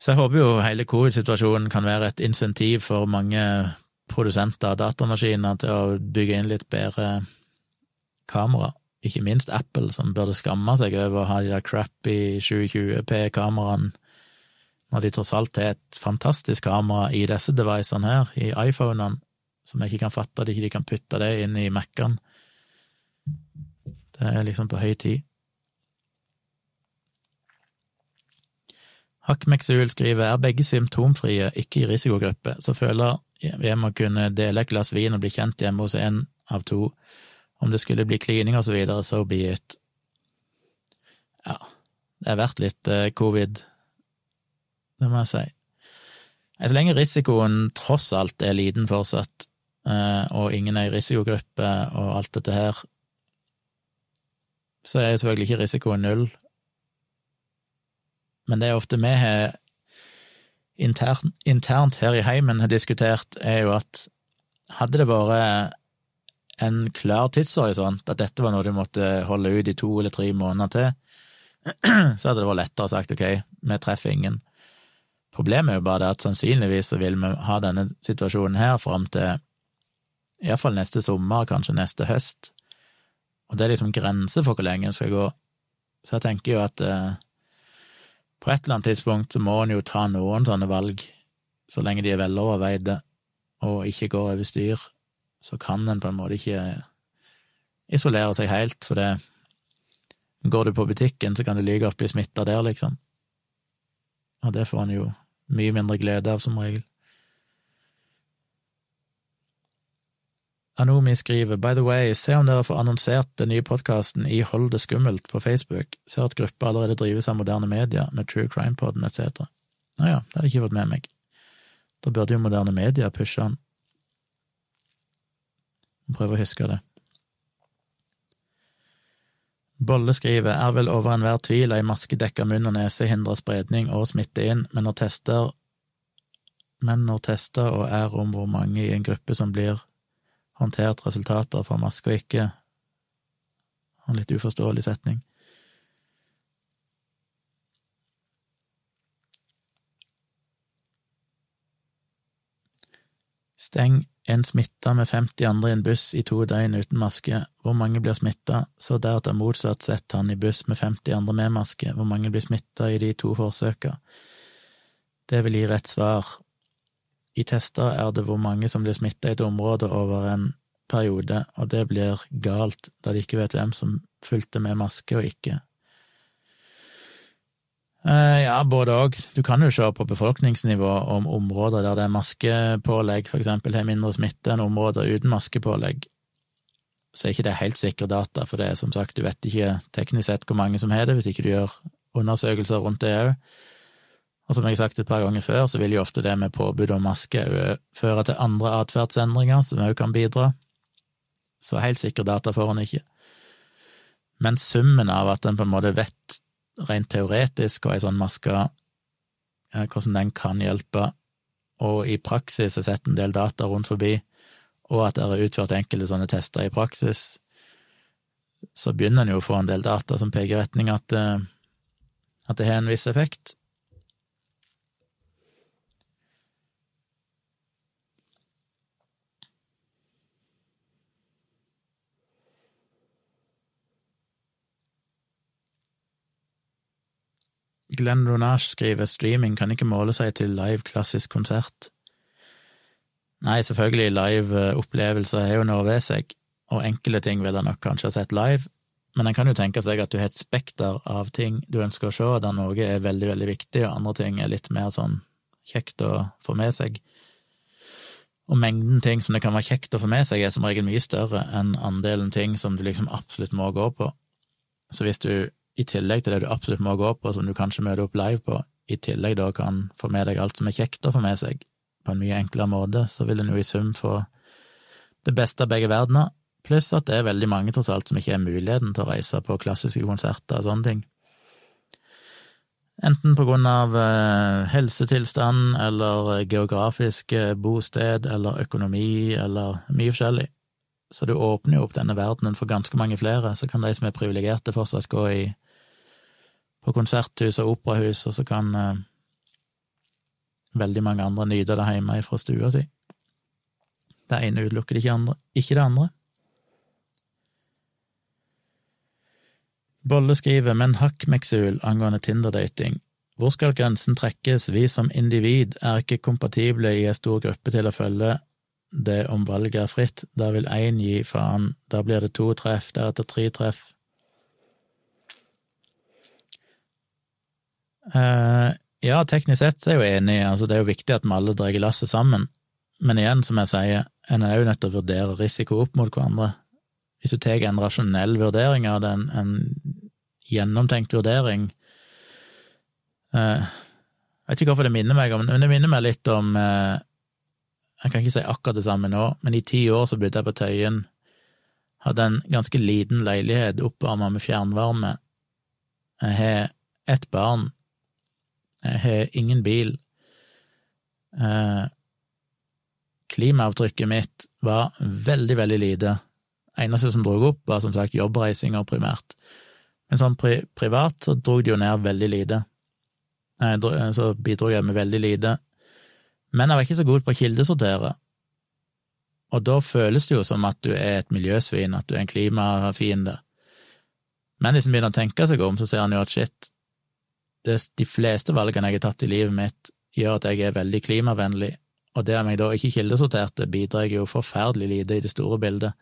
Speaker 1: Så jeg håper jo hele covid-situasjonen kan være et insentiv for mange produsenter av datamaskiner til å bygge inn litt bedre kamera. Ikke minst Apple, som burde skamme seg over å ha de der crappy 720P-kameraene når de tross alt har et fantastisk kamera i disse devicene her, i iPhonene, som jeg ikke kan fatte at de ikke kan putte det inn i Mac-ene. Det er liksom på høy tid. Hakkmeksul skriver er begge symptomfrie, ikke i risikogruppe, så føler vi må kunne dele et glass vin og bli kjent hjemme hos en av to. Om det skulle bli klining og så videre, so be it. Ja, det har vært litt eh, covid det må jeg si. Så lenge risikoen tross alt er liten fortsatt, eh, og ingen er i risikogruppe og alt dette her, så er jo selvfølgelig ikke risikoen null. Men det er ofte vi har internt, internt her i heimen har diskutert, er jo at hadde det vært en klar tidshorisont, at dette var noe du måtte holde ut i to eller tre måneder til, <clears throat> så hadde det vært lettere å sagt ok, vi treffer ingen. Problemet er jo bare det at sannsynligvis så vil vi ha denne situasjonen her fram til iallfall neste sommer, kanskje neste høst, og det er liksom grenser for hvor lenge det skal gå. Så jeg tenker jo at eh, på et eller annet tidspunkt så må en jo ta noen sånne valg, så lenge de er veloverveide og ikke går over styr, så kan en på en måte ikke isolere seg helt, for det Går du på butikken, så kan du like godt bli smitta der, liksom. Og det får en jo mye mindre glede av, som regel. Anomi skriver By the way, se om dere får annonsert den nye podkasten i Hold det skummelt på Facebook. Ser at gruppa allerede drives av moderne media, med True Crime-poden etc. Nå ja, det hadde ikke fått med meg. Da burde jo moderne media pushe den. Prøve å huske det. Bolle skriver er vel over enhver tvil ei maske dekka munn og nese hindrer spredning og smitte inn, men når tester men når tester og er om hvor mange i en gruppe som blir håndtert resultater fra maske og ikke. En litt uforståelig setning. Steng en smitta med 50 andre i en buss i to døgn uten maske, hvor mange blir smitta, så deretter motsatt sett han i buss med 50 andre med maske, hvor mange blir smitta i de to forsøka. Det vil gi rett svar, i tester er det hvor mange som blir smitta i et område over en periode, og det blir galt da de ikke vet hvem som fulgte med maske og ikke. Eh, ja, både òg. Du kan jo se på befolkningsnivå om områder der det er maskepålegg, for eksempel, har mindre smitte enn områder uten maskepålegg. Så er ikke det helt sikre data, for det er som sagt, du vet ikke teknisk sett hvor mange som har det, hvis ikke du gjør undersøkelser rundt det òg. Og som jeg har sagt et par ganger før, så vil jo ofte det med påbud om maske føre til andre atferdsendringer, som òg kan bidra. Så helt sikre data får en ikke. Men summen av at en på en måte vet rent teoretisk hva ei sånn maske hvordan den kan hjelpe, og i praksis er sett en del data rundt forbi, og at det er utført enkelte sånne tester i praksis, så begynner en jo å få en del data som peker i retning at, eh, at det har en viss effekt. Glenn Ronage skriver streaming kan ikke måle seg til live klassisk konsert. Nei, selvfølgelig, live eh, opplevelser er jo noe ved seg, og enkle ting vil jeg nok kanskje ha sett live, men en kan jo tenke seg at du har et spekter av ting du ønsker å se, der noe er veldig, veldig viktig, og andre ting er litt mer sånn kjekt å få med seg. Og mengden ting som det kan være kjekt å få med seg, er som regel mye større enn andelen ting som du liksom absolutt må gå på. Så hvis du i tillegg til det du absolutt må gå på, som du kanskje møter opp live på, i tillegg da kan få med deg alt som er kjekt å få med seg, på en mye enklere måte, så vil en jo i sum få det beste av begge verdener, pluss at det er veldig mange, tross alt, som ikke har muligheten til å reise på klassiske konserter og sånne ting. Enten på grunn av eh, helsetilstand eller geografisk bosted eller økonomi eller mye forskjellig. Så du åpner jo opp denne verdenen for ganske mange flere, så kan de som er privilegerte, fortsatt gå i på konserthus og operahus, og så kan eh, veldig mange andre nyte det hjemme fra stua si. Det ene utelukker ikke, andre, ikke det andre. Bolle skriver, men hakk Meksul angående Tinder-dating. Hvor skal grensen trekkes? Vi som individ er ikke kompatible i en stor gruppe til å følge det om valget er fritt. Da vil én gi faen, da blir det to treff, deretter tre treff. Ja, teknisk sett er jeg jo enig, altså det er jo viktig at vi alle drar lasset sammen, men igjen, som jeg sier, en er jo nødt til å vurdere risiko opp mot hverandre. Hvis du tar en rasjonell vurdering av det, en, en gjennomtenkt vurdering uh, Jeg vet ikke hvorfor det minner meg om, men det minner meg litt om uh, Jeg kan ikke si akkurat det samme nå, men i ti år så bodde jeg på Tøyen, hadde en ganske liten leilighet oppvarma med fjernvarme. Jeg har ett barn jeg har ingen bil. Eh, klimaavtrykket mitt var veldig, veldig lite. Eneste som dro opp, var som sagt jobbreisinger primært. Men sånn pri privat så dro det jo ned veldig lite. Så bidro jeg med veldig lite. Men jeg var ikke så god på å kildesortere. Og da føles det jo som at du er et miljøsvin, at du er en klimafiende. Men hvis en begynner å tenke seg om, så ser en jo at shit, de fleste valgene jeg har tatt i livet mitt, gjør at jeg er veldig klimavennlig, og det om jeg da ikke kildesorterte, bidrar jeg jo forferdelig lite i det store bildet.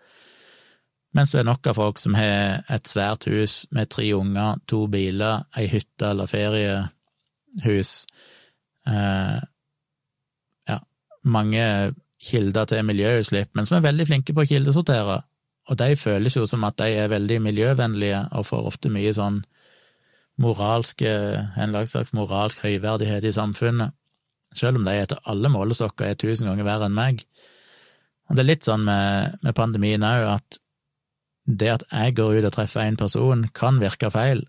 Speaker 1: Mens det er nok av folk som har et svært hus med tre unger, to biler, ei hytte eller feriehus, eh, ja, mange kilder til miljøutslipp, men som er veldig flinke på å kildesortere, og de føles jo som at de er veldig miljøvennlige og får ofte mye sånn moralske, en slags moralsk høyverdighet i samfunnet, selv om de etter alle målestokker er tusen ganger verre enn meg. Og det er litt sånn med, med pandemien òg, at det at jeg går ut og treffer en person, kan virke feil,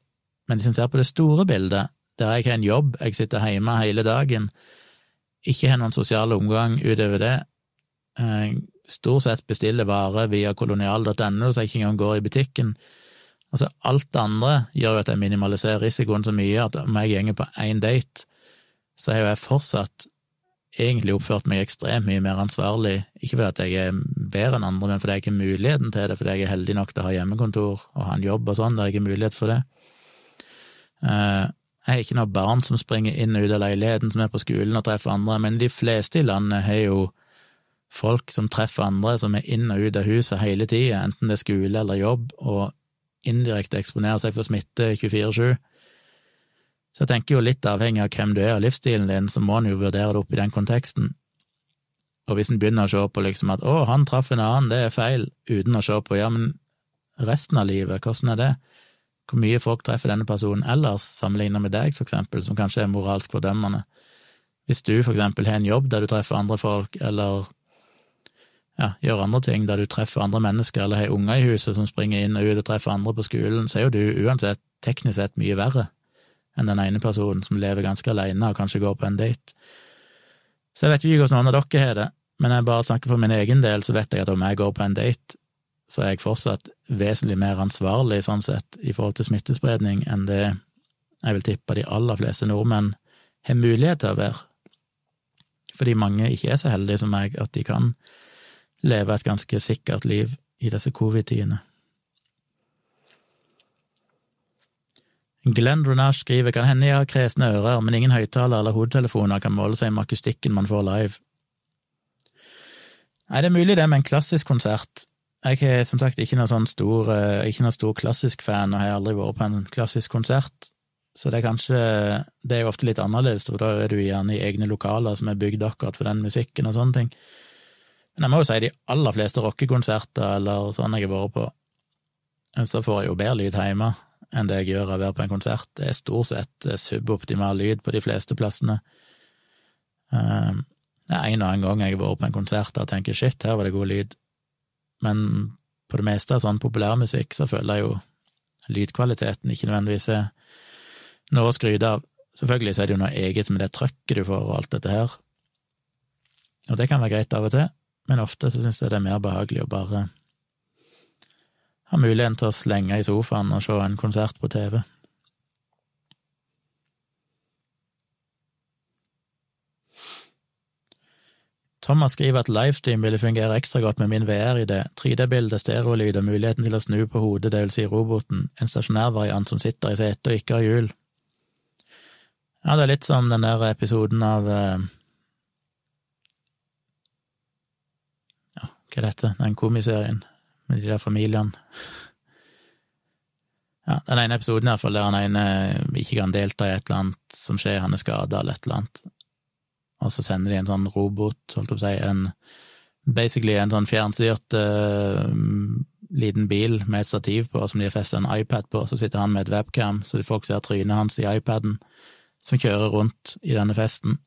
Speaker 1: men hvis en ser på det store bildet, der jeg har en jobb, jeg sitter hjemme hele dagen, ikke har noen sosial omgang utover det, eh, stort sett bestiller varer via kolonial.no, så jeg ikke engang går i butikken, Altså, alt det andre gjør jo at jeg minimaliserer risikoen så mye at om jeg gjenger på én date, så har jo jeg fortsatt egentlig oppført meg ekstremt mye mer ansvarlig, ikke fordi jeg er bedre enn andre, men fordi jeg ikke har muligheten til det, fordi jeg er heldig nok til å ha hjemmekontor og ha en jobb og sånn, der jeg har mulighet for det. Eh, jeg har ikke noen barn som springer inn og ut av leiligheten, som er på skolen og treffer andre, men de fleste i landet har jo folk som treffer andre, som er inn og ut av huset hele tida, enten det er skole eller jobb, og indirekte eksponerer seg for smitte 24-7. Så jeg tenker jo litt avhengig av hvem du er og livsstilen din, så må en jo vurdere det opp i den konteksten. Og hvis en begynner å se på liksom at å, han traff en annen, det er feil, uten å se på ja, men resten av livet, hvordan er det? Hvor mye folk treffer denne personen ellers, sammenlignet med deg, for eksempel, som kanskje er moralsk fordømmende. Hvis du for eksempel har en jobb der du treffer andre folk, eller ja, gjør andre ting der du treffer andre mennesker, eller har unger i huset som springer inn og ut og treffer andre på skolen, så er jo du uansett teknisk sett mye verre enn den ene personen som lever ganske alene og kanskje går på en date. Så jeg vet ikke hvordan noen av dere har det, men jeg bare snakker for min egen del, så vet jeg at om jeg går på en date, så er jeg fortsatt vesentlig mer ansvarlig sånn sett i forhold til smittespredning enn det jeg vil tippe de aller fleste nordmenn har mulighet til å være, fordi mange ikke er så heldige som meg at de kan leve et ganske sikkert liv i disse covid-tidene. Glenn Runash skriver kan hende jeg har kresne ører, men ingen høyttaler eller hodetelefoner kan måle seg med akustikken man får live. Nei, det er mulig det med en klassisk konsert. Jeg er som sagt ikke noen sånn stor, eh, ikke noen stor klassisk fan, og har aldri vært på en klassisk konsert. Så det er kanskje Det er jo ofte litt annerledes, for da er du gjerne i egne lokaler som er bygd akkurat for den musikken og sånne ting. Men jeg må jo si de aller fleste rockekonserter eller sånn jeg har vært på, så får jeg jo bedre lyd hjemme enn det jeg gjør av å være på en konsert. Det er stort sett eh, suboptimal lyd på de fleste plassene. Det er en og annen gang jeg har vært på en konsert og tenker shit, her var det god lyd, men på det meste av sånn populærmusikk så føler jeg jo lydkvaliteten ikke nødvendigvis er noe å skryte av. Selvfølgelig så er det jo noe eget med det trøkket du får og alt dette her, og det kan være greit av og til, men ofte så syns jeg det er mer behagelig å bare ha muligheten til å slenge i sofaen og se en konsert på TV. Thomas skriver at livestream ville fungere ekstra godt med min VR-idé, 3D-bilde, stereolyd og muligheten til å snu på hodet, det vil si roboten, en stasjonær variant som sitter i setet og ikke har hjul. Ja, det er litt som den der episoden av uh, hva er dette, den komiserien med de der familiene. Ja, den ene episoden iallfall, der han ene ikke kan delta i et eller annet som skjer, han er skada eller et eller annet, og så sender de en sånn robot, holdt jeg på å si, en basically en sånn fjernstyrt uh, liten bil med et stativ på, som de har festet en iPad på, så sitter han med et webcam, så folk ser trynet hans i iPaden, som kjører rundt i denne festen,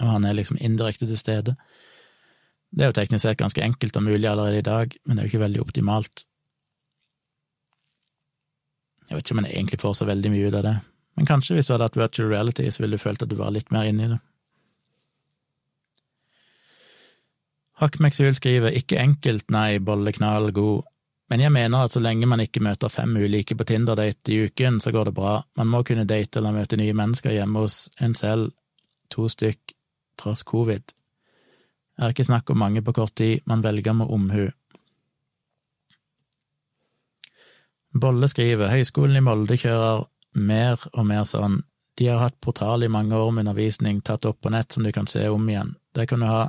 Speaker 1: og han er liksom indirekte til stede. Det er jo teknisk sett ganske enkelt og mulig allerede i dag, men det er jo ikke veldig optimalt. Jeg vet ikke om en egentlig får så veldig mye ut av det, men kanskje hvis du hadde hatt virtual reality, så ville du følt at du var litt mer inne i det. Hakkmeksul skriver ikke enkelt, nei, bolleknall, god, men jeg mener at så lenge man ikke møter fem ulike på Tinder-date i uken, så går det bra, man må kunne date eller møte nye mennesker hjemme hos en selv, to stykk, tross covid. Er ikke snakk om mange på kort tid, man velger med omhu. Bolle skriver Høgskolen i Molde kjører mer og mer sånn. De har hatt portal i mange år med undervisning tatt opp på nett som du kan se om igjen. Det kan du ha,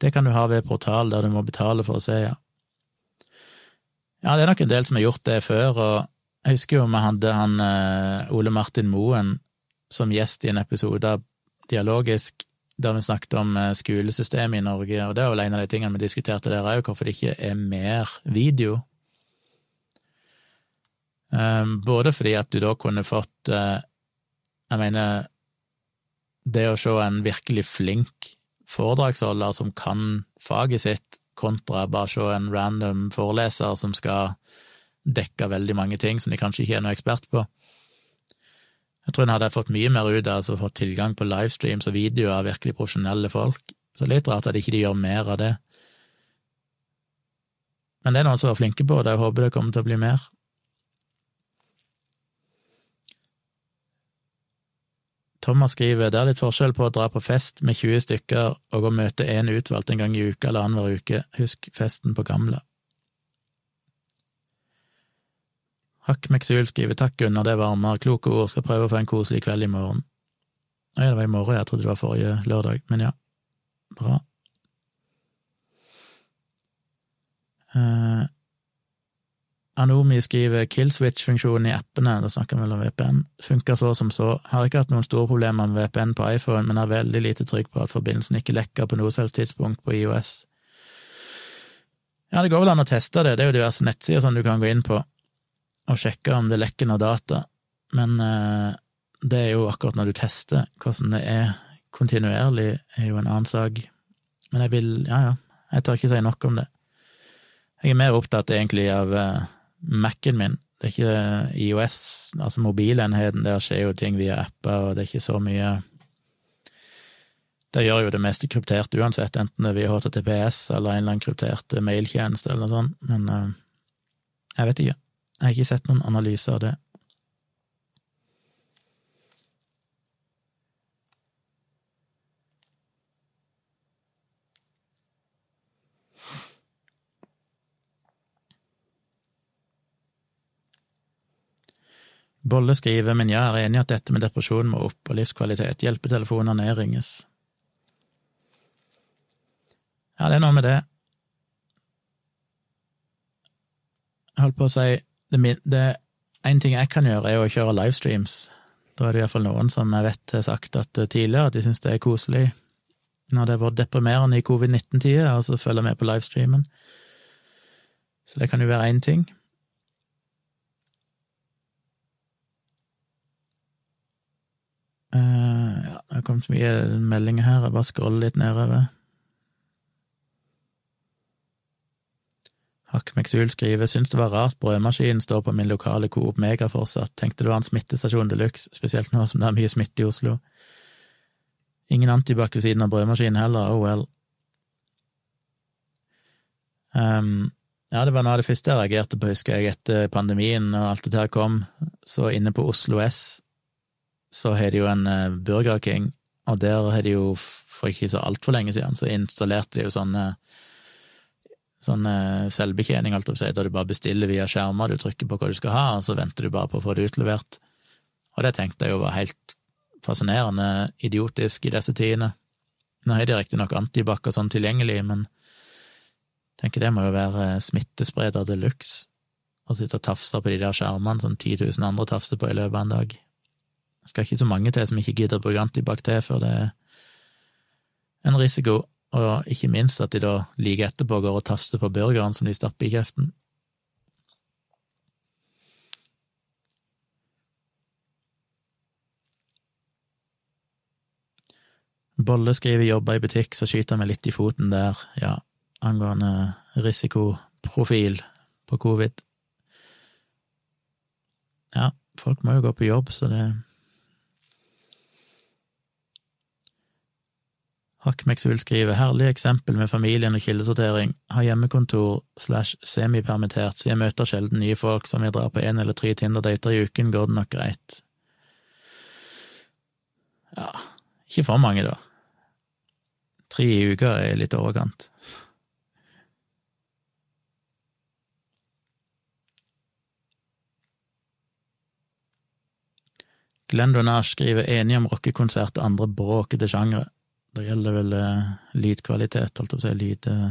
Speaker 1: det kan du ha ved portal der du må betale for å se, ja. Ja, det er nok en del som har gjort det før, og jeg husker jo vi hadde han eh, Ole Martin Moen som gjest i en episode av Dialogisk, der vi snakket om eh, skolesystemet i Norge, og det er vel en av de tingene vi diskuterte der òg, hvorfor det ikke er mer video. Um, både fordi at du da kunne fått uh, Jeg mener, det å se en virkelig flink foredragsholder som kan faget sitt, kontra bare se en random foreleser som skal dekke veldig mange ting som de kanskje ikke er noe ekspert på, jeg tror en hadde fått mye mer ut av altså fått tilgang på livestreams og videoer av virkelig profesjonelle folk. Så litt rart at ikke de gjør mer av det. Men det er noen som er flinke på det, og jeg håper det kommer til å bli mer. Thomas skriver det er litt forskjell på å dra på fest med 20 stykker og å møte én utvalgt en gang i uka eller annenhver uke. Husk festen på Gamla. Hakk Meksul skriver takk, Gunnar, det varmer. Kloke ord. Skal prøve å få en koselig kveld i morgen. Nei, det var i morgen, jeg trodde det var forrige lørdag, men ja. Bra. Uh, Anomi skriver killswitch-funksjonen i appene, da snakker vi vel om VPN, funker så som så, har ikke hatt noen store problemer med VPN på iPhone, men er veldig lite trygg på at forbindelsen ikke lekker på noe selvs tidspunkt på IOS. Ja, det går vel an å teste det, det er jo diverse nettsider som du kan gå inn på og sjekke om det lekker noe data, men uh, det er jo akkurat når du tester. Hvordan det er kontinuerlig, er jo en annen sak. Men jeg vil, ja ja, jeg tør ikke si nok om det. Jeg er mer opptatt egentlig av uh, Mac-en min. Det er ikke IOS, altså mobilenheten, der skjer jo ting via apper, og det er ikke så mye Det gjør jo det meste kryptert uansett, enten det er via HTTPS eller en eller annen kryptert mailtjeneste eller noe sånt, men jeg vet ikke. Jeg har ikke sett noen analyse av det. Bolle skriver, men jeg er enig i at dette med depresjon må opp, og livskvalitet, hjelpetelefoner nedringes. Ja, det er noe med det. Jeg holdt på å si, det, en ting jeg kan gjøre, er å kjøre livestreams. Da er det iallfall noen som jeg vet har sagt at eh, tidligere at de syns det er koselig når det har vært deprimerende i covid-19-tida, og så følger med på livestreamen. Så det kan jo være én ting. Uh, ja, det har kommet mye meldinger her, jeg bare scroller litt nedover. Hakk Meksul skriver syns det var rart brødmaskinen står på min lokale Coop Mega fortsatt, tenkte det var en smittestasjon de luxe, spesielt nå som det er mye smitte i Oslo. Ingen antibac ved siden av brødmaskinen heller, oh well. Um, ja, det var noe av det første jeg reagerte på, husker jeg, etter pandemien og alt det her kom. Så inne på Oslo S så har de jo en eh, Burger King, og der har de jo for ikke så altfor lenge siden så installerte de jo sånne sånn selvbetjening, alt si, der du bare bestiller via skjermer, du trykker på hva du skal ha, og så venter du bare på å få det utlevert. Og det tenkte jeg jo var helt fascinerende idiotisk i disse tidene. Nå har de riktignok antibac og sånn tilgjengelig, men jeg tenker det må jo være smittespreder de luxe å sitte og tafse på de der skjermene som 10 000 andre tafser på i løpet av en dag. Det skal ikke så mange til som ikke gidder å bruke antibac til, for det er en risiko, og ikke minst at de da like etterpå går og tafser på burgeren som de stapper i kjeften. Bolle skriver jobber i butikk, så skyter vi litt i foten der, ja, angående risikoprofil på covid. Ja, folk må jo gå på jobb, så det Hakkmeksul skriver herlig eksempel med familien og kildesortering, har hjemmekontor slash semipermittert, så jeg møter sjelden nye folk, som jeg drar på én eller tre Tinder-dater i uken, går det nok greit. Ja, ikke for mange, da. Tre i uka er litt overkant. Glenn Donage skriver enig om rockekonsert og andre bråkete sjangre. Det gjelder vel eh, lydkvalitet, holdt jeg på å si, lyd eh,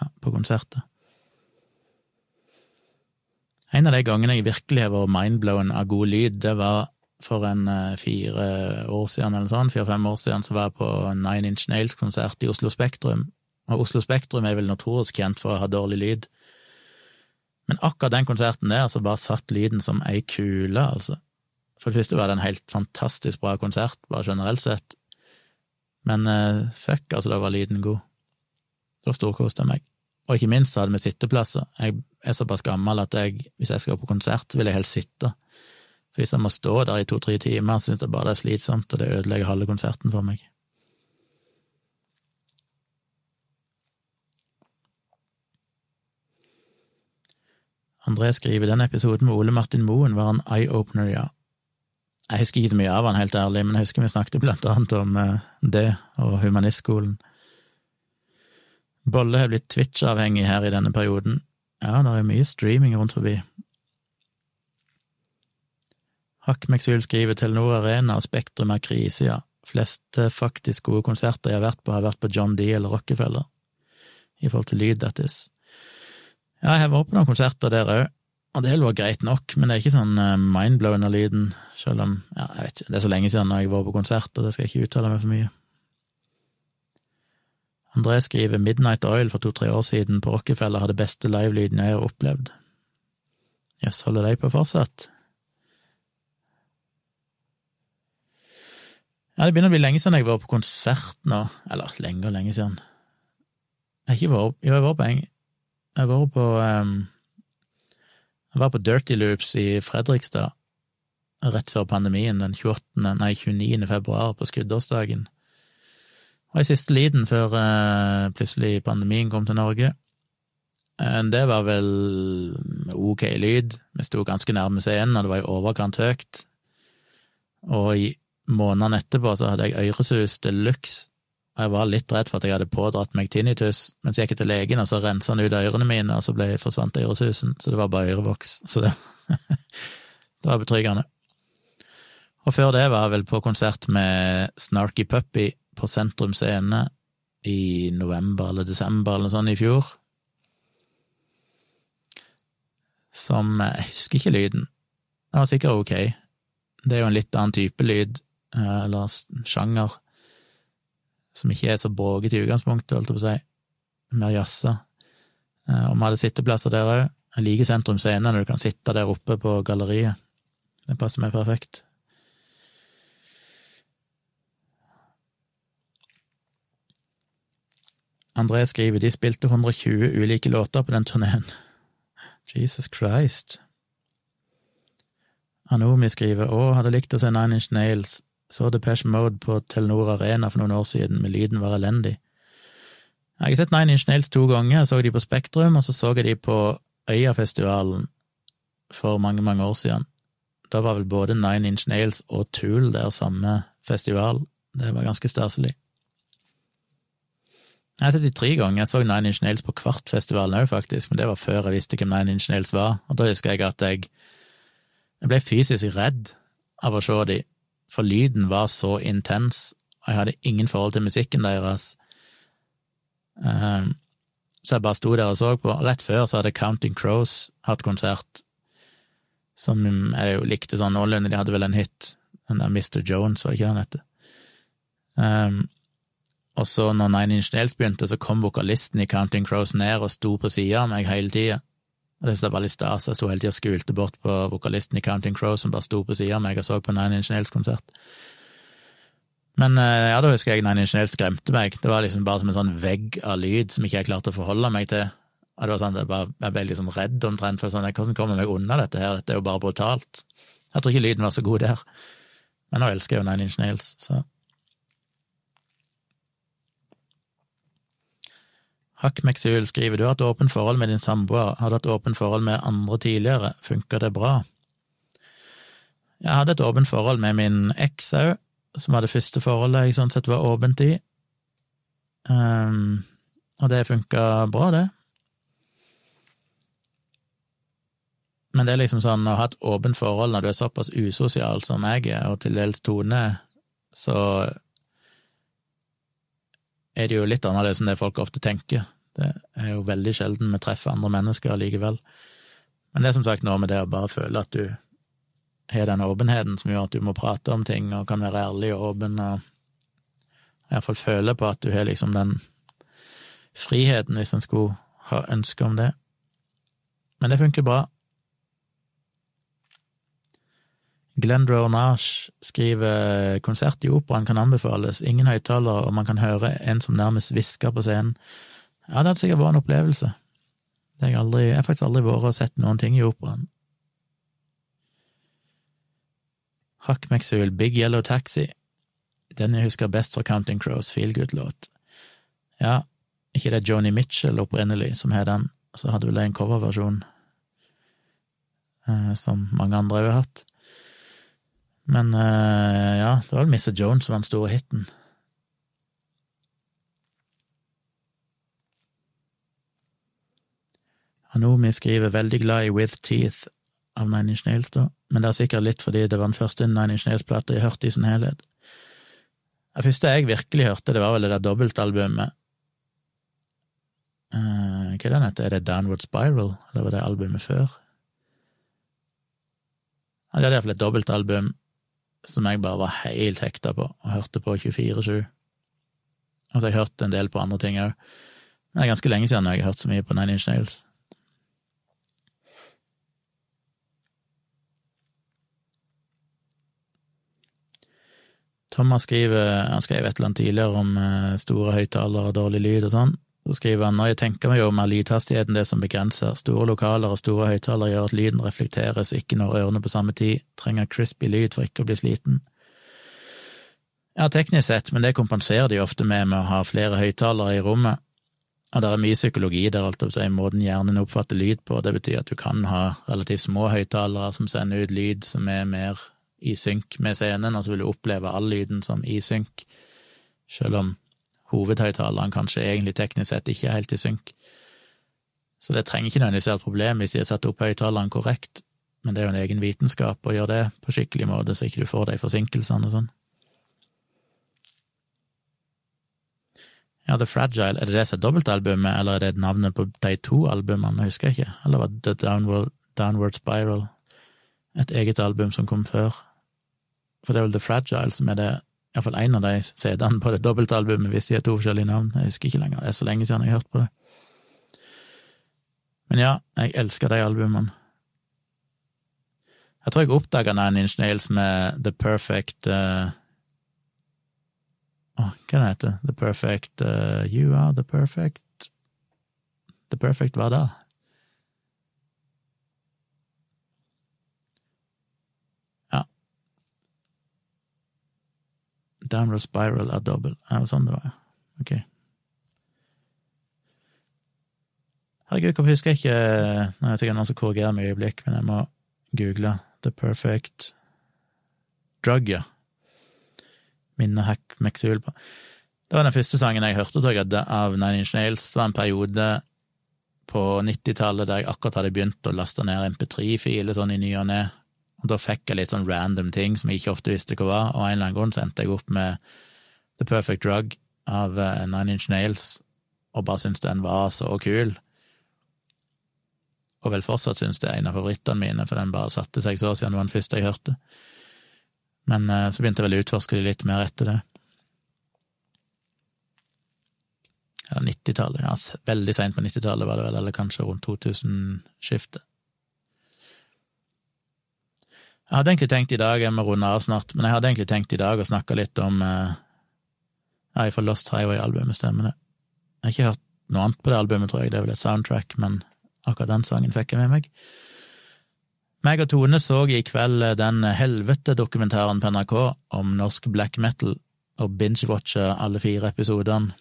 Speaker 1: ja, på konserter. En av de gangene jeg virkelig har vært mindblown av god lyd, det var for en eh, fire år siden, eller sånn, fire-fem år siden, så var jeg på Nine Inch Nails-konsert i Oslo Spektrum. Og Oslo Spektrum er vel notorisk kjent for å ha dårlig lyd. Men akkurat den konserten der, så bare satt lyden som ei kule, altså. For det første var det en helt fantastisk bra konsert, bare generelt sett. Men uh, fuck, altså, da var lyden god. Da storkoste jeg meg. Og ikke minst så hadde vi sitteplasser. Jeg er såpass gammel at jeg, hvis jeg skal på konsert, vil jeg helst sitte. For hvis jeg må stå der i to-tre timer, så synes jeg bare det er slitsomt, og det ødelegger halve konserten for meg. André skriver den episoden med Ole Martin Moen var en eye-opener, ja. Jeg husker ikke så mye av han, helt ærlig, men jeg husker vi snakket blant annet om eh, det og humanistskolen. Bolle har blitt Twitch-avhengig her i denne perioden. Ja, det er mye streaming rundt forbi. Hakkmeksul skriver Telenor Arena og Spektrum er krise, ja. Fleste faktisk gode konserter jeg har vært på, har vært på John D eller Rockefeller. I forhold til lyd, that. Ja, jeg har vært på noen konserter der òg, og det var greit nok, men det er ikke sånn eh, mindblowing av lyden, selv om ja, jeg vet ikke, det er så lenge siden jeg var på konsert, og det skal jeg ikke uttale meg for mye. André skriver Midnight Oil for to–tre år siden på Rockefeller hadde beste livelyden jeg har opplevd. Jøss, yes, holder de på fortsatt? Ja, det begynner å bli lenge siden jeg var på konsert nå, eller lenge og lenge siden. Jeg har ikke vært Jo, jeg var på en Jeg var på um, Jeg var på Dirty Loops i Fredrikstad rett før pandemien, den 28., nei, 29. februar, på skuddårsdagen. Og i siste liten før eh, plutselig pandemien kom til Norge. Uh, det var vel ok lyd, vi sto ganske nærme scenen, og det var i overkant høyt. Og i månedene etterpå så hadde jeg øresus de luxe og jeg var litt redd for at jeg hadde pådratt meg tinnitus, men så gikk jeg til legen, og så rensa han ut ørene mine, og så ble, forsvant øresusen, så det var bare ørevoks. Så det, <laughs> det var betryggende. Og før det var jeg vel på konsert med Snarky Puppy på Sentrum Scene i november eller desember eller noe sånt i fjor. Som Jeg husker ikke lyden. Den var sikkert ok. Det er jo en litt annen type lyd, eh, eller sjanger som ikke er så bråkete i utgangspunktet, holdt jeg på å si, mer jazza. Eh, og vi hadde sitteplasser der òg. Jeg liker Sentrum Scene når du kan sitte der oppe på galleriet. Det passer meg perfekt. André skriver de spilte 120 ulike låter på den turneen. <laughs> Jesus Christ. Anomi skriver å, hadde likt å se Nine Inch Nails, så Depeche Mode på Telenor Arena for noen år siden, men lyden var elendig. Jeg har sett Nine Inch Nails to ganger. Jeg så de på Spektrum, og så så jeg de på Øyafestivalen for mange, mange år siden. Da var vel både Nine Inch Nails og Tool der samme festival. Det var ganske staselig. Jeg har sett de tre ganger. Jeg så Nine Inch Nails på Kvartfestivalen òg, faktisk, men det var før jeg visste hvem Nine Inch Nails var. Og da husker jeg at jeg, jeg ble fysisk redd av å se de, for lyden var så intens, og jeg hadde ingen forhold til musikken deres. Um, så jeg bare sto der og så på. Rett før så hadde Counting Crows hatt konsert, som jeg jo likte sånn noenlunde. De hadde vel en hit, den der Mr. Jones, var det ikke den het? Um, og så, når Nine Inch Nails begynte, så kom vokalisten i Counting Crows ned og sto på sida av meg hele tida. Og det var litt stas. Jeg sto hele tida og skulte bort på vokalisten i Counting Crow som bare sto på sida av meg og så på Nine Inch Nails-konsert. Men eh, ja, da husker jeg Nine Inch Nails skremte meg. Det var liksom bare som en sånn vegg av lyd som ikke jeg klarte å forholde meg til. Og det var sånn, jeg, bare, jeg ble liksom redd omtrent, for sånn, hvordan kommer jeg meg unna dette her, dette er jo bare brutalt. Jeg tror ikke lyden var så god der. Men nå elsker jeg jo Nine Inch Nails, så Hakkmeksul skriver du har hatt åpent forhold med din samboer, har du hatt åpent forhold med andre tidligere, funker det bra? Jeg hadde et åpent forhold med min eks òg, som var det første forholdet jeg sånn sett var åpent i, um, og det funka bra, det. Men det er liksom sånn å ha et åpent forhold når du er såpass usosial som jeg er, og til dels Tone, så er det jo litt annerledes enn det folk ofte tenker. Det er jo veldig sjelden vi treffer andre mennesker allikevel. Men det er som sagt noe med det å bare føle at du har den åpenheten som gjør at du må prate om ting og kan være ærlig og åpen, og iallfall føle på at du har liksom den friheten, hvis en skulle ha ønske om det. Men det funker bra. Glenn Nash skriver konsert i operaen kan anbefales, ingen høyttalere, og man kan høre en som nærmest hvisker på scenen. Ja, det hadde sikkert vært en opplevelse. Det har jeg, aldri, jeg har faktisk aldri vært og sett noen ting i operaen. Huck McSuel, Big Yellow Taxi. Den jeg husker best fra Counting Crows, Feel Good-låt. Ja, ikke det Joni Mitchell opprinnelig som har den, så hadde vel det en coverversjon, eh, som mange andre har hatt. Men uh, ja, det var vel Mr. Jones som var den store hiten. Anomi skriver 'veldig glad i With Teeth' av Nine Inch Nails, da, men det er sikkert litt fordi det var den første Nine Inch Nails-plata jeg hørte i sin helhet. Det første jeg virkelig hørte, det var vel det der dobbeltalbumet uh, Hva er det heter? Er det Downward Spiral, eller var det albumet før? Ja, det er iallfall et dobbeltalbum som jeg bare var helt hekta på, og hørte på 24-7. Altså, jeg har hørt en del på andre ting òg, men det er ganske lenge siden jeg har hørt så mye på Nine Inch Nails. Thomas skriver Han skrev et eller annet tidligere om eh, store høyttalere og dårlig lyd og sånn. Så skriver han når jeg tenker meg om er lydhastigheten det som begrenser. Store lokaler og store høyttalere gjør at lyden reflekteres ikke når ørene på samme tid. Trenger crispy lyd for ikke å bli sliten. Ja, teknisk sett, men det kompenserer de ofte med med å ha flere høyttalere i rommet. Og det er mye psykologi der, alt opp, måten hjernen oppfatter lyd på. Det betyr at du kan ha relativt små høyttalere som sender ut lyd som er mer i synk med scenen, og så vil du oppleve all lyden som i synk, selv om hovedhøyttaleren kanskje egentlig teknisk sett ikke er helt i synk. Så det trenger ikke nødvendigvis være et problem hvis de har satt opp høyttaleren korrekt, men det er jo en egen vitenskap å gjøre det på skikkelig måte, så ikke du får de forsinkelsene og sånn. Ja, The Fragile, er det det som er dobbeltalbumet, eller er det navnet på de to albumene, jeg husker ikke, eller var det Downward, Downward Spiral et eget album som kom før? For det er vel The Fragile som er det iallfall én av de CD-ene på det dobbeltalbumet, hvis de har to forskjellige navn. Jeg husker ikke lenger, det er så lenge siden jeg har hørt på det. Men ja, jeg elsker de albumene. Jeg tror jeg oppdaga Nine Inch Nails med The Perfect uh... oh, Hva det The Perfect uh, You Are The Perfect The Perfect hva da? Downward spiral er dobbel. Ja, sånn det var. Ok. Herregud, hvorfor husker jeg ikke Nå er det noen som korrigerer meg i øyeblikk, men jeg må google The Perfect Drug, ja. Minne hack Mexul på. Det var den første sangen jeg hørte tror jeg, av Nine Inch Nails. Det var en periode på 90-tallet der jeg akkurat hadde begynt å laste ned MP3-filer sånn i ny og ne, og da fikk jeg litt sånn random ting som jeg ikke ofte visste hva var, og en eller annen grunn så endte jeg opp med The Perfect Drug av uh, Nine Inch Nails, og bare syntes den var så kul. Og vel fortsatt syns det er en av favorittene mine, for den bare satte seg så siden det var den første jeg hørte. Men uh, så begynte jeg vel å utforske det litt mer etter det. Eller 90-tallet, ja, veldig seint på 90-tallet var det vel, eller kanskje rundt 2000-skiftet. Jeg hadde egentlig tenkt i dag, jeg må runde av snart, men jeg hadde egentlig tenkt i dag å snakke litt om eh, Ja, fra Lost Highway-albumet, stemmer det. Jeg har ikke hørt noe annet på det albumet, tror jeg, det er vel et soundtrack, men akkurat den sangen fikk jeg med meg. Meg og Tone så i kveld den helvete-dokumentaren på NRK om norsk black metal, og binge-watcha alle fire episodene.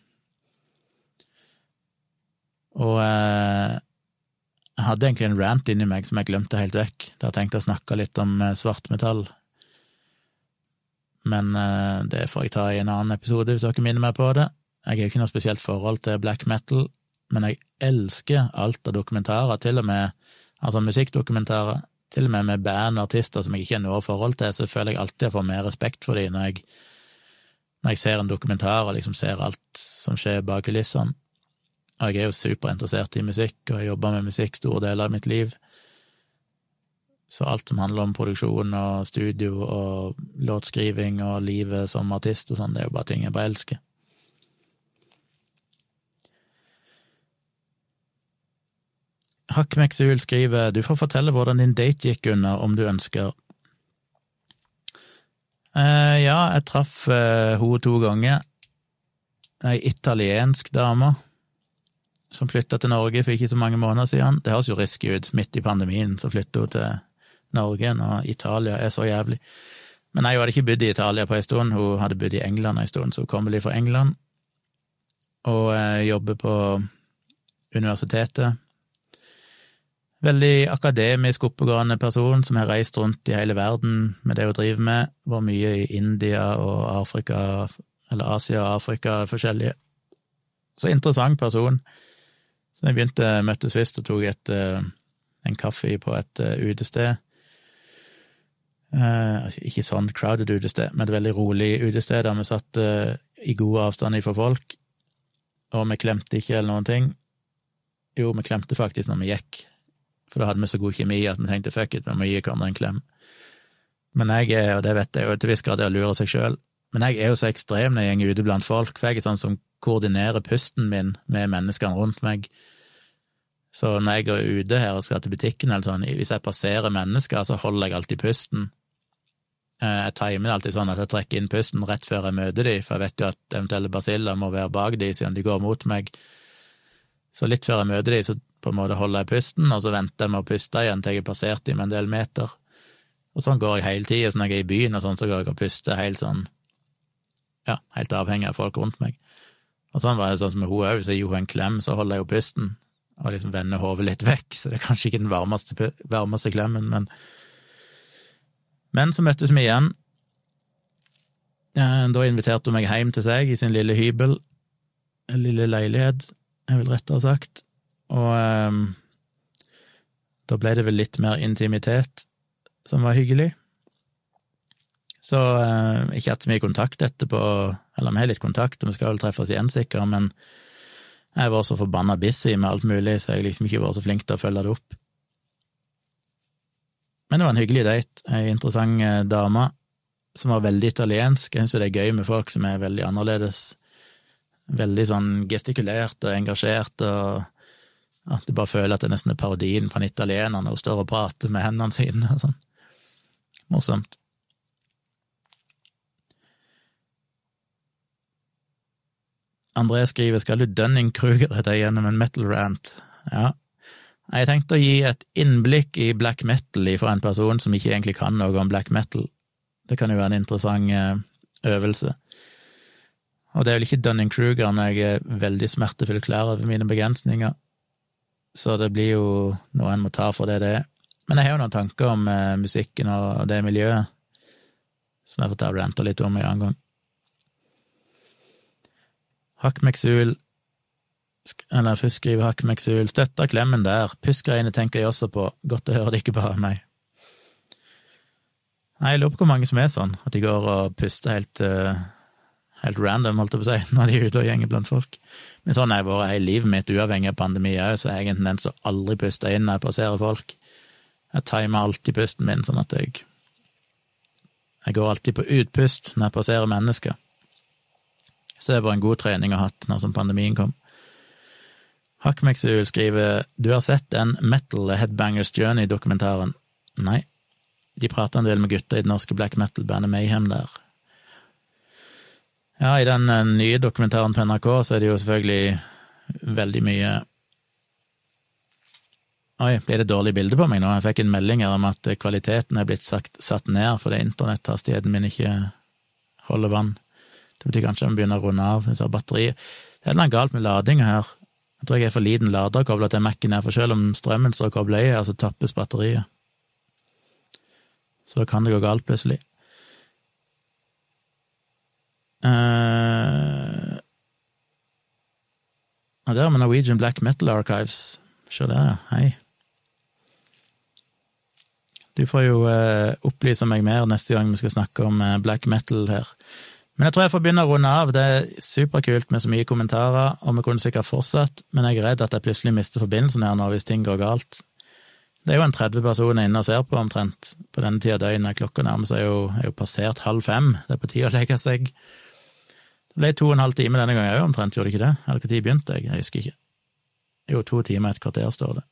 Speaker 1: Og eh, jeg hadde egentlig en rant inni meg som jeg glemte helt vekk, da jeg tenkte å snakke litt om eh, svartmetall. Men eh, det får jeg ta i en annen episode, hvis dere minner meg på det. Jeg har ikke noe spesielt forhold til black metal, men jeg elsker alt av dokumentarer, til og med altså musikkdokumentarer, til og med med band og artister som jeg ikke har noe forhold til, så føler jeg alltid jeg får mer respekt for dem når jeg, når jeg ser en dokumentar og liksom ser alt som skjer bak kulissene. Jeg er jo superinteressert i musikk, og jeg jobber med musikk store deler av mitt liv. Så alt som handler om produksjon og studio og låtskriving og livet som artist og sånn, det er jo bare ting jeg bare elsker. Hakkmeksul skriver du får fortelle hvordan din date gikk under, om du ønsker. Eh, ja, jeg traff eh, henne to ganger. Ei italiensk dame som flytta til Norge for ikke så mange måneder siden. Det høres jo risky ut, midt i pandemien, så flytter hun til Norge når Italia er så jævlig. Men nei, hun hadde ikke bodd i Italia på en stund, hun hadde bodd i England en stund, så hun kommer litt fra England og eh, jobber på universitetet. Veldig akademisk, oppegående person som har reist rundt i hele verden med det hun driver med. Var mye i India og Afrika, eller Asia og Afrika, forskjellige. Så interessant person. Så jeg begynte, møttes først og tok et, eh, en kaffe på et eh, utested. Eh, ikke sånn crowded utested, men et veldig rolig utested der vi satt i god avstand ifra folk. Og vi klemte ikke eller noen ting. Jo, vi klemte faktisk når vi gikk, for da hadde vi så god kjemi at vi tenkte fuck it, vi må gi hverandre en klem. Men jeg er, og det vet jeg jo til viss grad jeg lurer seg sjøl, men jeg er jo så ekstrem når jeg går ute blant folk, for jeg er sånn som koordinerer pusten min med menneskene rundt meg. Så når jeg går ute her og skal til butikken, eller sånn, hvis jeg passerer mennesker, så holder jeg alltid pusten. Eh, jeg timer alltid sånn at jeg trekker inn pusten rett før jeg møter dem, for jeg vet jo at eventuelle basiller må være bak dem siden de går mot meg. Så litt før jeg møter dem, så på en måte holder jeg pusten, og så venter jeg med å puste igjen til jeg har passert dem en del meter. Og sånn går jeg hele tida. Så når jeg er i byen og sånn, så går jeg og puster helt sånn Ja, helt avhengig av folk rundt meg. Og sånn var det sånn som med hun òg. Hvis jeg gir henne en klem, så holder jeg jo pusten, og liksom vende hodet litt vekk, så det er kanskje ikke den varmeste, varmeste klemmen, men Men så møttes vi igjen. Da inviterte hun meg hjem til seg i sin lille hybel, en lille leilighet, jeg vil rettere sagt, og um, da ble det vel litt mer intimitet, som var hyggelig. Så uh, ikke hatt så mye kontakt etterpå, eller vi har litt kontakt, og vi skal vel treffes igjen sikkert, men jeg var så forbanna busy med alt mulig, så jeg liksom ikke var så flink til å følge det opp. Men det var en hyggelig date, ei interessant eh, dame som var veldig italiensk. Jeg syns det er gøy med folk som er veldig annerledes. Veldig sånn gestikulert og engasjert og at du bare føler at det nesten er parodien på en italiener når hun står og prater med hendene sine og sånn. Morsomt. André skriver skal du Dunning-Kruger deg gjennom en metal rant? Ja. Jeg tenkte å gi et innblikk i black metal fra en person som ikke egentlig kan noe om black metal. Det kan jo være en interessant eh, øvelse. Og det er vel ikke Dunning-Kruger når jeg er veldig smertefullt klar over mine begrensninger så det blir jo noe en må ta for det det er. Men jeg har jo noen tanker om eh, musikken og det miljøet, som jeg får ta og rante litt om en annen gang. Hakk Meksul eller først skriver Hakmeksul støtter klemmen der, pussgreiene tenker jeg også på, godt å høre det ikke bare meg. Nei, jeg lurer på hvor mange som er sånn, at de går og puster helt uh, helt random, holdt jeg på å si, <laughs> når de er ute og gjenger blant folk. Men sånn har jeg vært hele livet mitt, uavhengig av pandemi òg, så jeg har en tendens til aldri puste inn når jeg passerer folk. Jeg timer alltid pusten min, sånn at jeg Jeg går alltid på utpust når jeg passerer mennesker. Så det var en god trening å ha hatt når som pandemien kom. Hakmeksul skriver Du har sett den Metal Headbangers Journey-dokumentaren? Nei. De prater en del med gutta i det norske black metal-bandet Mayhem der. Ja, i den eh, nye dokumentaren på NRK så er det jo selvfølgelig veldig mye Oi, blir det dårlig bilde på meg nå? Jeg fikk en melding her om at kvaliteten er blitt sagt, satt ned fordi internetthastigheten min ikke holder vann. Det betyr kanskje jeg begynner begynne å runde av. Jeg batteri. Det er noe galt med ladinga her. Jeg tror jeg er for liten lader kobla til Mac-en her, for selv om strømmen står kobla i så tappes batteriet. Så da kan det gå galt plutselig. Uh, og der har vi Norwegian Black Metal Archives. Se der, hei. Du får jo uh, opplyse meg mer neste gang vi skal snakke om uh, black metal her. Men jeg tror jeg får begynne å runde av. Det er superkult med så mye kommentarer, og vi kunne sikkert fortsatt, men jeg er redd at jeg plutselig mister forbindelsen her nå hvis ting går galt. Det er jo en 30 personer inne og ser på omtrent på denne tida av døgnet. Klokka nærmer seg jo, er jo passert halv fem. Det er på tide å legge seg. Det ble to og en halv time denne gangen òg, omtrent, gjorde det ikke det? Eller når begynte jeg? Jeg husker ikke. Jo, to timer et kvarter, står det.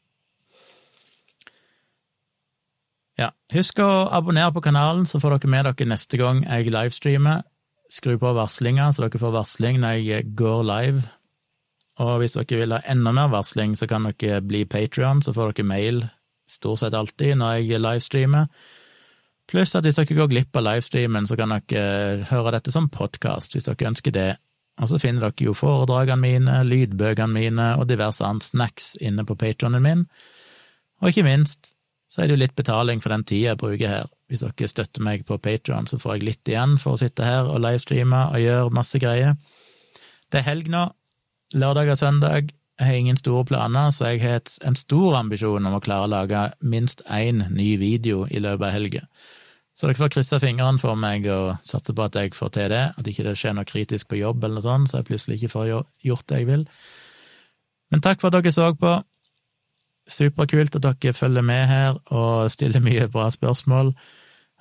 Speaker 1: Ja, husk å abonnere på kanalen, så får dere med dere neste gang jeg livestreamer. Skru på varslinga, så dere får varsling når jeg går live. Og hvis dere vil ha enda mer varsling, så kan dere bli Patrion, så får dere mail stort sett alltid når jeg livestreamer. Pluss at hvis dere går glipp av livestreamen, så kan dere eh, høre dette som podkast, hvis dere ønsker det. Og så finner dere jo foredragene mine, lydbøkene mine og diverse annet snacks inne på patronen min. Og ikke minst så er det jo litt betaling for den tida jeg bruker her. Hvis dere støtter meg på Patron, så får jeg litt igjen for å sitte her og livestreame og gjøre masse greier. Det er helg nå, lørdag og søndag. Jeg har ingen store planer, så jeg har en stor ambisjon om å klare å lage minst én ny video i løpet av helga. Så dere får krysse fingrene for meg og satse på at jeg får til det, at ikke det skjer noe kritisk på jobb eller noe sånt, så jeg plutselig ikke får gjort det jeg vil. Men takk for at dere så på. Superkult at dere følger med her og stiller mye bra spørsmål.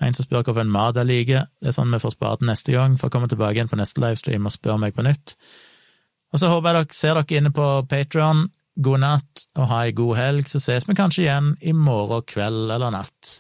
Speaker 1: En som spør hvilken mat jeg liker. Det er sånn vi får spare til neste gang, for å komme tilbake igjen på neste livestream og spørre meg på nytt. Og så håper jeg dere ser dere inne på Patron. God natt og ha ei god helg, så ses vi kanskje igjen i morgen kveld eller natt.